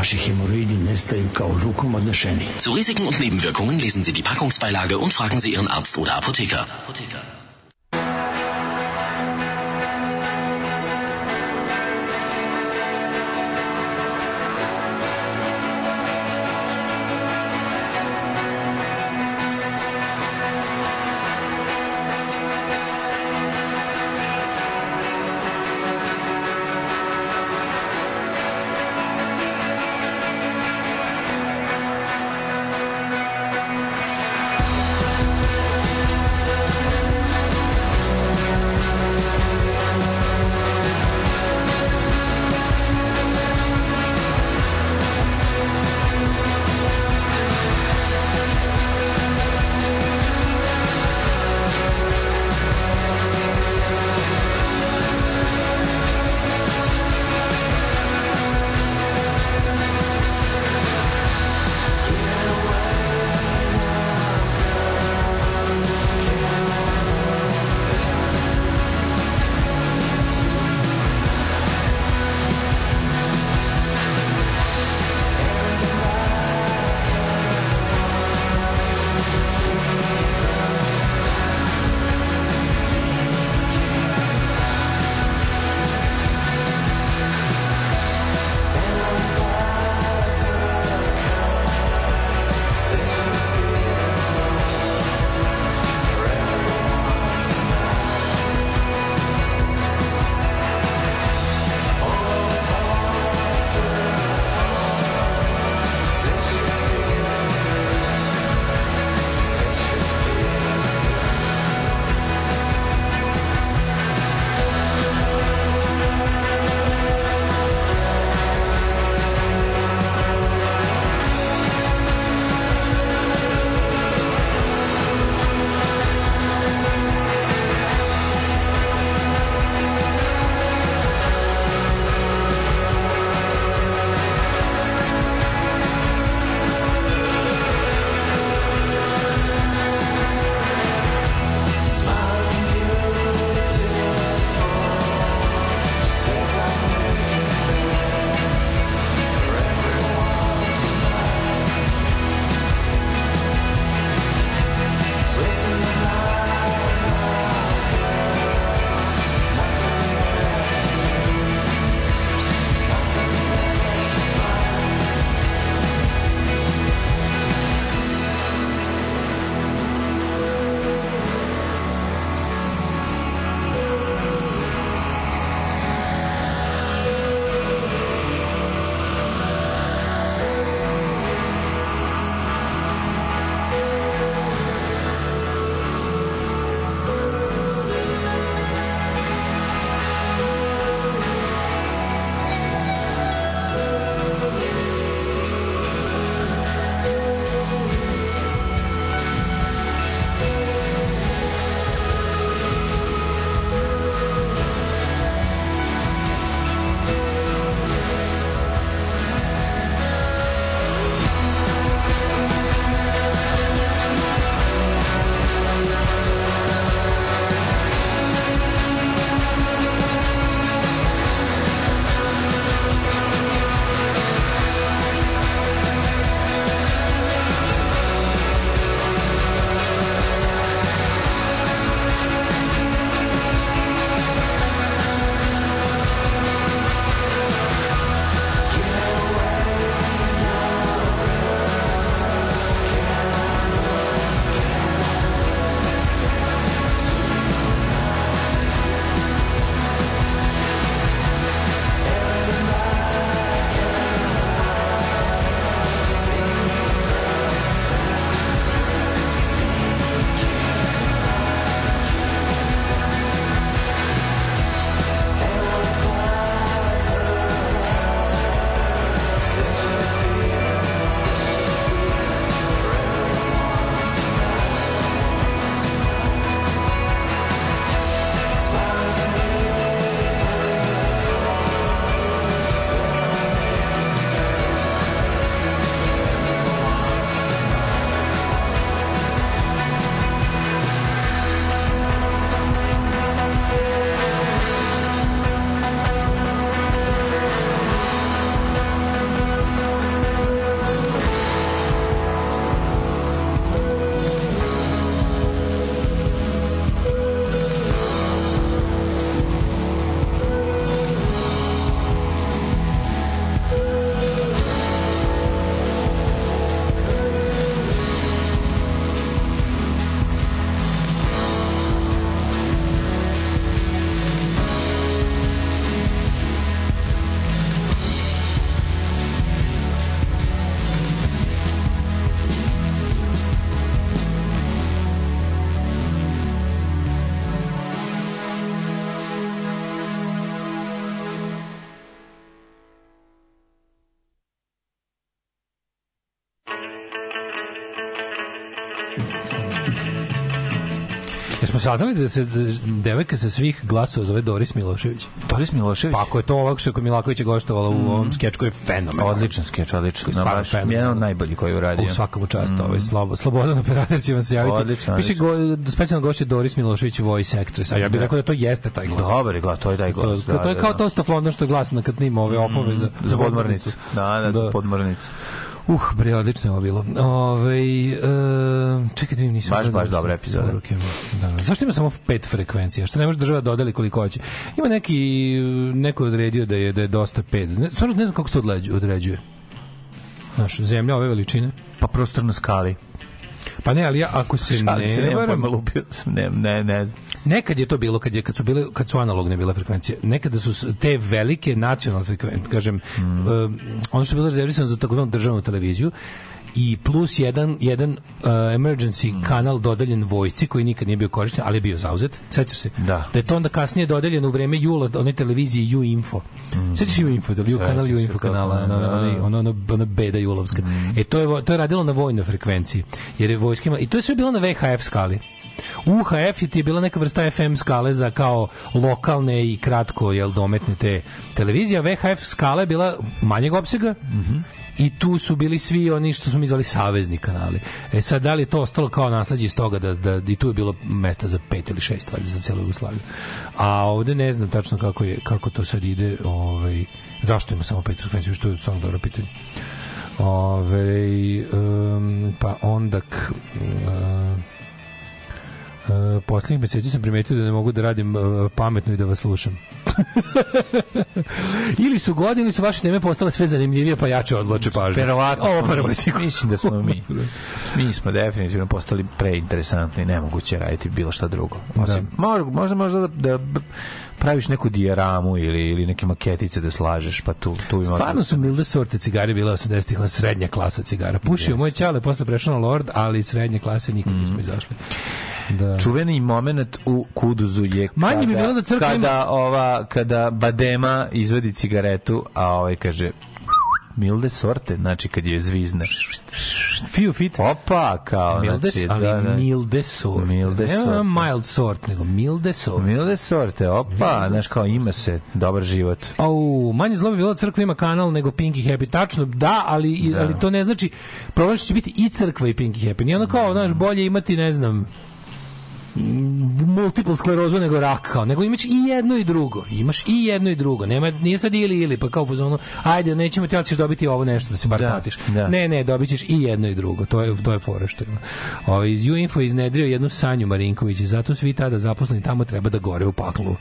Vaši hemoroidi nestaju kao rukom odnešeni. Zu Risiken und Nebenwirkungen lesen Sie die Packungsbeilage und fragen Sie Ihren Arzt oder Apotheker. Thank saznali da se da devojka sa svih glasova zove Doris Milošević? Doris Milošević? Pa ako je to ovako što je kod Milakovića goštovala u ovom skečku je fenomenalno. Odličan skeč, odličan. Je No, baš fenomenalan. jedan od najboljih koji je uradio. U svakom čast, ovaj Slobo, Slobodan operator će vam se javiti. Odlično, Piše go, specijalno gošće Doris Milošević voice actress. A ja bih Da. rekao da to jeste taj glas. Dobar je glas, to je taj glas. To, da, to je da, kao da. Tosta London što je glasno kad snima ove ofove za, za podmornicu. Da, da, za podmornicu. Uh, bre, odlično je bilo. Ove, e, čekaj da nisam... Baš, baš dobra epizoda. poruke. Da. Zašto ima samo pet frekvencija? Što ne može država dodeli koliko hoće? Ima neki, neko je odredio da je, da je dosta pet. Ne, stvarno ne znam kako se to određuje. Znaš, zemlja ove veličine. Pa prostor na skali. Pa ne, ali ja, ako se Šalim ne, se, nemam varam, lupio sam, ne, ne, ne znam. Nekad je to bilo kad je kad su bile kad su analogne bile frekvencije. Nekada su te velike nacionalne frekvencije, kažem, Mm. um, ono što je bilo rezervisano za takozvanu državnu televiziju i plus jedan jedan uh, emergency Mm. kanal dodeljen vojsci koji nikad nije bio korišten, ali je bio zauzet. Sećaš se? Da. Da je to onda kasnije dodeljeno u vreme Jula, one televizije U Info. Sećaš se U Info, da li U kanal U Info kanala, ne, ono, da. ono, ono, ono, ono beda Julovska. E to je to je radilo na vojnoj frekvenciji. Jer je vojska imala- i to je sve bilo na VHF skali. UHF ti je bila neka vrsta FM skale za kao lokalne i kratko jel dometne te televizije, VHF skala je bila manjeg opsega i tu su bili svi oni što smo mi zvali savezni kanali. E sad, da li je to ostalo kao nasleđe iz toga da, da i tu je bilo mesta za pet ili šest valjda za celu Jugoslaviju. A ovde ne znam tačno kako, je, kako to sad ide, ovaj, zašto ima samo pet frekvencija, što je stvarno dobro pitanje. Ove, um, pa onda k, um, Uh, poslednjih meseci sam primetio da ne mogu da radim uh, pametno i da vas slušam. ili su godine, ili su vaše teme postale sve zanimljivije, pa jače odvlače pažnju. Verovatno. Ovo prvo je sigurno. Mislim da smo mi. Mi smo definitivno postali preinteresantni, nemoguće raditi bilo šta drugo. Osim, možda, možda, možda da, da praviš neku dijaramu ili, ili neke maketice da slažeš, pa tu, tu možda- Stvarno su milde sorte cigare bile 80-ih, ona srednja klasa cigara. Pušio moj ćale, posle prešao na Lord, ali srednje klase nikad Mhm. nismo izašli. Da. Čuveni moment u Kuduzu je Manje bi kada, bilo da crkva kada, ova, kada Badema izvedi cigaretu, a ovaj kaže milde sorte, znači kad je zvizne. Few fit. Opa, kao, Milde, znači, ali da, da. milde sorte. Milde Ne sorte. mild sort, nego milde sorte. Milde sorte, opa, znaš kao ima se dobar život. Au, manje zlo bi bilo da crkva ima kanal nego Pinky Happy. Tačno, da, ali, Da. ali to ne znači problem će biti i crkva i Pinky Happy. Nije ono kao, znaš, bolje imati, ne znam, multiple sklerozu nego rak kao, nego imaš i jedno i drugo. Imaš i jedno i drugo. Nema nije sad ili ili pa kao u fazonu, ajde, nećemo ti, ali ćeš dobiti ovo nešto da se bar Da, platiš. da. Ne, ne, dobit ćeš i jedno i drugo. To je to je fora što ima. Ovaj iz UInfo iznedrio jednu Sanju Marinković i zato svi tada zaposleni tamo treba da gore u paklu.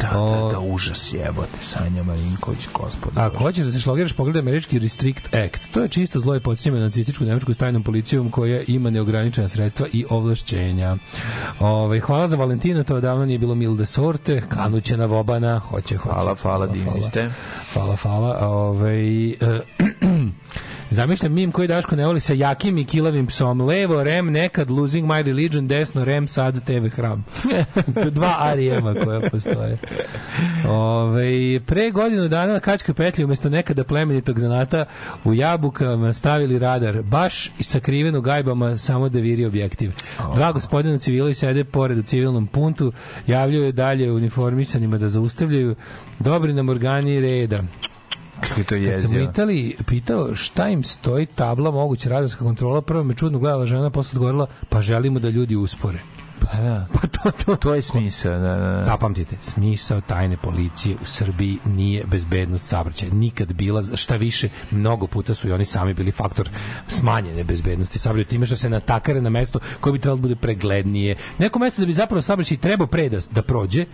Da, da, da, užas jebote, Sanja Marinković, gospod. Ako hoćeš da se šlogiraš, pogledaj američki Restrict Act. To je čisto zlo i podsjećanje na nacističku nemačku tajnom policijom koja ima neograničena sredstva i ovlašćenja. Ove, hvala za Valentina, to odavno nije bilo milde sorte, kanuće na vobana, hoće, hoće. Hvala, hvala, divni ste. Hvala, hvala. Ove, e, Zamišljam mim koji Daško ne voli sa jakim i kilavim psom. Levo, rem, nekad, losing my religion, desno, rem, sad, TV, hram. Dva arijema koja postoje. Ove, pre godinu dana na kačkoj petlji umjesto nekada plemenitog zanata u jabukama stavili radar, baš i sakriven u gajbama samo da viri objektiv. Dva gospodina civila sede pored u civilnom puntu, javljaju dalje uniformisanima da zaustavljaju. Dobri nam organi reda. Kako je to Kad sam u jezio. Italiji pitao šta im stoji tabla moguća radarska kontrola, prvo me čudno gledala žena, posle odgovorila, pa želimo da ljudi uspore. Pa da. Pa to, to, To je smisao, da, da. Zapamtite, smisao tajne policije u Srbiji nije bezbednost saobraćaja. Nikad bila, šta više, mnogo puta su i oni sami bili faktor smanjene bezbednosti saobraćaja. Time što se natakare na mesto koje bi trebalo da bude preglednije. Neko mesto da bi zapravo saobraćaj trebao pre da, da prođe,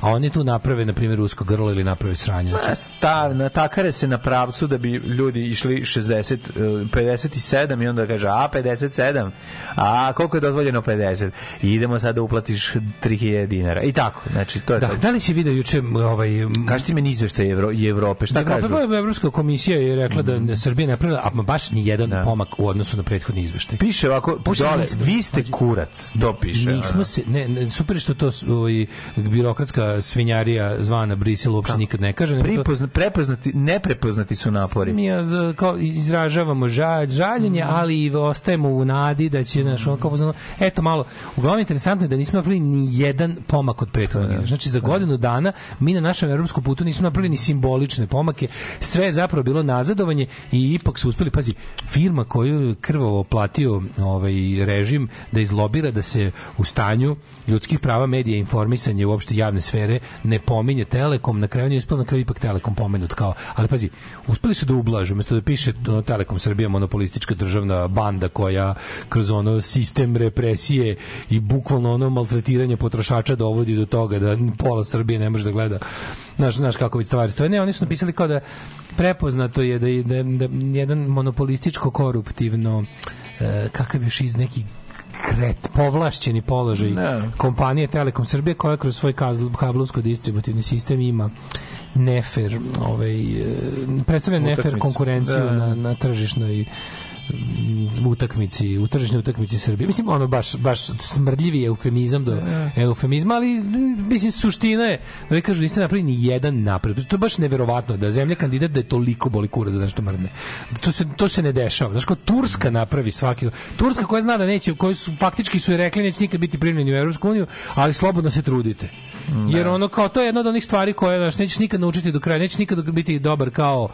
a oni tu naprave, na primjer, usko grlo ili naprave sranje. Ma, sta, natakare se na pravcu da bi ljudi išli 60, eh, 57 i onda kaže, a 57, a koliko je dozvoljeno 50? I idemo sada uplatiš 3000 dinara. I tako, znači to je Da, to. da li si video juče ovaj m, Kaži ti meni izveštaj Evro, Evrope, šta Evropa- kažu? Mhm. Evropska komisija je rekla da Srbija napravila a baš ni jedan pomak u odnosu na prethodni izveštaj. Piše ovako, Pušta dole, vi ste kurac, to piše. Nismo ono. se ne, ne super što to ovaj birokratska svinjarija zvana Brisel uopšte nikad ne kaže. Pripozna, prepoznati, neprepoznati su napori. mi ja za, kao izražavamo žalj, žaljenje, ali i ostajemo u nadi da će naš ono kao eto malo. Uglavnom interesantno je da nismo napravili ni jedan pomak od prethodnog. izveštaja. Znači za godinu dana mi na našem evropskom putu nismo napravili ni simbolične pomake. Sve je zapravo bilo nazadovanje i ipak su uspeli, pazi, firma koju je krvavo platio ovaj režim da izlobira da se u stanju ljudskih prava, medija, informisanja i uopšte javne sfere ne pominje Telekom, na kraju nije uspelo, na kraju ipak Telekom pomenut kao, ali pazi, uspeli su da ublažu, umesto da piše ono, Telekom Srbija monopolistička državna banda koja kroz ono sistem represije i bukvalno ono maltretiranje potrošača dovodi do toga da pola Srbije ne može da gleda znaš, znaš kako bi stvari stoje. Ne, oni su napisali kao da prepoznato je da, je- da, da jedan monopolističko koruptivno e, kakav još iz neki kret, povlašćeni položaj kompanije Telekom Srbije koja kroz svoj kablovsko distributivni sistem ima nefer, ovaj, e, predstavlja nefer konkurenciju Da, da. na, na tržišnoj utakmici, u tržišnoj utakmici Srbije. Mislim, ono baš, baš smrdljivi eufemizam do eufemizma, ali mm, mislim, suština je, da vi kažu, niste napravili ni jedan napred. To je baš neverovatno da zemlja kandidat da je toliko boli kura za nešto mrdne. To se, to se ne dešava. Znaš, kao Turska napravi svaki... Turska koja zna da neće, koji su, faktički su i rekli neće nikad biti primljeni u Evropsku uniju, ali slobodno se trudite. Jer ono kao, to je jedna od onih stvari koje, znaš, nećeš nikad naučiti do kraja, nećeš nikad biti dobar kao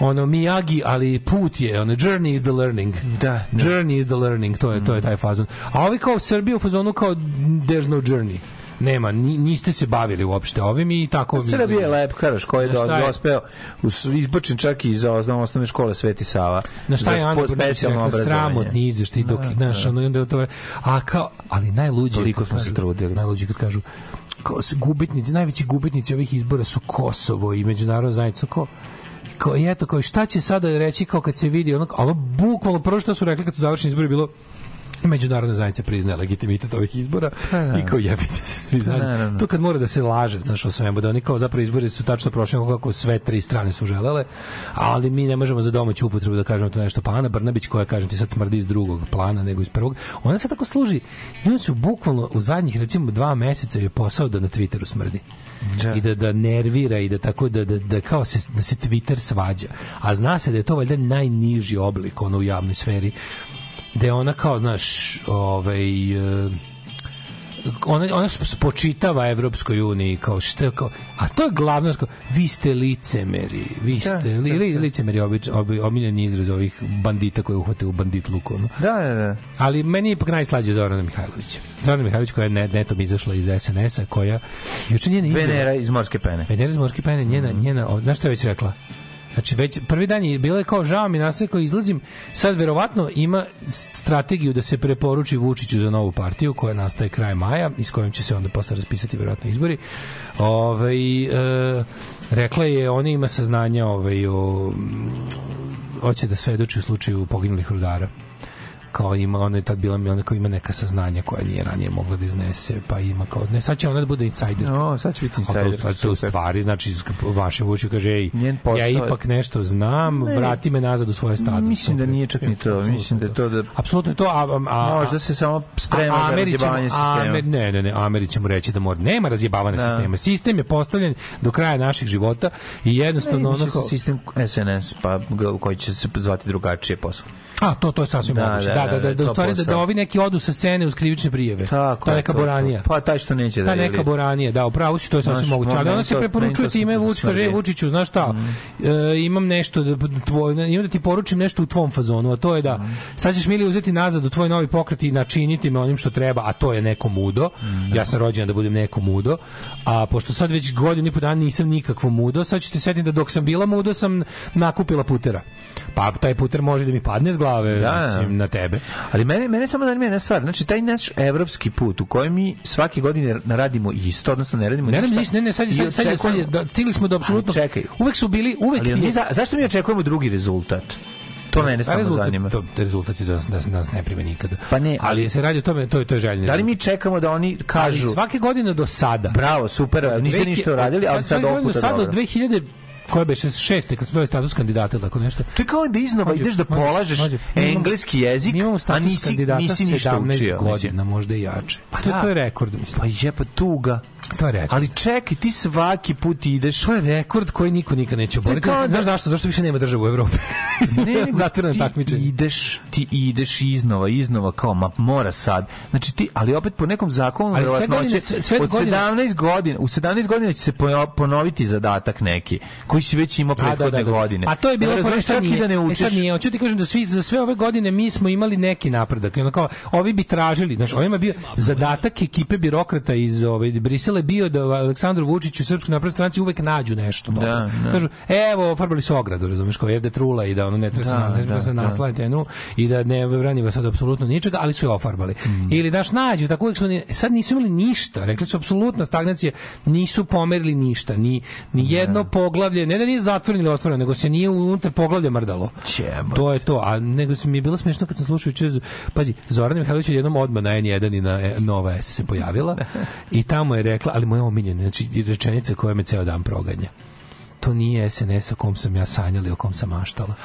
ono Miyagi, ali put je, ono journey is the learning. Da, Journey is the learning, to je to je taj fazon. A ovi kao Srbija u fazonu kao there's no journey. Nema, ni- niste se bavili uopšte ovim i tako vi- Srbija je lep, kažeš, koji je dospeo, izbačen čak iz osnovne, osnovne škole Sveti Sava. Na šta je za Ana specijalno rekla, sramotni izveštaj dok, Da, znaš, da. ono, i onda to, a kao, ali najluđe Toliko kad smo se trudili. Najluđe kad kažu, kao, se gubitnici, najveći gubitnici ovih izbora su Kosovo i međunarodna zajednica, kao, kao, i eto, kao, šta će sada reći kao kad se vidi, ono, ono, bukvalno prvo što su rekli kad su završeni izbori bilo, međunarodna zajednica priznaje legitimitet ovih izbora da. i kao jebite se svi zajedno. naravno. To kad mora da se laže, znaš, o svemu, da oni kao zapravo izbori su tačno prošli kako sve tri strane su želele, ali mi ne možemo za domaću upotrebu da kažemo to nešto. Pa Ana Brnabić koja, kažem ti, sad smrdi iz drugog plana nego iz prvog, ona se tako služi i on su bukvalno u zadnjih, recimo, dva meseca je posao da na Twitteru smrdi. I da, da nervira i da tako da, da, da kao se, da se Twitter svađa. A zna se da je to valjda najniži oblik ono u javnoj sferi da je ona kao, znaš, ovaj, e, ona, ona spočitava Evropskoj uniji kao što kao, a to je glavno kao, vi ste licemeri vi ste Da, li, da, li, da. licemeri obič, obi, omiljeni izraz ovih bandita koji uhvate u bandit luku ono. Da, da, da. ali meni je ipak najslađe Zorana Mihajlović Zorana Mihajlović koja je ne- netom izašla iz SNS-a koja juče njena izjava Venera iz morske pene. Venera iz morske pene njena, njena, o, znaš što je već rekla Znači već prvi dan je bilo je kao žao mi nas kao izlazim sad verovatno ima strategiju da se preporuči Vučiću za novu partiju koja nastaje kraj maja i s kojom će se onda posle raspisati verovatno izbori. Ovaj e, rekla je ona ima saznanja ovaj o hoće da svedoči u slučaju poginulih rudara kao ima ona je tad bila mi ona kao ima neka saznanja koja nije ranije mogla da iznese pa ima kao ne sad će ona da bude insider No, sad će biti A to, insider. to, to u stvari, znači, vaše vuče kaže, ej, ja ipak nešto znam, Ne. vrati me nazad u svoje stado. Mislim da nije čak ni to. Mislim da je to da... Apsolutno to, a, a, a Možda se samo sprema za će mu- razjebavanje sistema. Amer, ne, ne, ne, Ameri će mu reći da mora. Nema razjebavanja Da. sistema. Sistem je postavljen do kraja naših života i jednostavno Imaće onako... se sistem SNS, pa koji će se zvati drugačije posle. A, to, to je sasvim Da, moguće. da, Da, da, da, da, da, u stvari da, da ovi neki odu sa scene uz krivične prijeve. Tako je, neka to, boranija. Pa taj što neće da Ta neka boranija, da, upravo si, to je sasvim moguće. Ali ona se preporučuje to time Vučić, kaže, smrdi. "Ej, Vučiću, znaš šta, Mhm. e, imam nešto, da, tvoj, imam da ti poručim nešto u tvom fazonu, a to je da Mhm. sad ćeš Mili uzeti nazad u tvoj novi pokret i načiniti me onim što treba, a to je neko mudo. Mhm. Ja sam rođen da budem neko mudo, a pošto sad već godinu i po dana nisam nikakvo mudo, sad ću ti setiti da dok sam bila mudo sam nakupila putera. Pa taj puter može da mi padne s glave, Da, da. mislim, na tebe. Ali mene, mene samo zanima jedna stvar. Znači, taj naš evropski put u kojem mi svake godine radimo isto, odnosno ne radimo Ne, ništa. ne, ne, ne, sad sad, sad, sad da, stigli smo do apsolutno... Ali čekaj. Uvek su bili, uvek Ali je- za, zašto mi očekujemo drugi rezultat? To mene A samo rezultat, zanima. To, rezultat je da nas, da nas- da nas ne prime nikada. Pa ne, ali se radi o tome, to je, to je željni Da li mi čekamo da oni Ali kažu svake godine do sada. bravo, super, niste ništa uradili, ali sad svake ovog godine puta do sada, dobro. od 2000 koje beše šeste kad smo dobili status kandidata tako nešto. To je kao da iznova ideš da polažeš engleski jezik, mi imamo a nisi, nisi ništa 17 učio. godina, možda i jače. Pa to, da. to je rekord, mislim. Pa je pa tuga. To je rekord. Ali čekaj, ti svaki put ideš... To je rekord koji niko nikad neće oboriti. kao da- Znaš zašto? Zašto više nema država u Evropi? Ne, Zatvoreno ti takmičenje. ideš, ti ideš iznova, iznova, kao, ma mora sad. Znači ti, ali opet po nekom zakonu, Ali sve godine- sve- sve od godine- 17 godina, u 17 godina će se pono- ponoviti zadatak neki, koji si već imao A, da, prethodne da, da. godine. A to je bilo razumeš, sad nije. da ne E učiš. sad nije. Hoću ti kažem da svi za sve ove godine mi smo imali neki napredak. I ono kao ovi bi tražili, znači ovima je bio zadatak ekipe birokrata iz ove Brisela je bio da Aleksandru Vučiću i Srpskoj naprednoj stranci uvek nađu nešto dobro. Da, da. Kažu, evo, farbali su ogradu, razumeš, kao jede trula i da ono ne treba se Da, da, se da. naslanjati na nju i da ne brani vas od apsolutno ničega, ali su je ofarbali. Mm. Ili daš nađu, tako uvek su oni, sad nisu imali ništa, rekli su apsolutna stagnacija, nisu pomerili ništa, ni, ni jedno poglavlje, ne da nije zatvoreno ili otvoreno, nego se nije unutar poglavlja mrdalo. Jebote. To je to, a nego mi je bilo smiješno kad sam slušao juče, pazi, Zorana Mihajlović je jednom odmah na N1 i na e, Nova S se pojavila i tamo je rekla, ali moja omiljena, znači rečenica koja me ceo dan proganja. To nije SNS o kom sam ja sanjala i o kom sam maštala.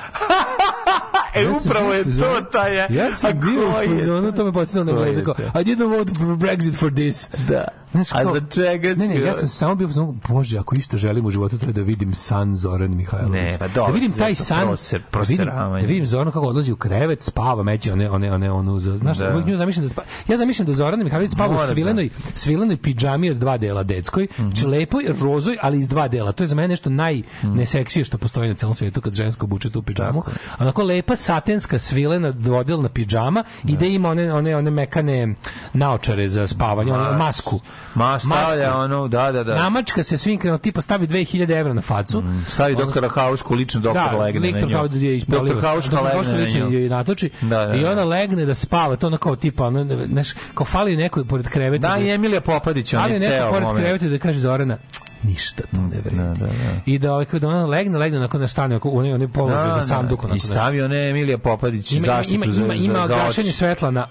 E, Ja upravo je to taj je. Ja sam bio u je fazonu, to me podsjetilo na to? I didn't vote for Brexit for this. Da. Znaš, A kao- za čega si? Ne, ne, ja sam samo bio fazonu, bože, ako isto želim u životu, to je da vidim san Zoran Mihajlović. Ne, pa dobro, da vidim taj san, proser- da vidim, da vidim Zoran kako odlazi u krevet, spava, meće one, one, one, onu, znaš, Da. uvijek nju zamišljam da spava. Ja zamišljam da Zoran Mihajlović spava Mora u da. svilenoj, svilenoj pidžami od dva dela detskoj, Mhm. znači lepoj, rozoj, ali iz dva dela. To je za mene nešto najneseksije što postoji na celom svijetu kad žensko obuče tu pidžamu. Onako lepa satenska svilena dvodelna pidžama i da ima one, one, one mekane naočare za spavanje, Mas- masku. Ma stavlja Masku. ono, da, da, da. Namačka se svim krenuo, tipa stavi 2000 evra na facu. Stavi Ono- doktora Haušku, lično doktor da, legne na nju. kao da je. Doktor Hauška legne na nju. i natoči. Da, da, I da. ona legne da spava, to ono kao tipa, ono, znaš, kao fali neko pored kreveta. Da, i Emilija Popadić, on ali je neko ceo pored moment. kreveta da kaže Zorana, ništa to ne vredi. I da ovaj kada ona legne, legne onako na stane, onako one one položaj Da, za sanduk da. onako. I stavi one Emilija Popadić ima, zaštitu ima, za, ima, ima za, za oči. svetla na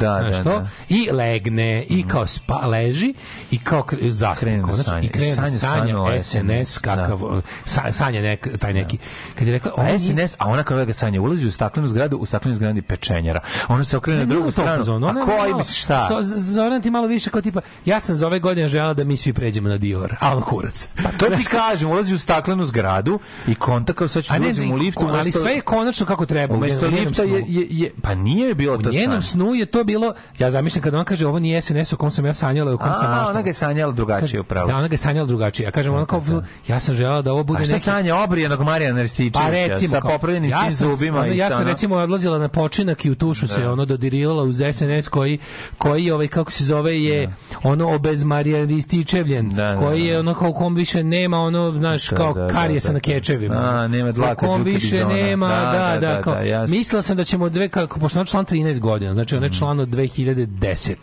Da, znaš da, da. i legne i kao spa, leži i kao da konačno i krene da Sanja sanja SNS kakav sa, sanja nek, taj neki kad je rekla nije- SNS, a ona kada ga sanja, ulazi u staklenu zgradu, u staklenu zgradi pečenjara. Ona se okrene na Ne, drugu stranu. A koji misliš šta? Zoran ti malo više kao tipa, ja sam za ove godine žela da mi svi pređemo na Dior, a ono kurac. Pa to ti kažem, ulazi u staklenu zgradu i konta kao sad ću A ne, ulazim u liftu. ali umesto- sve je konačno kako treba. u Umesto lifta je, je, je, pa nije bilo U to njenom san. snu je to bilo, ja zamišljam kada on kaže ovo nije SNS o kom sam ja sanjala, i o kom sam A, maštala. ona ga je sanjala drugačije, upravo. Da, ona ga je sanjala drugačije. Ja kažem, ona kao, ja sam želala da ovo bude A šta neki... sanja obrijenog Marijana Rističevića Pa recimo, sa popravljenim svim sam- zubima ono, ja sa sam recimo odlazila na počinak i u tušu se ono dodirila uz SNS koji koji ovaj kako se zove je ono obez Marijan Rističevljen Da, da, koji je da. ono u kom više nema ono znaš Da, kao da, da, karijesa da, na da. kečevima A, nema dlaka u kom više nema Da, da da, da, da, kao mislila sam da ćemo dve kako pošto član 13 godina znači on je član od 2010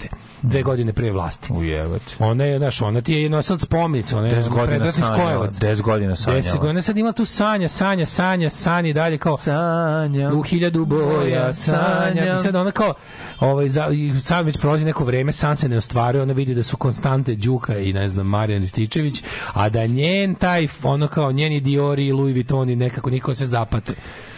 dve godine pre vlasti Ujebate. ona je znaš ona ti je nosilac spomenice ona je 10 godina predrasni sanjala, skojevac 10 godina sanjala. 10 godina sad ima tu sanja, sanja, sanja, sanja i dalje kao Sanja. u hiljadu boja sanja. I sad ona kao ovaj, za, sad već prolazi neko vreme, san se ne ostvaruje, ona vidi da su konstante Đuka i ne znam Marijan Rističević, a da njen taj, ono kao njeni Diori i Louis Vuittoni nekako niko se zapate.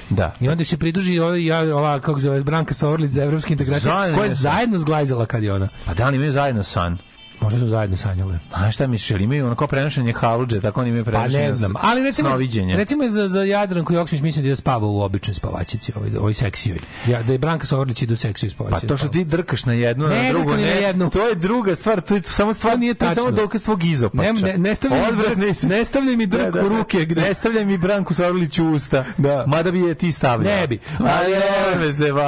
Da. I onda se pridruži ova, ja, ova kako zove, Branka Sovrlić za evropske integracije, koja je je- zajedno zglajzala kad je ona. Pa da li imaju zajedno san? Možda su zajedno sanjale. A šta misliš, ili imaju ono kao prenošenje haluđe, tako oni imaju Pa prenošenje ne znam, ali recimo, recimo za, za Jadranku Joksimović mislim da je spava u običnoj spavačici, ovoj, ovoj seksijoj. Ja, da je Branka Sovrlić ide u seksiju Pa spavačici. to što ti drkaš na jednu, Ne na drugu, ni na ne, jednu. to je druga stvar, to je samo stvar, To nije to je samo tačno. dokaz tvog izopača. Ne, ne, ne stavljaj mi drk- ne stavljaj mi drk u ruke gde- Ne stavljaj mi Branku Sorlić u usta. Da. Mada bi je ti stavljao. Ne bi. Ali Ali, ne me.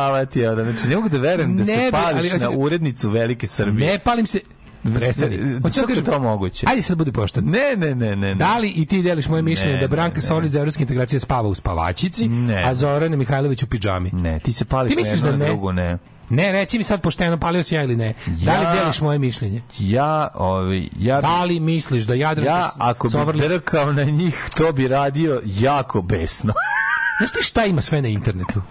Ono. Znači, ne mogu da verujem da Ne se bi, pališ ali- na urednicu Velike Srbije. Ne palim se... Prestani. Hoću da Kako je kažem, to moguće? Ajde sad budi pošten. Ne, ne, ne, ne. ne. Da li i ti deliš moje mišljenje Ne, da Branka ne, Sovrlić za evropske integracije spava u spavačici, Ne. a Zorana Mihajlović u pidžami? Ne, ti se pališ Ti na misliš jednu da ne? drugu, ne. Ne, reci mi sad pošteno, palio si ja ili ne. Da Ja- li deliš moje mišljenje? Ja, ovaj, ja, Da li misliš da Jadranka ja ako bi drkao na njih, to bi radio jako besno. Znaš ti šta ima sve na internetu?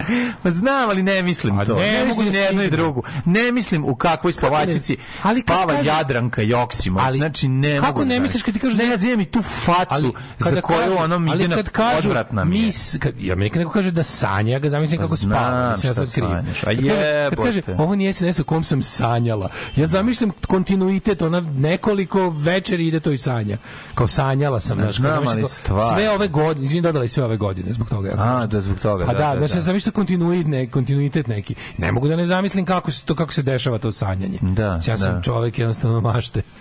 Ma znam, ali ne mislim to. ne Ne, mislim da ni jedno i stignem. drugo. Ne mislim u kakvoj spavačici Ali kad spava kažu- Jadranka Joksimović. Ali znači, ne kako mogu ne da- misliš kad ti kažu Ne, da- znam mi tu facu Ali za koju kažu- ono mi ali ide na kad odvratna mi je. kad, ja mi neko kaže da sanja, ja ga zamislim kako Znam spava. Mislim, ja šta sad kriv. sanjaš. A Kad kaže- Kad kaže, ovo nije SNS u kom sam sanjala. Ja zamišljam kontinuitet, ona nekoliko večeri ide to i sanja. Kao sanjala sam. Znam, ali stvar. Sve ove godine, izvini dodali sve ove godine, zbog toga. A, da zbog toga. Pa da, da, znači ja zamišljam kontinuitet, ne, kontinuitet neki. Ne mogu da ne zamislim kako se to kako se dešava to sanjanje. Da, ja sam da. čovjek jednostavno mašte.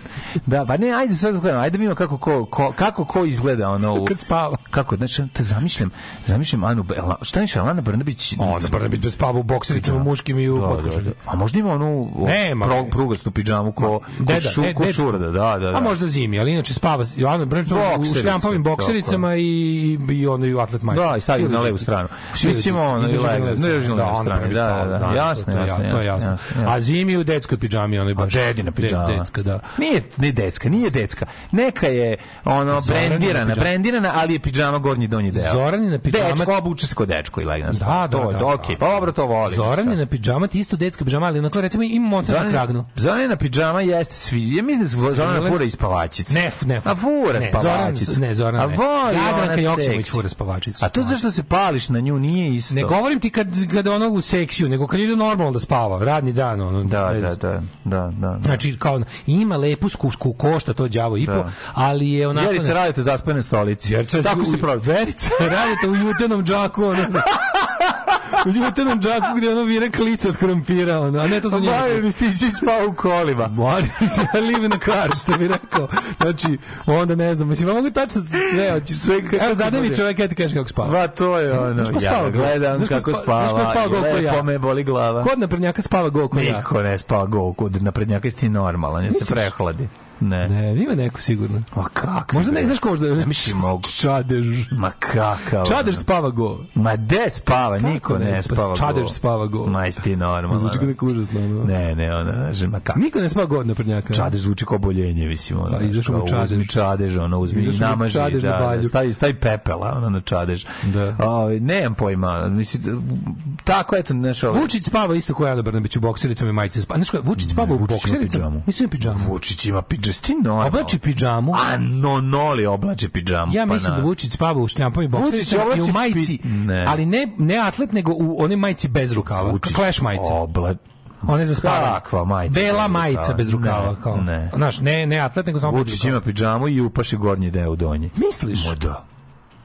Da, pa ne, ajde sad, da ajde da vidimo kako ko, ko, kako ko izgleda ono u, Kad spava. Kako, znači, te zamišljam, zamišljam Anu, Bela, šta mišljam, Ana Brnabić? Onda Brnabić bez spava u boksericama muškim i u Da, da, potkošulju. da. A možda ima onu Nema. pro, prugastu pidžamu ko, ko, Deda, šu, de- ko šurda, da, da, da. A možda zimi, ali inače spava Joana Brnabić u šljampavim boksericama i, i, ono i u atlet majku. Da, i stavi na levu stranu. Mislim, ono, i levo, ne, na levu stranu, da, da, da, jasno, to je jasno, to je jasno, jasno. jasno. A zimi u detskoj pidžami, ono je baš. dedina pidžama. De- Detska, da. Nije, ne decka, nije decka. Neka je ono brendirana, brendirana, ali je pidžama gornji i donji deo. Zoranina pidžama- Dečko obuče se kod dečko i legne na Da, da, da, da, da. okej, pa dobro to volim. Zoranina pidžama, ti isto detska pidžama, ali onako recimo ima moca na kragnu. Zoranina pidžama jeste svi. Ja mislim da Zorana fura iz spavačice. Ne, ne. A fura. Zoran, ne, Zoran, A voli Jadranka Joksimović fura spavačicu. A to zašto se pališ na nju nije isto. Ne govorim ti kad, kad ono u seksiju, nego kad ide normalno da spava, radni dan. Ono, Da, bez- da, da, da, da. Znači, kao, ima lepu skusku, košta to đavo i po, Da. ali je onako... Jerica radite zaspane stolici. Jerica, Tako se pravi. Verica radite u jutenom džaku, ono, u jutenom džaku gdje ono vire klica od krompira, ono, a ne to su njene Mario klice. Ristić spao u kolima. Mario ja live na kar, što bi rekao. Znači, onda ne znam, mislim, mogu tačno sve, hoći sve, evo, zade mi čovjek, ja ti kažeš kako spava. Va, to je ono, Znaš ja spava gledam Znaš kako spa- znaš spava, spava go i ko ja? lepo me boli glava. Kod naprednjaka spava go ko ja. Niko ne spava go, kod naprednjaka si ti normalan, je se prehladi. Ne. Ne, ima neko sigurno. Ma kako? Možda ne, znaš ko možda... Zamisli mogu. Čadež. Ma kakav. Čadež spava go. Ma de spava, niko ne ne spa- spava. Čadež go. spava go. Ma jesi ti normalan. Zvuči kao neko užasno. ono. Ne, ne, ona, znaš, ma kako. Niko ne spava go od naprednjaka. Čadež zvuči kao boljenje, mislim. Ono, Pa, izašao mu čadež. Uzmi čadež, ono, uzmi i namaži. čadež na da, da, balju. stavi, stavi pepela, ono, na čadež. Da. O, nemam pojma, mislim, tako, eto, znaš, ovo. Vučić spava isto kao Ana Brnabić u boksericama i majice. Spa. Znaš Vučić spava u boksericama? Mislim pidžamu. Vučić ima pidžas, ti normalno. Oblači pidžamu. A no, noli oblače pidžamu. Ja pa mislim na. da Vučić spava u šljampama i boksericama i u oblači majici, pi- ne. ali ne, ne atlet, nego u one majici bez rukava. Vučić Clash majice. Obla... One za spavanje. Kakva majica Bela majica bez rukava. Ne, kao. ne. Znaš, ne, ne atlet, nego samo Vučić ima pidžamu i upaše gornji deo u donji. Misliš? Ma da.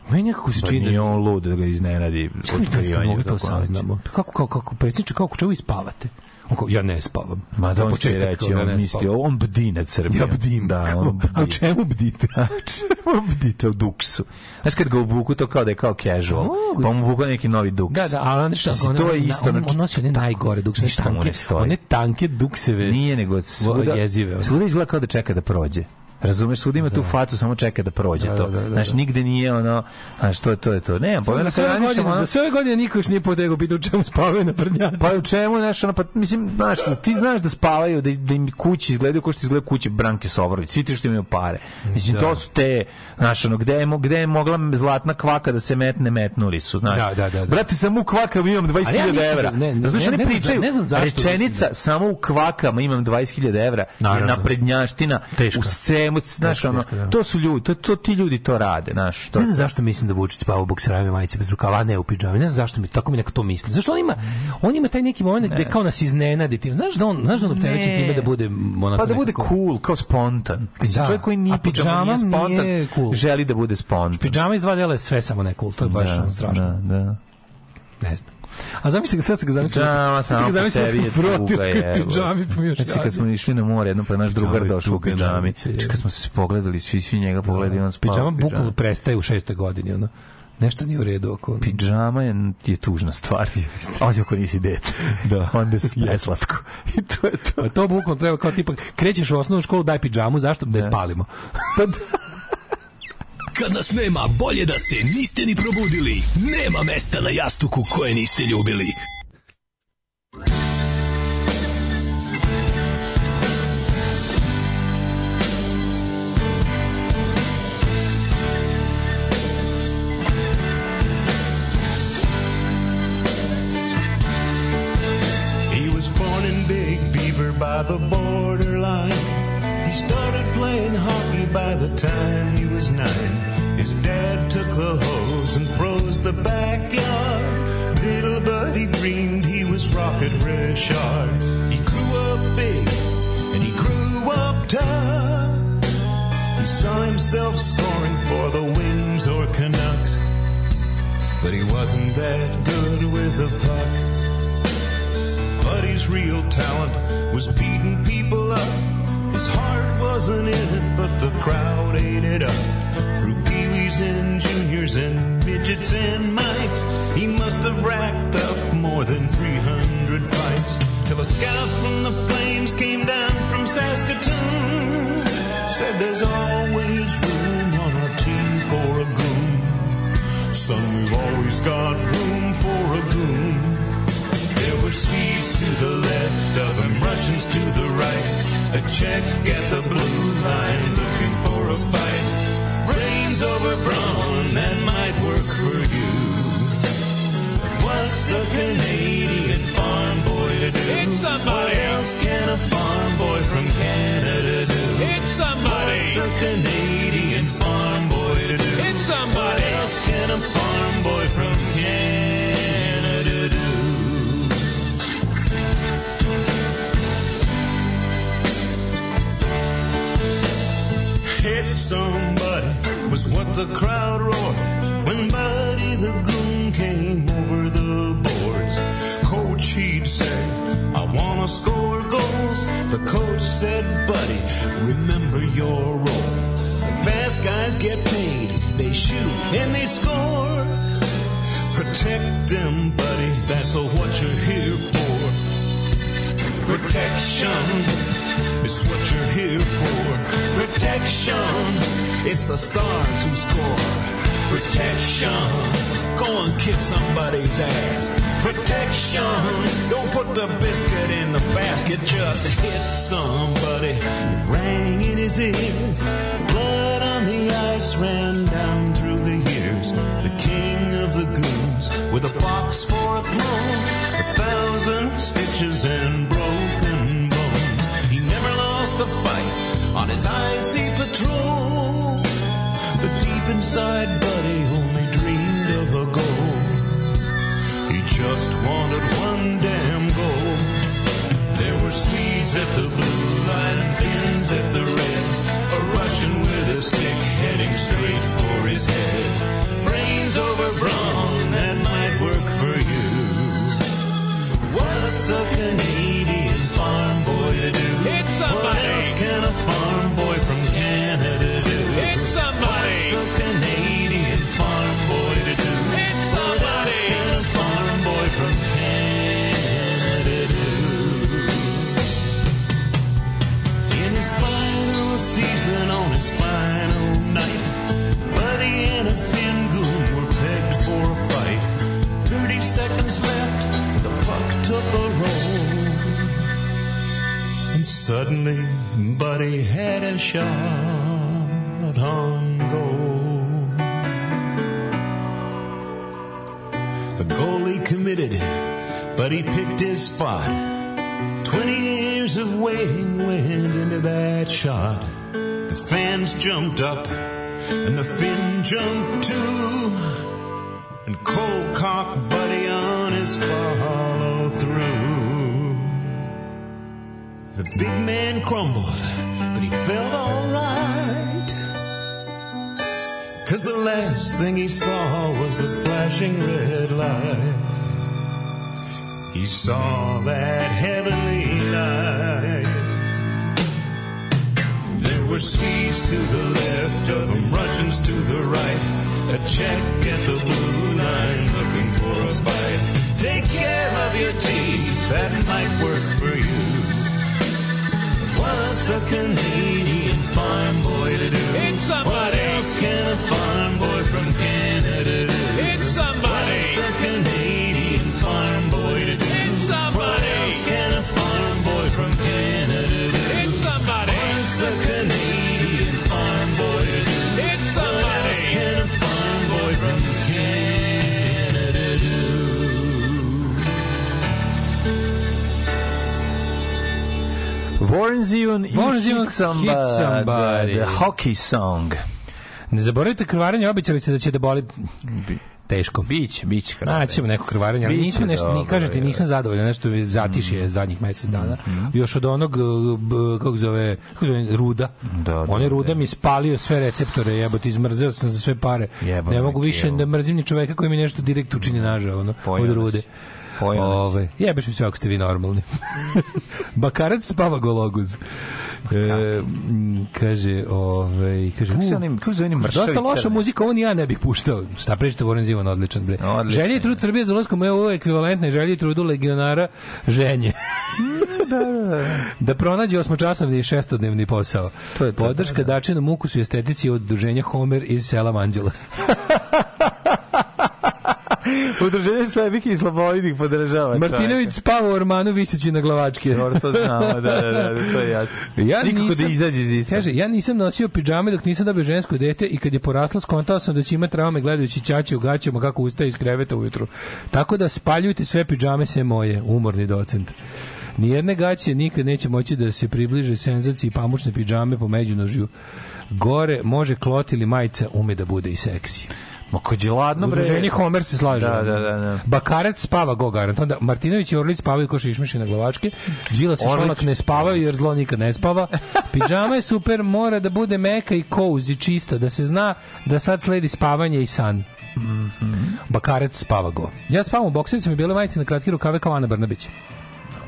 Meni nekako se Pa čini nije da... on lud da ga iznenadi Kako mi otkrivanje. mogu to saznamo? Kako, kako, kako, predsjedniče, kako, čemu spavate? Kao, ja ne spavam. Ma da on će reći, ja on ne misli, on bdi nad Srbijom. Ja bdim. Da, on bdi. A u čemu bdite? A čemu bdite u duksu? Znaš kad ga obuku, to kao da je kao casual. Pa mu obuku neki novi duks. Da, da, ali onda Mislim, on, to je on- isto. on, on nosi one najgore dukse, tanke, one tanke dukseve. Nije nego svuda, jezive, svuda izgleda kao da čeka da prođe. Razumeš, svuda ima tu facu, samo čeka da prođe Da, to. da, da, da. Znaš, nigde nije ono, znaš, to je to, je to. Nemam pojma, za, sve godine, ono- za sve godine niko još nije potegao pitao u čemu spavaju na prdnjaci. Pa u čemu, znaš, ono, pa, mislim, znaš, ti znaš da spavaju, da, da im kući izgledaju kao što izgledaju kuće Branke Sovrović, svi ti što imaju pare. Mislim, Da. to su te, znaš, ono, gde je, gde je mogla zlatna kvaka da se metne, metnuli su, znaš. Da, da, da, da. Brate, samo u kvakama imam Ali ja 20.000 mislim evra. da- ne, ne, Razumiješ, ne, ne pričaju, ne znam zašto rečenica, samo u kvakama imam 20.000 evra, je naprednjaština, u znaš, ono, da. to su ljudi, to, to ti ljudi to rade, znaš. To, Ne znam zašto mislim da Vučić spava u bokserajima majice bez rukava, a ne u pidžami. Ne znam zašto mi tako mi neko to misli. Zašto on ima on ima taj neki moment gde kao nas iznenadi tim. Znaš da on znaš da on opterećen time da bude onako Pa da bude nekako- cool, kao spontan. Da. čovjek koji A pidžama nije spontan, nije cool. želi da bude spontan. Pidžama iz dva dela je sve samo ne cool. To je baš Da, strašno. Da, da. Ne znam. A zamisli ga, sad se ga zamisli. Pidžama sad se ga zamisli je u frotirskoj je, pidžami, pa još Znači, kad smo išli na more, jednom pa naš drugar je došao u pidžami. je. Znači, kad smo se pogledali, svi, svi njega pogledali, on spava Pidžama bukvalno prestaje u šestoj godini. Ono. Nešto nije u redu oko... Pidžama je, je tužna stvar. Osim ako nisi dete. Da. Onda si neslatko. I to je to. A to bukvalno treba kao tipa, krećeš u osnovnu školu, daj pidžamu, zašto? Da je spalimo. Pa Kad nas nema, bolje da se niste ni probudili. Nema mesta na jastuku koje niste ljubili. by the borderline. He started playing hockey by the time he was nine. And froze the backyard. Little buddy dreamed he was Rocket Richard. He grew up big and he grew up tough. He saw himself scoring for the Wings or Canucks. But he wasn't that good with the puck. Buddy's real talent was beating people up. His heart wasn't in it, but the crowd ate it up. And juniors and midgets and mites, he must have racked up more than 300 fights. Till a scout from the Flames came down from Saskatoon. Said there's always room on our team for a goon. Son, we've always got room for a goon. There were Swedes to the left of him, Russians to the right. A check at the blue line looking for a fight. Brains over brawn, that might work for you. What's a Canadian farm boy to do? Hit somebody. What else can a farm boy from Canada do? Hit somebody. What's a Canadian farm boy to do? Hit somebody. What else can a farm boy from Canada do? Hit somebody was what the crowd roared when Buddy the Goon came over the boards. Coach, he'd say, I wanna score goals. The coach said, Buddy, remember your role. The best guys get paid, they shoot and they score. Protect them, buddy, that's what you're here for. Protection is what you're here for. Protection, it's the stars who score. Protection, go and kick somebody's ass. Protection, don't put the biscuit in the basket just to hit somebody. It rang in his ears. Blood on the ice ran down through the years. The king of the goons with a box for a throne. A thousand stitches and broken a fight on his icy patrol. But deep inside, Buddy only dreamed of a goal. He just wanted one damn goal. There were Swedes at the blue line Finns at the red. A Russian with a stick heading straight for his head. Brains over brawn, that might work for you. What's a Canadian What can a farm boy from Canada do? Hit somebody. What's a Canadian farm boy to do? Hit What else somebody. can a farm boy from Canada do? In his final season, on his final night, Buddy and a Finn goon were pegged for a fight. Thirty seconds left, the puck took a roll. And suddenly, Buddy had a shot on goal. The goalie committed, but he picked his spot. Twenty years of waiting went into that shot. The fans jumped up, and the Finn jumped too. And Cole cocked Buddy on his follow The big man crumbled, but he felt alright. Cause the last thing he saw was the flashing red light. He saw that heavenly light. There were Swedes to the left of him, Russians to the right. A check at the blue line looking for a fight. Take care of your teeth, that might work for you. What's a Canadian farm boy to do? Hit somebody. What else can a farm boy from Canada do? Hit somebody. Warren Zevon i Warren Zevon, Hit Somebody, Hit Somebody. The Hockey Song. Ne zaboravite krvarenje, obećali ste da će da boli teško. Biće, biće krvarenje. Naćemo neko krvarenje, ali nisam nešto, ni kažete, nisam zadovoljan, nešto mi zatišje zadnjih mesec dana. Još od onog, b, kako zove, kako zove, ruda. Da, On je ruda mi spalio sve receptore, jebote, izmrzeo sam za sve pare. Jebano ne mogu više kilo. da mrzim ni čoveka koji mi nešto direkt učini nažao, ono, od rude. Nas. Ove, jebeš mi sve ako ste vi normalni. Bakarac spava gologuz. E, kaže, ovaj, kaže, Kako se onim- kako se onim dosta mršavi loša crni? muzika, ovo ni ja ne bih puštao. Šta pričate, Voren Zivan, odličan, bre. Odličan, Želje i trud Srbije za ulaskom je ovo ekvivalentna želje i trudu legionara ženje. da pronađe osmočasovni i šestodnevni posao. To je to, Podrška dačinom ukusu i estetici od udruženja Homer iz sela Manđela. Udruženje slabih i slobodnih podržava. Martinović spava u ormanu viseći na glavačke. Dobro, to znamo, da, da, da, da, to je jasno. Ja Nikako nisam, da izađe iz ista. Kaže, ja nisam nosio pidžame dok nisam dobio žensko dete i kad je poraslo skontao sam da će imati traume gledajući ćaće u gaćama kako ustaje iz kreveta ujutru. Tako da spaljujte sve pidžame sve moje, umorni docent. Nijedne gaće nikad neće moći da se približe senzaciji pamučne pidžame po međunožju. Gore može klot ili majica ume da bude i seksi. Ma kad je ladno, bre. Udruženje Homer se slaže. Da, da, da, da. Bakarac spava go garant. Onda Martinović i Orlić spavaju ko šišmiši na glavačke. Đilas i. Šolak ne spavaju jer zlo nikad ne spava. Pidžama je super, mora da bude meka i cozy, čista, da se zna da sad sledi spavanje i san. Bakarac spava go. Ja spavam u boksericama i bijele majice na kratki rukave kao Ana Brnabić.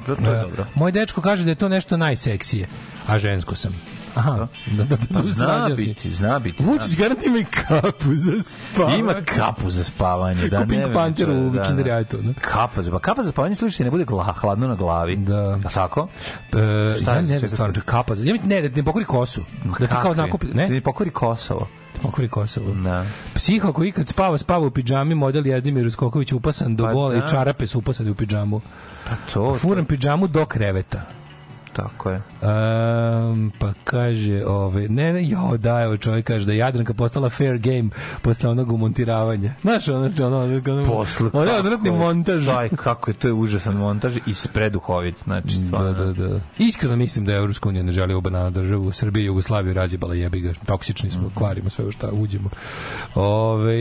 Dobro, to je E, dobro. Moj dečko kaže da je to nešto najseksije, a žensko sam. Aha, da, da, da, Pa da, zna biti, zna biti. Vučić garant ima i kapu za spavanje. Ima kapu za spavanje, da Ko Pink ne Panther u da, da. Ne? Kapa za, kapa za spavanje slušajte, ne bude hladno na glavi. Da. A tako? E, Šta ja ne znam stvarno, kapa. za- Ja mislim, ne, da ti ne pokori kosu. Da ti kao nakupi, Da ne? ti pokori Kosovo. Pokori Kosovo. Da. Psiho koji ikad spava, spava u pidžami, model Jezdimir Uskoković upasan do Pa bola da. i čarape su upasane u pidžamu. Pa to, Furam pidžamu do kreveta. Tako je. Um, pa kaže, ove, ne, ne, jo, da, evo čovjek kaže da je Jadranka postala fair game posle onog umontiravanja. Znaš, ono, ono, ono, ono, Posle. ono je kako odvratni je- montaž. Daj, kako je, to je užasan montaž i spreduhovit, znači, Da, stvarno. da, da. Iskreno mislim da Evropska unija ne želi oba na državu. Srbiju i Jugoslaviju razjebala jebi ga. Toksični smo, kvarimo sve u šta uđemo. Ove,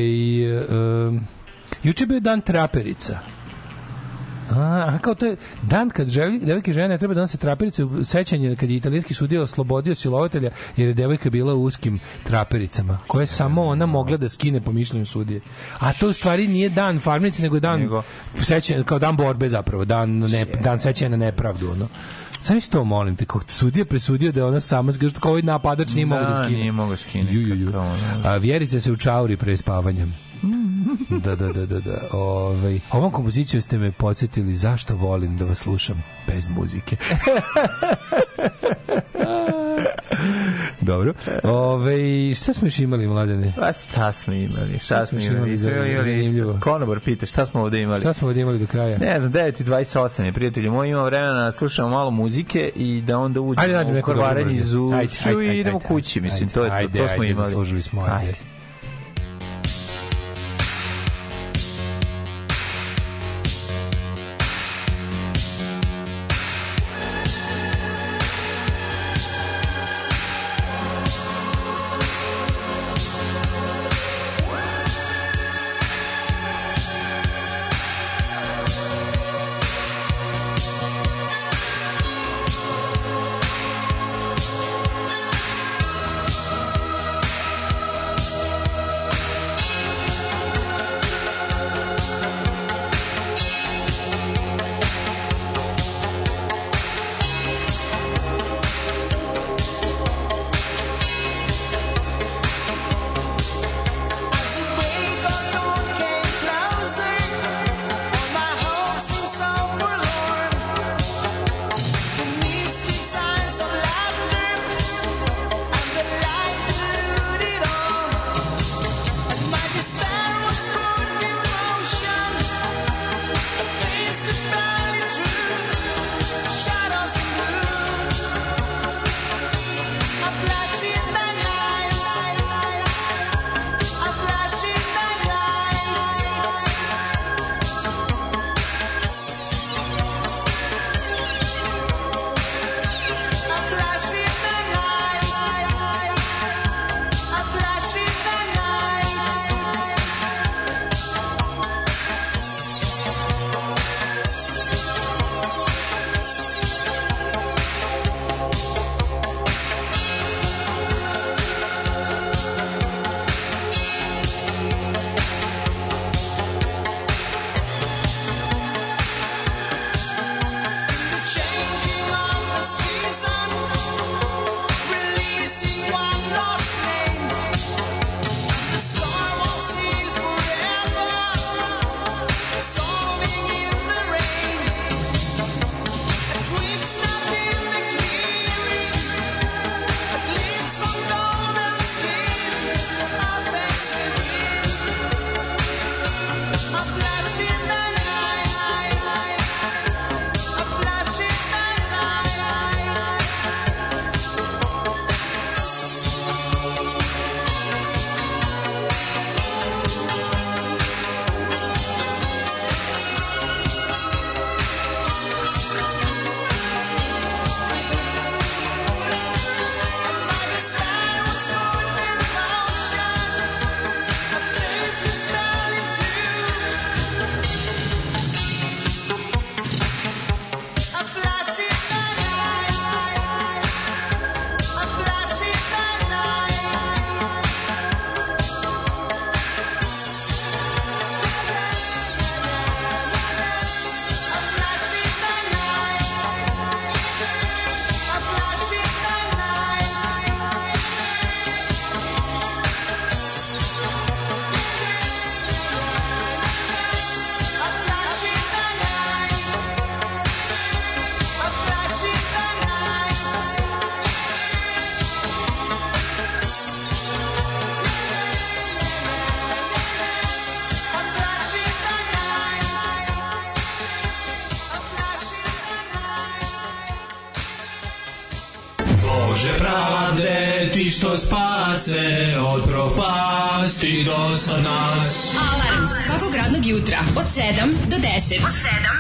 um, juče je bio dan traperica. A, a kao to je dan kad želi, devojke žene ne treba da nose traperice u sećanje kad je italijanski sudija oslobodio silovatelja jer je devojka bila u uskim trapericama koje samo ona mogla da skine po mišljenju sudije. A to u stvari nije dan farmnici nego dan Nego- sećanja, kao dan borbe zapravo, dan, ne, dan sećanja na nepravdu. Ono. Sam isto to molim te, kako sudija presudio da je ona sama, što kao ovaj napadač nije mogao da skine. nije mogao skine. Ju, ju, ju. A vjerice se u čauri pre spavanja. Da, da, da, da, da. Ovaj, ovom kompozicijom ste me podsjetili zašto volim da vas slušam bez muzike. Dobro. Ove, šta smo još imali, mladene? Pa šta smo imali? Šta, Šta smo imali? imali imali zanimljivo? Konobar pita, šta smo ovde imali? Šta smo ovdje imali do kraja? Ne znam, 9.28 je, prijatelji moji, imamo vremena da slušamo malo muzike i da onda Ajde, uđemo nađemo u Ajde, ušiju ajde, i ajde, idemo ajde, kući, mislim, ajde, to je to, ajde, to smo ajde, imali. zaslužili smo, ajde. Od 7 do 10. Od 7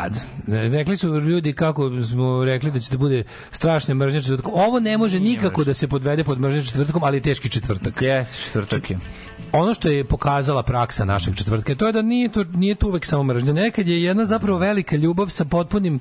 sad. Rekli su ljudi kako smo rekli da će da bude strašne mržnje četvrtkom. Ovo ne može nikako da se podvede pod mržnje četvrtkom, ali je teški četvrtak. Jeste, četvrtak je. Ono što je pokazala praksa našeg četvrtka, to je da nije to, nije to uvek samo mržnja. Nekad je jedna zapravo velika ljubav sa potpunim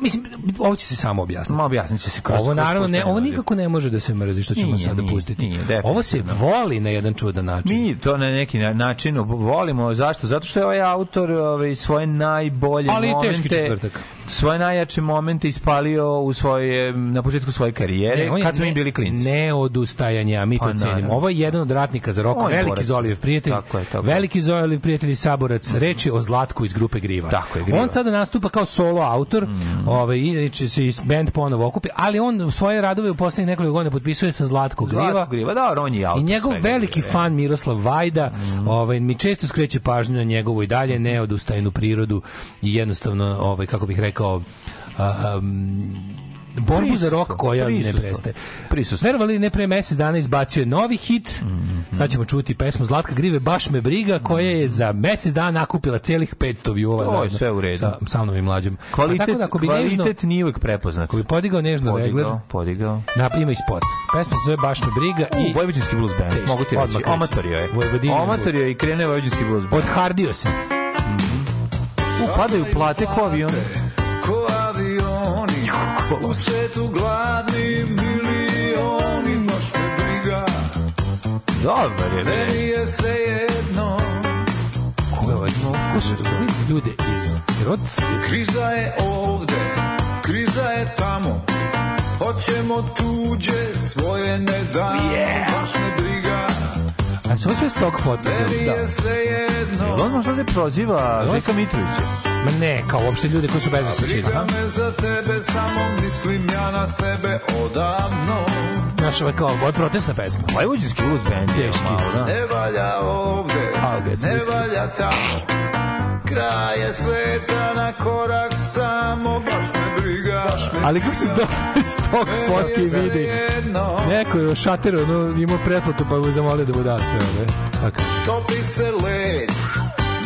Mislim, ovo će se samo objasniti. Ma objasnit će se kroz Ovo naravno ne, ovo nikako ne može da se mrzi što ćemo Nije, sada nije, pustiti. nije, ovo se voli na jedan čudan način. Mi to na neki na- način volimo. Zašto? Zato što je ovaj autor ovaj, svoje najbolje Ali momente, teški četvrtak. Svoje najjače momente ispalio u svoje, na početku svoje karijere, on je kad smo ne- im bili klinci. Ne odustajanje, a mi to Pa, cenimo. Ovo je jedan od ratnika za rok, On je veliki borac. Zolijev prijatelj, Tako je, tako veliki Zolijev prijatelj i saborac, reč je o Zlatku iz grupe Griva. Tako je, Griva. On sada nastupa kao solo autor, ovaj, inače se i band ponovo okupi, ali on svoje radove u poslednjih nekoliko godina potpisuje sa Zlatko Griva. Zlatko Griva, da, on je autor I njegov veliki Griva. fan Miroslav Vajda ovaj, mi često skreće pažnju na njegovu i dalje neodustajnu prirodu i jednostavno, ovaj, kako bih rekao, um, borbu za rok koja ne prisustvo. prestaje. Prisustvo. Verovali ne pre mesec dana izbacio je novi hit. Sad ćemo čuti pesmu Zlatka Grive Baš me briga koja je za mesec dana nakupila celih 500 view-ova je sve u redu. Sa, sa mnom i mlađom. A Kvalitet, tako da ako bi nežno, kvalitet nije uvijek prepoznat. ako bi podigao nežno regler, Podigao, podigao. na, ima i spot. Pesma se zove Baš me briga i U, Vojvođanski blues band, Teško, mogu ti reći. Omatorio je. Vojvodinin Omatorio je i krene Vojvođanski blues band. odhardio se. U, padaju plate ko avion. avioni U svetu gladni milioni Baš me briga Dobar je, bre. Meni je sve jedno Ko je ovaj? Ko su ljude iz Rotske? Kriza je ovde Kriza je tamo Hoćemo tuđe Svoje ne damo Baš me briga A ovo sve stok foto? Da. je sve Jel on možda ne proziva Žeka Mitrovića? Ma ne, kao uopšte ljude koji su bez osjećina. Briga me za tebe Samo mislim ja na sebe odavno Znaš, ovo je kao, ovo je protestna pesma. Vojvođanski blues band je Teški. da. Ne valja ovde Ne valja tamo Kraj je sveta na korak samo Baš me briga Baš me Ali kako se do stok fotke vidi. Neko je šateru, no, imao pretplatu pa mu zamolio da mu da sve ove. Tako. Topi se led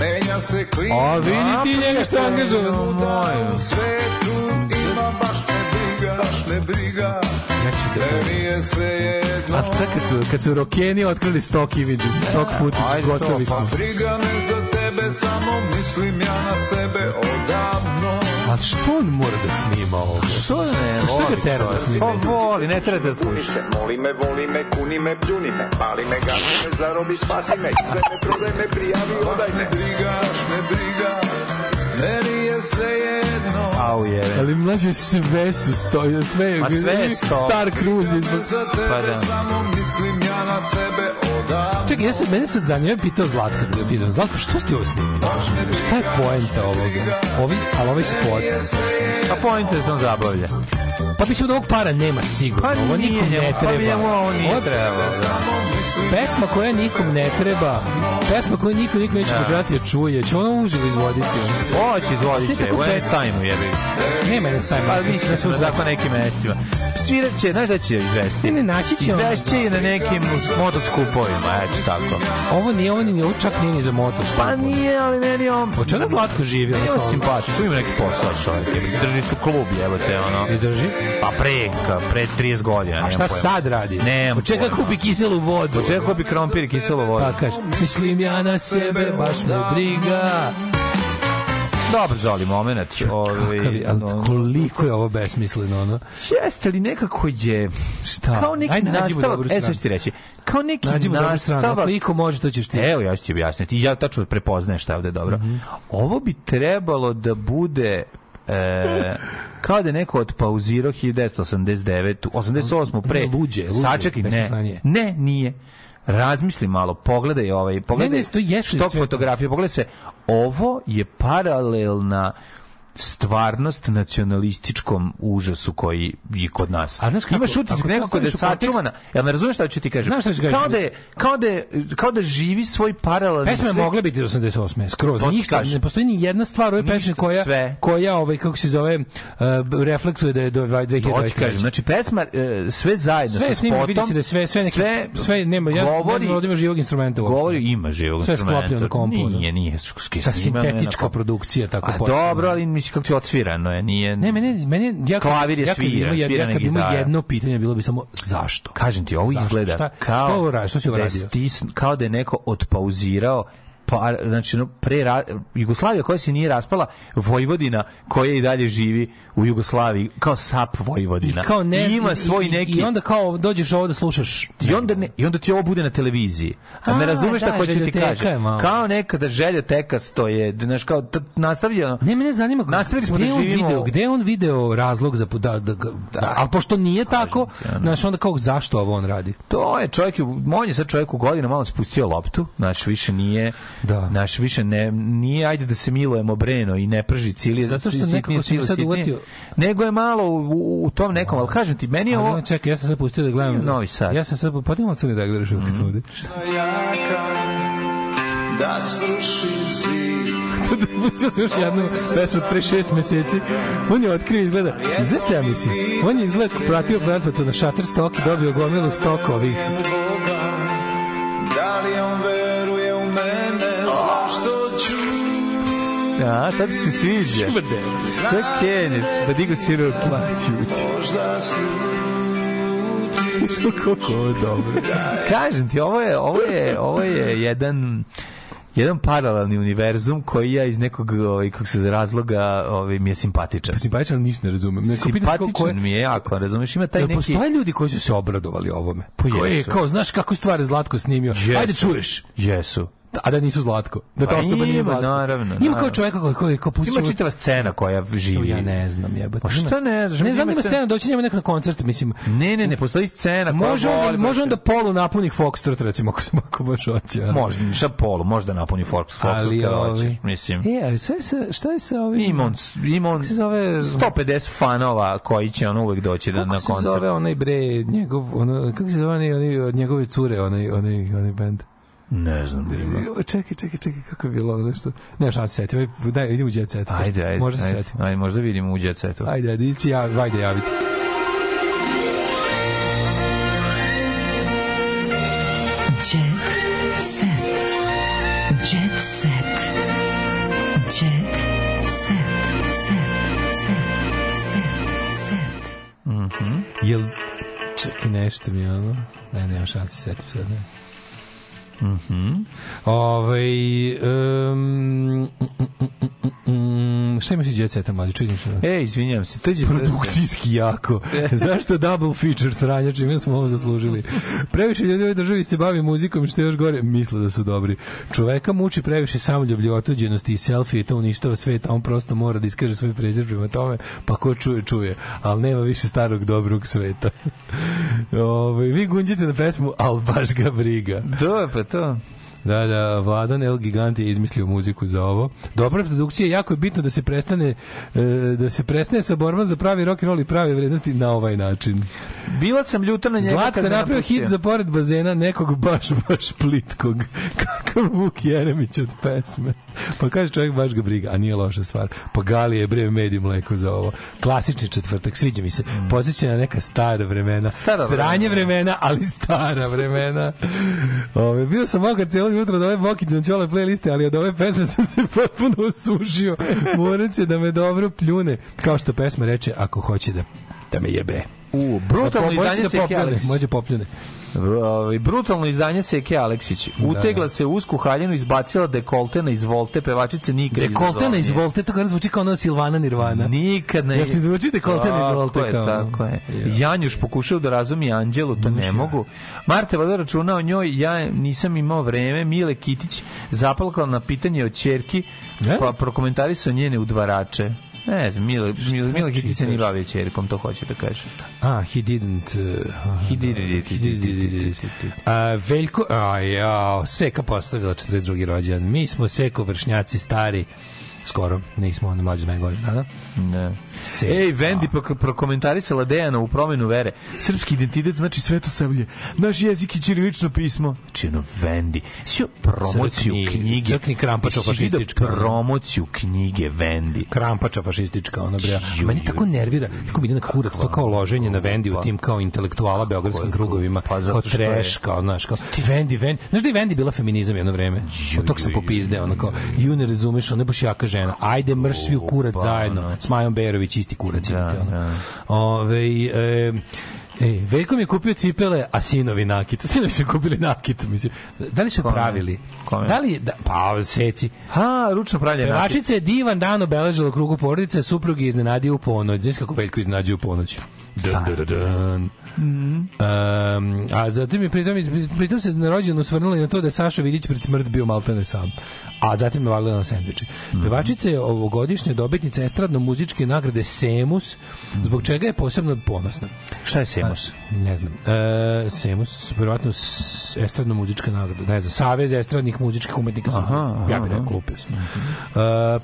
Menja se klima A vidi ti njega što angažovan. U svetu ima baš me briga Baš me briga Znači, da, je jedno a sad kad su, kad su rokeni otkrili stok imidž, stok footage, Ajde to, gotovi smo. Pa briga me za tebe Samo mislim ja na sebe odavno A što on mora da snima ovo? Što ne, Što ga tera da snima? Pa voli, ne treba da Kuni sluša. se, moli me, voli me, kuni me, pljuni me, pali me, gazi me, zarobi, spasi me, sve me, prodaj me, prijavi, odaj me. me briga, baš me briga Meni je sve jedno Au je. Ali mlađe sve su stoji, sve, Ma sve je sto. Star Cruise. Pa da. samo mislim ja na sebe odavno Čekaj, ja sam, mene sad zanima, pitao Zlatka, da ga pitam, Zlatko, što ste ovo snimili? Šta je poenta ovoga? Ovi, ali ovaj spot. A da se on zabavlja. Pa mislim da ovog para nema sigurno. Pa ovo nije nikom njemu, ne pa treba. njemu ovo nije trebalo. Da. Pesma koja nikom ne treba, pesma koju niko nikom neće Da. poželjati da čuje, će ono uživo izvoditi. Hoće, izvodit Ti će. kako U bez- Enstajmu jebi. Nema ne sajma. Pa mislim da su tako nekim mestima. Svirat će, znaš da će izvesti? Ne, ne, naći će. Izvešće i na nekim motoskupovima, eto tako. Ovo nije, ovo nije, ovo čak nije ni za motos. Pa nije, ali meni on... Od čega Zlatko živi? Meni je ono on kao- simpatičan, ima neki posao čovjek. Drži su klub, jebote, ono. I drži? Pa pre, pre 30 godina. A šta pojma. sad radi? Čega pojma. kupi kiselu vodu? Od čega kupi krompir i kiselo vodu? Pa kaže, mislim ja na sebe, baš me briga. Dobar zoli moment. Ovaj, ali koliko je ovo besmisleno, ono. Jeste li nekako je... Šta? Kao neki Ajde, nastavak, e sad ću ti reći, kao neki stranu. nastavak... Ako iko može, to ćeš ti. Evo, ja ću ti objasniti. Ja tačno prepoznajem šta je ovde dobro. Mhm. Ovo bi trebalo da bude e, kao da je neko odpauzirao 1989 88 pre. Ne, luđe, luđe, sačekaj ne. ne nije. Razmisli malo pogledaj ovaj pogledaj Ne, ne, to jeste što fotografije pogledaj se. Ovo je paralelna stvarnost nacionalističkom užasu koji je kod nas. A znaš kako- Imaš utisak nekako da je sačuvana. Jel me razumeš šta ću ti kažem? Znaš šta kao da je kao da je kao da živi svoj paralelni Pesma je mogla biti 88. skroz. To Ništa, ne postoji ni jedna stvar u ovoj pesmi koja, sve. koja ovaj, kako se zove, uh, reflektuje da je do 2023. To ti kažem, znači pesma e, sve zajedno sve sa spotom, vidi se da sve, sve, neki, sve, sve nema, ja govori, ne znam da ima živog instrumenta uopšte. govori ima živog Sve instrumenta. sklopljeno na kompu. Nije, nije, Ta sintetička produkcija tako A dobro, ali mislim kako ti odsvirano je, nije... Ne, meni, meni je- ja, Klavir je ja sviran, jed- svirana ja gitara. jedno pitanje, bilo bi samo zašto? Kažem ti, ovo Zašto? izgleda Šta- kao šta ovo radi? Što si ovo da radio? stisn- kao da je neko otpauzirao pa, znači, no, pre, Jugoslavija koja se nije raspala, Vojvodina koja i dalje živi u Jugoslaviji, kao sap Vojvodina. I kao ne, I ima svoj neki... I onda kao dođeš ovo da slušaš. I onda, ne, I onda ti ovo bude na televiziji. A, me A, razumeš da, šta hoću ti željoteka je kažem? malo. Kao nekada želja tekasto je, znaš, kao nastavljeno. Ne, mene zanima Nastavili smo da živimo- Video, gde je on video razlog za da, da, da, da ali pošto nije tako, znaš, onda kao zašto ovo on radi? To je čovjek, on je sad čovjek u godinu malo spustio loptu, znači više nije, Da. naš više ne, nije ajde da se milujemo breno i ne prži cilije, Zato što nekako si cilije, sad uvatio. nego je malo u, u, u tom nekom, ali kažem ti, meni je ovo... čekaj, ja sam sad pustio da gledam. Novi Sad. Ja sam sad, podignuo crni da gledaš kad sam ovde. jaka da sruši zid Pustio sam još jednu pesmu pre šest meseci. On je otkrio izgleda. Znaš šta ja mislim? On je izgleda pratio pretplatu na Shutterstock i dobio gomilu stoka ovih Da li on mene, zašto ću A, sad ti se sviđa. Šta kenješ? Pa digo si ruke. Ćuti. možda Kako ovo dobro. Kažem ti, ovo je, ovo je, ovo je jedan jedan paralelni univerzum koji ja iz nekog ovaj kako se razloga ovaj mi je simpatičan. Simpatičan ništa ne razumem. Je- Simpatičan mi je jako, razumeš, ima taj neki postoje ljudi koji su se obradovali ovome? Pa jesu. kao, znaš kako stvari Zlatko snimio? Jesu. Ajde čuješ. Jesu. A da nisu Zlatko. Da ta Pa osoba nije Zlatko. naravno, Ima kao čoveka koji, koji, koji pusti... Ima čitava scena koja živi. Ja ne znam, jebote. Pa šta ne znaš? Ne znam, Ima scena- doći njemu neko na koncert, mislim. Ne, ne, ne, postoji scena koja Može on, može on da polu napuni Foxtrot, recimo, ako, ako baš hoće. Može, šta polu, možda napuni Fox, Fox Ali, hoćeš, mislim. E, je sa, šta je sa ovim... Ima on, ima on se zove- 150 fanova koji će on uvek doći da, Kako na se koncert. zove onaj bre, njegov, ono, kako se zove onaj, od njegove cure, onaj, onaj, onaj band? Ne znam da ima. Čekaj, čekaj, čekaj, kako je bilo ono nešto? Ne, šta se setim, aj, daj, idemo u jet set. Ajde, ajde, Možda se ajde, setim. ajde, možda vidimo u Jet Setu. Ajde, ajde, ići ja, ajde javiti. Jet set. Jet set. Jet set. Set. Set. Set. Mhm. Jel, čekaj, nešto mi je ono, ne, nema šanse se setim sad, ne. Mhm. Ovaj, um, mm, mm, mm, mm, šta imaš iz jet seta, mlađe, čudim se. E, izvinjam se, je Produkcijski jako. Zašto double feature sranja, čime smo ovo zaslužili? Previše ljudi u ovoj državi se bavi muzikom i što je još gore, misle da su dobri. Čoveka muči previše samoljublje, otuđenosti i selfie i to uništava svet, a on prosto mora da iskaže svoj prezir prema tome, pa ko čuje, čuje. Ali nema više starog dobrog sveta. Ove, vi gunđite na pesmu, al baš ga briga. To je pa to. Da, da, Vladan El Gigant je izmislio muziku za ovo. Dobra produkcija, jako je bitno da se prestane e, da se prestane sa borbom za pravi rock and roll i prave vrednosti na ovaj način. Bila sam ljuta na njega. Zlatko je napravio hit za pored bazena nekog baš, baš plitkog. Kakav Vuk Jeremić od pesme. Pa kaže čovjek baš ga briga, a nije loša stvar. Pa Gali je bre med i mleko za ovo. Klasični četvrtak, sviđa mi se. Mm. Posjeća na neka stara vremena. Stara Sranje vremena. vremena, ali stara vremena. Ove, bio sam mokar cijelo jutro od ove Bokitine ćole playliste, ali od ove pesme sam se potpuno osušio. Morat će da me dobro pljune. Kao što pesma reče, ako hoće da, da me jebe. U, brutalno Moće izdanje da Seke popljune, Aleksić. Može popljune. Ovaj, brutalno izdanje Seke Aleksić. Utegla da. se u usku haljenu, izbacila dekoltena iz Volte, pevačice nikad Dekoltena iz Volte, to kao zvuči kao ono Silvana Nirvana. Nikad ne. Jel ti zvuči dekoltena iz Volte Tako je, kao? tako je. Janjuš pokušao da razumi Anđelu, to ne Mušja. mogu. Marta valjda računa o njoj, ja nisam imao vreme. Mile Kitić zapalkala na pitanje o ćerki, E? pa prokomentarisao njene udvarače. Ne znam, Mile, Mile, Mile Kitić se čitaš? bavio ćerkom, to hoće da kaže. A, he didn't... Uh, He did it, he did it. A, Veljko... A, jao, Seka postavila 42. rođendan. Mi smo Seko vršnjaci stari. Skoro, nismo oni mlađi od mene godina dana. Ne. Seka. Ej, Vendi prok- prokomentarisala Dejana u promenu vere. Srpski identitet znači svetosavlje. Naš jezik i ćirilično pismo. Ono, Vendi. Svi promociju Crkni- knjige. crkni krampača fašistička. Promociju knjige Vendi. krampača fašistička ona bre. Meni tako nervira, tako ide na kurac, to kao loženje na Vendi u tim kao intelektuala beogradskim krugovima, Pa zato što je- kao, znaš, kao, ti Vendi, Vendi, znaš da je Vendi bila feminizam jedno vreme? Od tog sam popizde, ono kao, ju ne razumeš, ona baš jaka žena, ajde mrš svi u kurac zajedno, s Majom Berović, isti kurac, imate, ono. Ove, e, Ej, Veljko mi je kupio cipele, a sinovi nakit. Sinovi su kupili nakit, mislim. Da li su Kome? pravili? Kome? Da li, da, pa, seci. Ha, ručno pravljena. Pevačica je divan dan obeležila krugu porodice, suprug je iznenadio u ponoć. Znaš kako Veljko iznenadio u ponoć? Dun, dun, dun, dun. Um, a zatim je pritom, pritom se na rođenu svrnula i na to da je Saša Vidić pred smrt bio maltene sam. A zatim je valila na sendviče. Pevačica je ovogodišnja dobitnica estradno-muzičke nagrade Semus, zbog čega je posebno ponosna. Šta je Semus? Ne znam. E, Semus, verovatno estradno-muzička nagrada. Ne znam, Savez estradnih muzičkih umetnika. Aha, aha, ja bih rekao, lupio sam. E,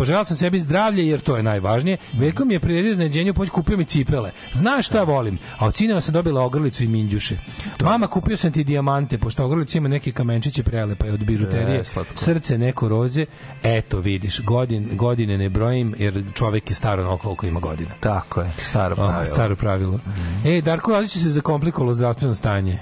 Poželao sam sebi zdravlje jer to je najvažnije. Veljko mi je priredio iznenađenje pomoć kupio mi cipele. Znaš šta volim? A od sinema sam dobila ogrlicu i minđuše. Mama, kupio sam ti dijamante, pošto ogrlica ima neke kamenčiće prelepa je od bižuterije. E. Srce neko roze. Eto, vidiš, godin, godine ne brojim jer čovek je staro ono koliko ima godina. Tako je, staro Oh, pravilo. staro pravilo. E, Darko Lazić se zakomplikovalo zdravstveno stanje.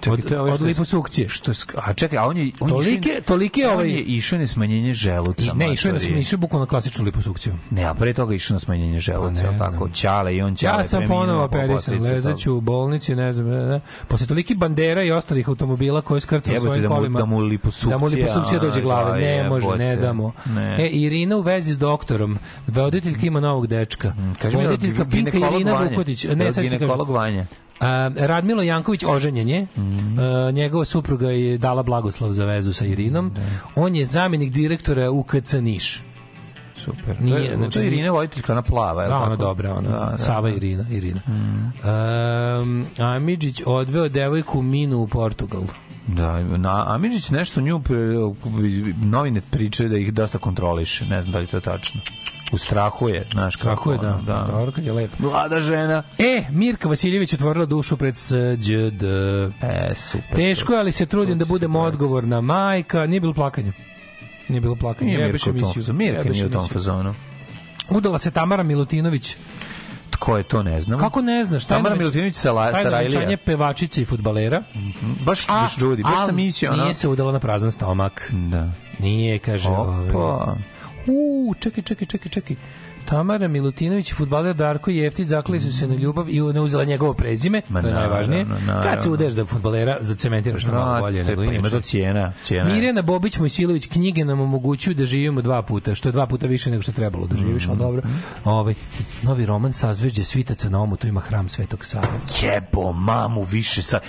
Čekaj, od, ovaj od liposukcije. Što a čekaj, a on je... On Tolike- je tolike on ovaj- je išao na smanjenje želuca. I, ne, išao je na matori. išao je bukvalno klasičnu liposukciju. Ne, a pre toga išao na smanjenje želuca, Pa ne tako, Ćale i on Ćale Ja sam ponovo po operisan, lezaću u bolnici, ne znam, ne, ne. Posle toliki bandera i ostalih automobila koje skrcao svojim da mu- kolima. da mu liposukcija, Da mu liposukcija dođe glave. da, Ne može, ne damo. Ne. E, Irina u vezi s doktorom. Voditeljka ima novog dečka. Mi, Voditeljka Pinka ginekolog Irina. Vukotić. Ne, sad ću ti kažem. Radmilo Janković oženjen je. A, njegova supruga je dala blagoslov za vezu sa Irinom. On je zamjenik direktora UKC Niš. Super. Nije, to je, znači, to je Irina Vojtiljka, ona plava, je Da, ona dobra, ona. Da, da, Sava da. Irina, Irina. Um, Amidžić odveo devojku Minu u Portugal. Da, na Amidžić nešto nju pre- novine pričaju da ih dosta kontroliše, ne znam da li je to tačno. U strahu je, znaš kako. Je, da. ono, da. Dobro, kad je lepo. Mlada žena. E, Mirka Vasiljević otvorila dušu pred SđD. E, super. Teško je, ali se trudim da budem odgovorna majka. Nije bilo plakanja. Nije bilo plakanja. Nije Mirka u tom. Mirka nije u tom fazonu. Udala se Tamara Milutinović. Tko je to, ne znam. Kako ne znaš? Tamara več- Milutinović Sala- tajno Sarajlija. venčanje pevačice i fudbalera. Baš, baš Judy, baš sam mislio, ono. Nije se udala na prazan stomak. Da. Nije, kaže. Opa. Ovaj. U, čekaj, čekaj, čekaj, čekaj. Tamara Milutinović i fudbaler Darko Jeftić zaklali su se na ljubav i ne uzela njegovo prezime, Ma to je najvažnije. naravno. Kad se udeš za fudbalera, zacementiraš to malo bolje nego Ima inače. to cijena. cijena. Mirjana Bobić Mojsilović knjige nam omogućuju da živimo dva puta, što je dva puta više nego što trebalo da živiš, Mhm. ali dobro. Ovaj novi roman Sazvežđe svitaca na omu, tu ima hram Svetog Save. Jebo mamu više sa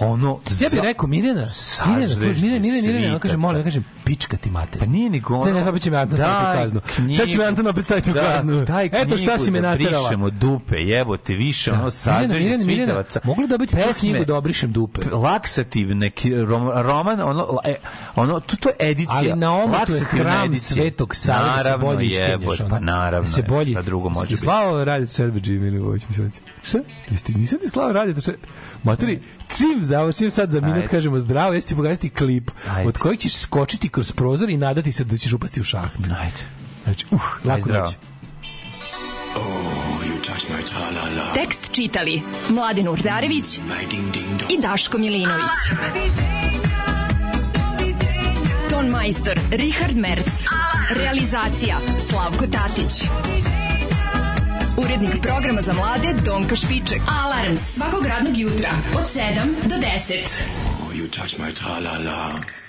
ono Ja bih rekao Mirjana, Mirjana, slušaj, Mirjana, Mirjana, Mirjana, ona kaže, molim, ja kažem, pička ti mater. Pa nije ni ono. Sad nekako će me Anton staviti u kaznu. Sad će me Anton opet staviti u da, kaznu. Daj Eto šta si me da naterala. brišemo dupe, jebote, više, ono Mirjana, sazvežnje svitavaca. Mogli dobiti tu knjigu da obrišem dupe. laksativ neki rom, roman ono e, ono to, to je edicija Ali na omu tu je hram edicija. Svetog Save da se bolje iskenješ. pa naravno Da se je, bolje... šta drugo može biti. slavo radite Šerbeđi Milivović, mislim. Šta? Jeste, nisam ti slavo radite Šerbeđi. Materi, čim završim sad za minut, kažemo zdravo, ja ću ti pokazati klip od kojeg ćeš skočiti kroz prozor i nadati se da ćeš upasti u šaht. Ajde. Znači, uh, lako zdravo. noć. Tekst čitali Mladin Urdarević i Daško Milinović. Ton majstor Richard Merc. Realizacija Slavko Tatić. Urednik programa za mlade Donka Špiček. Alarms svakog radnog jutra od 7 do 10. You touch my tra-la-la.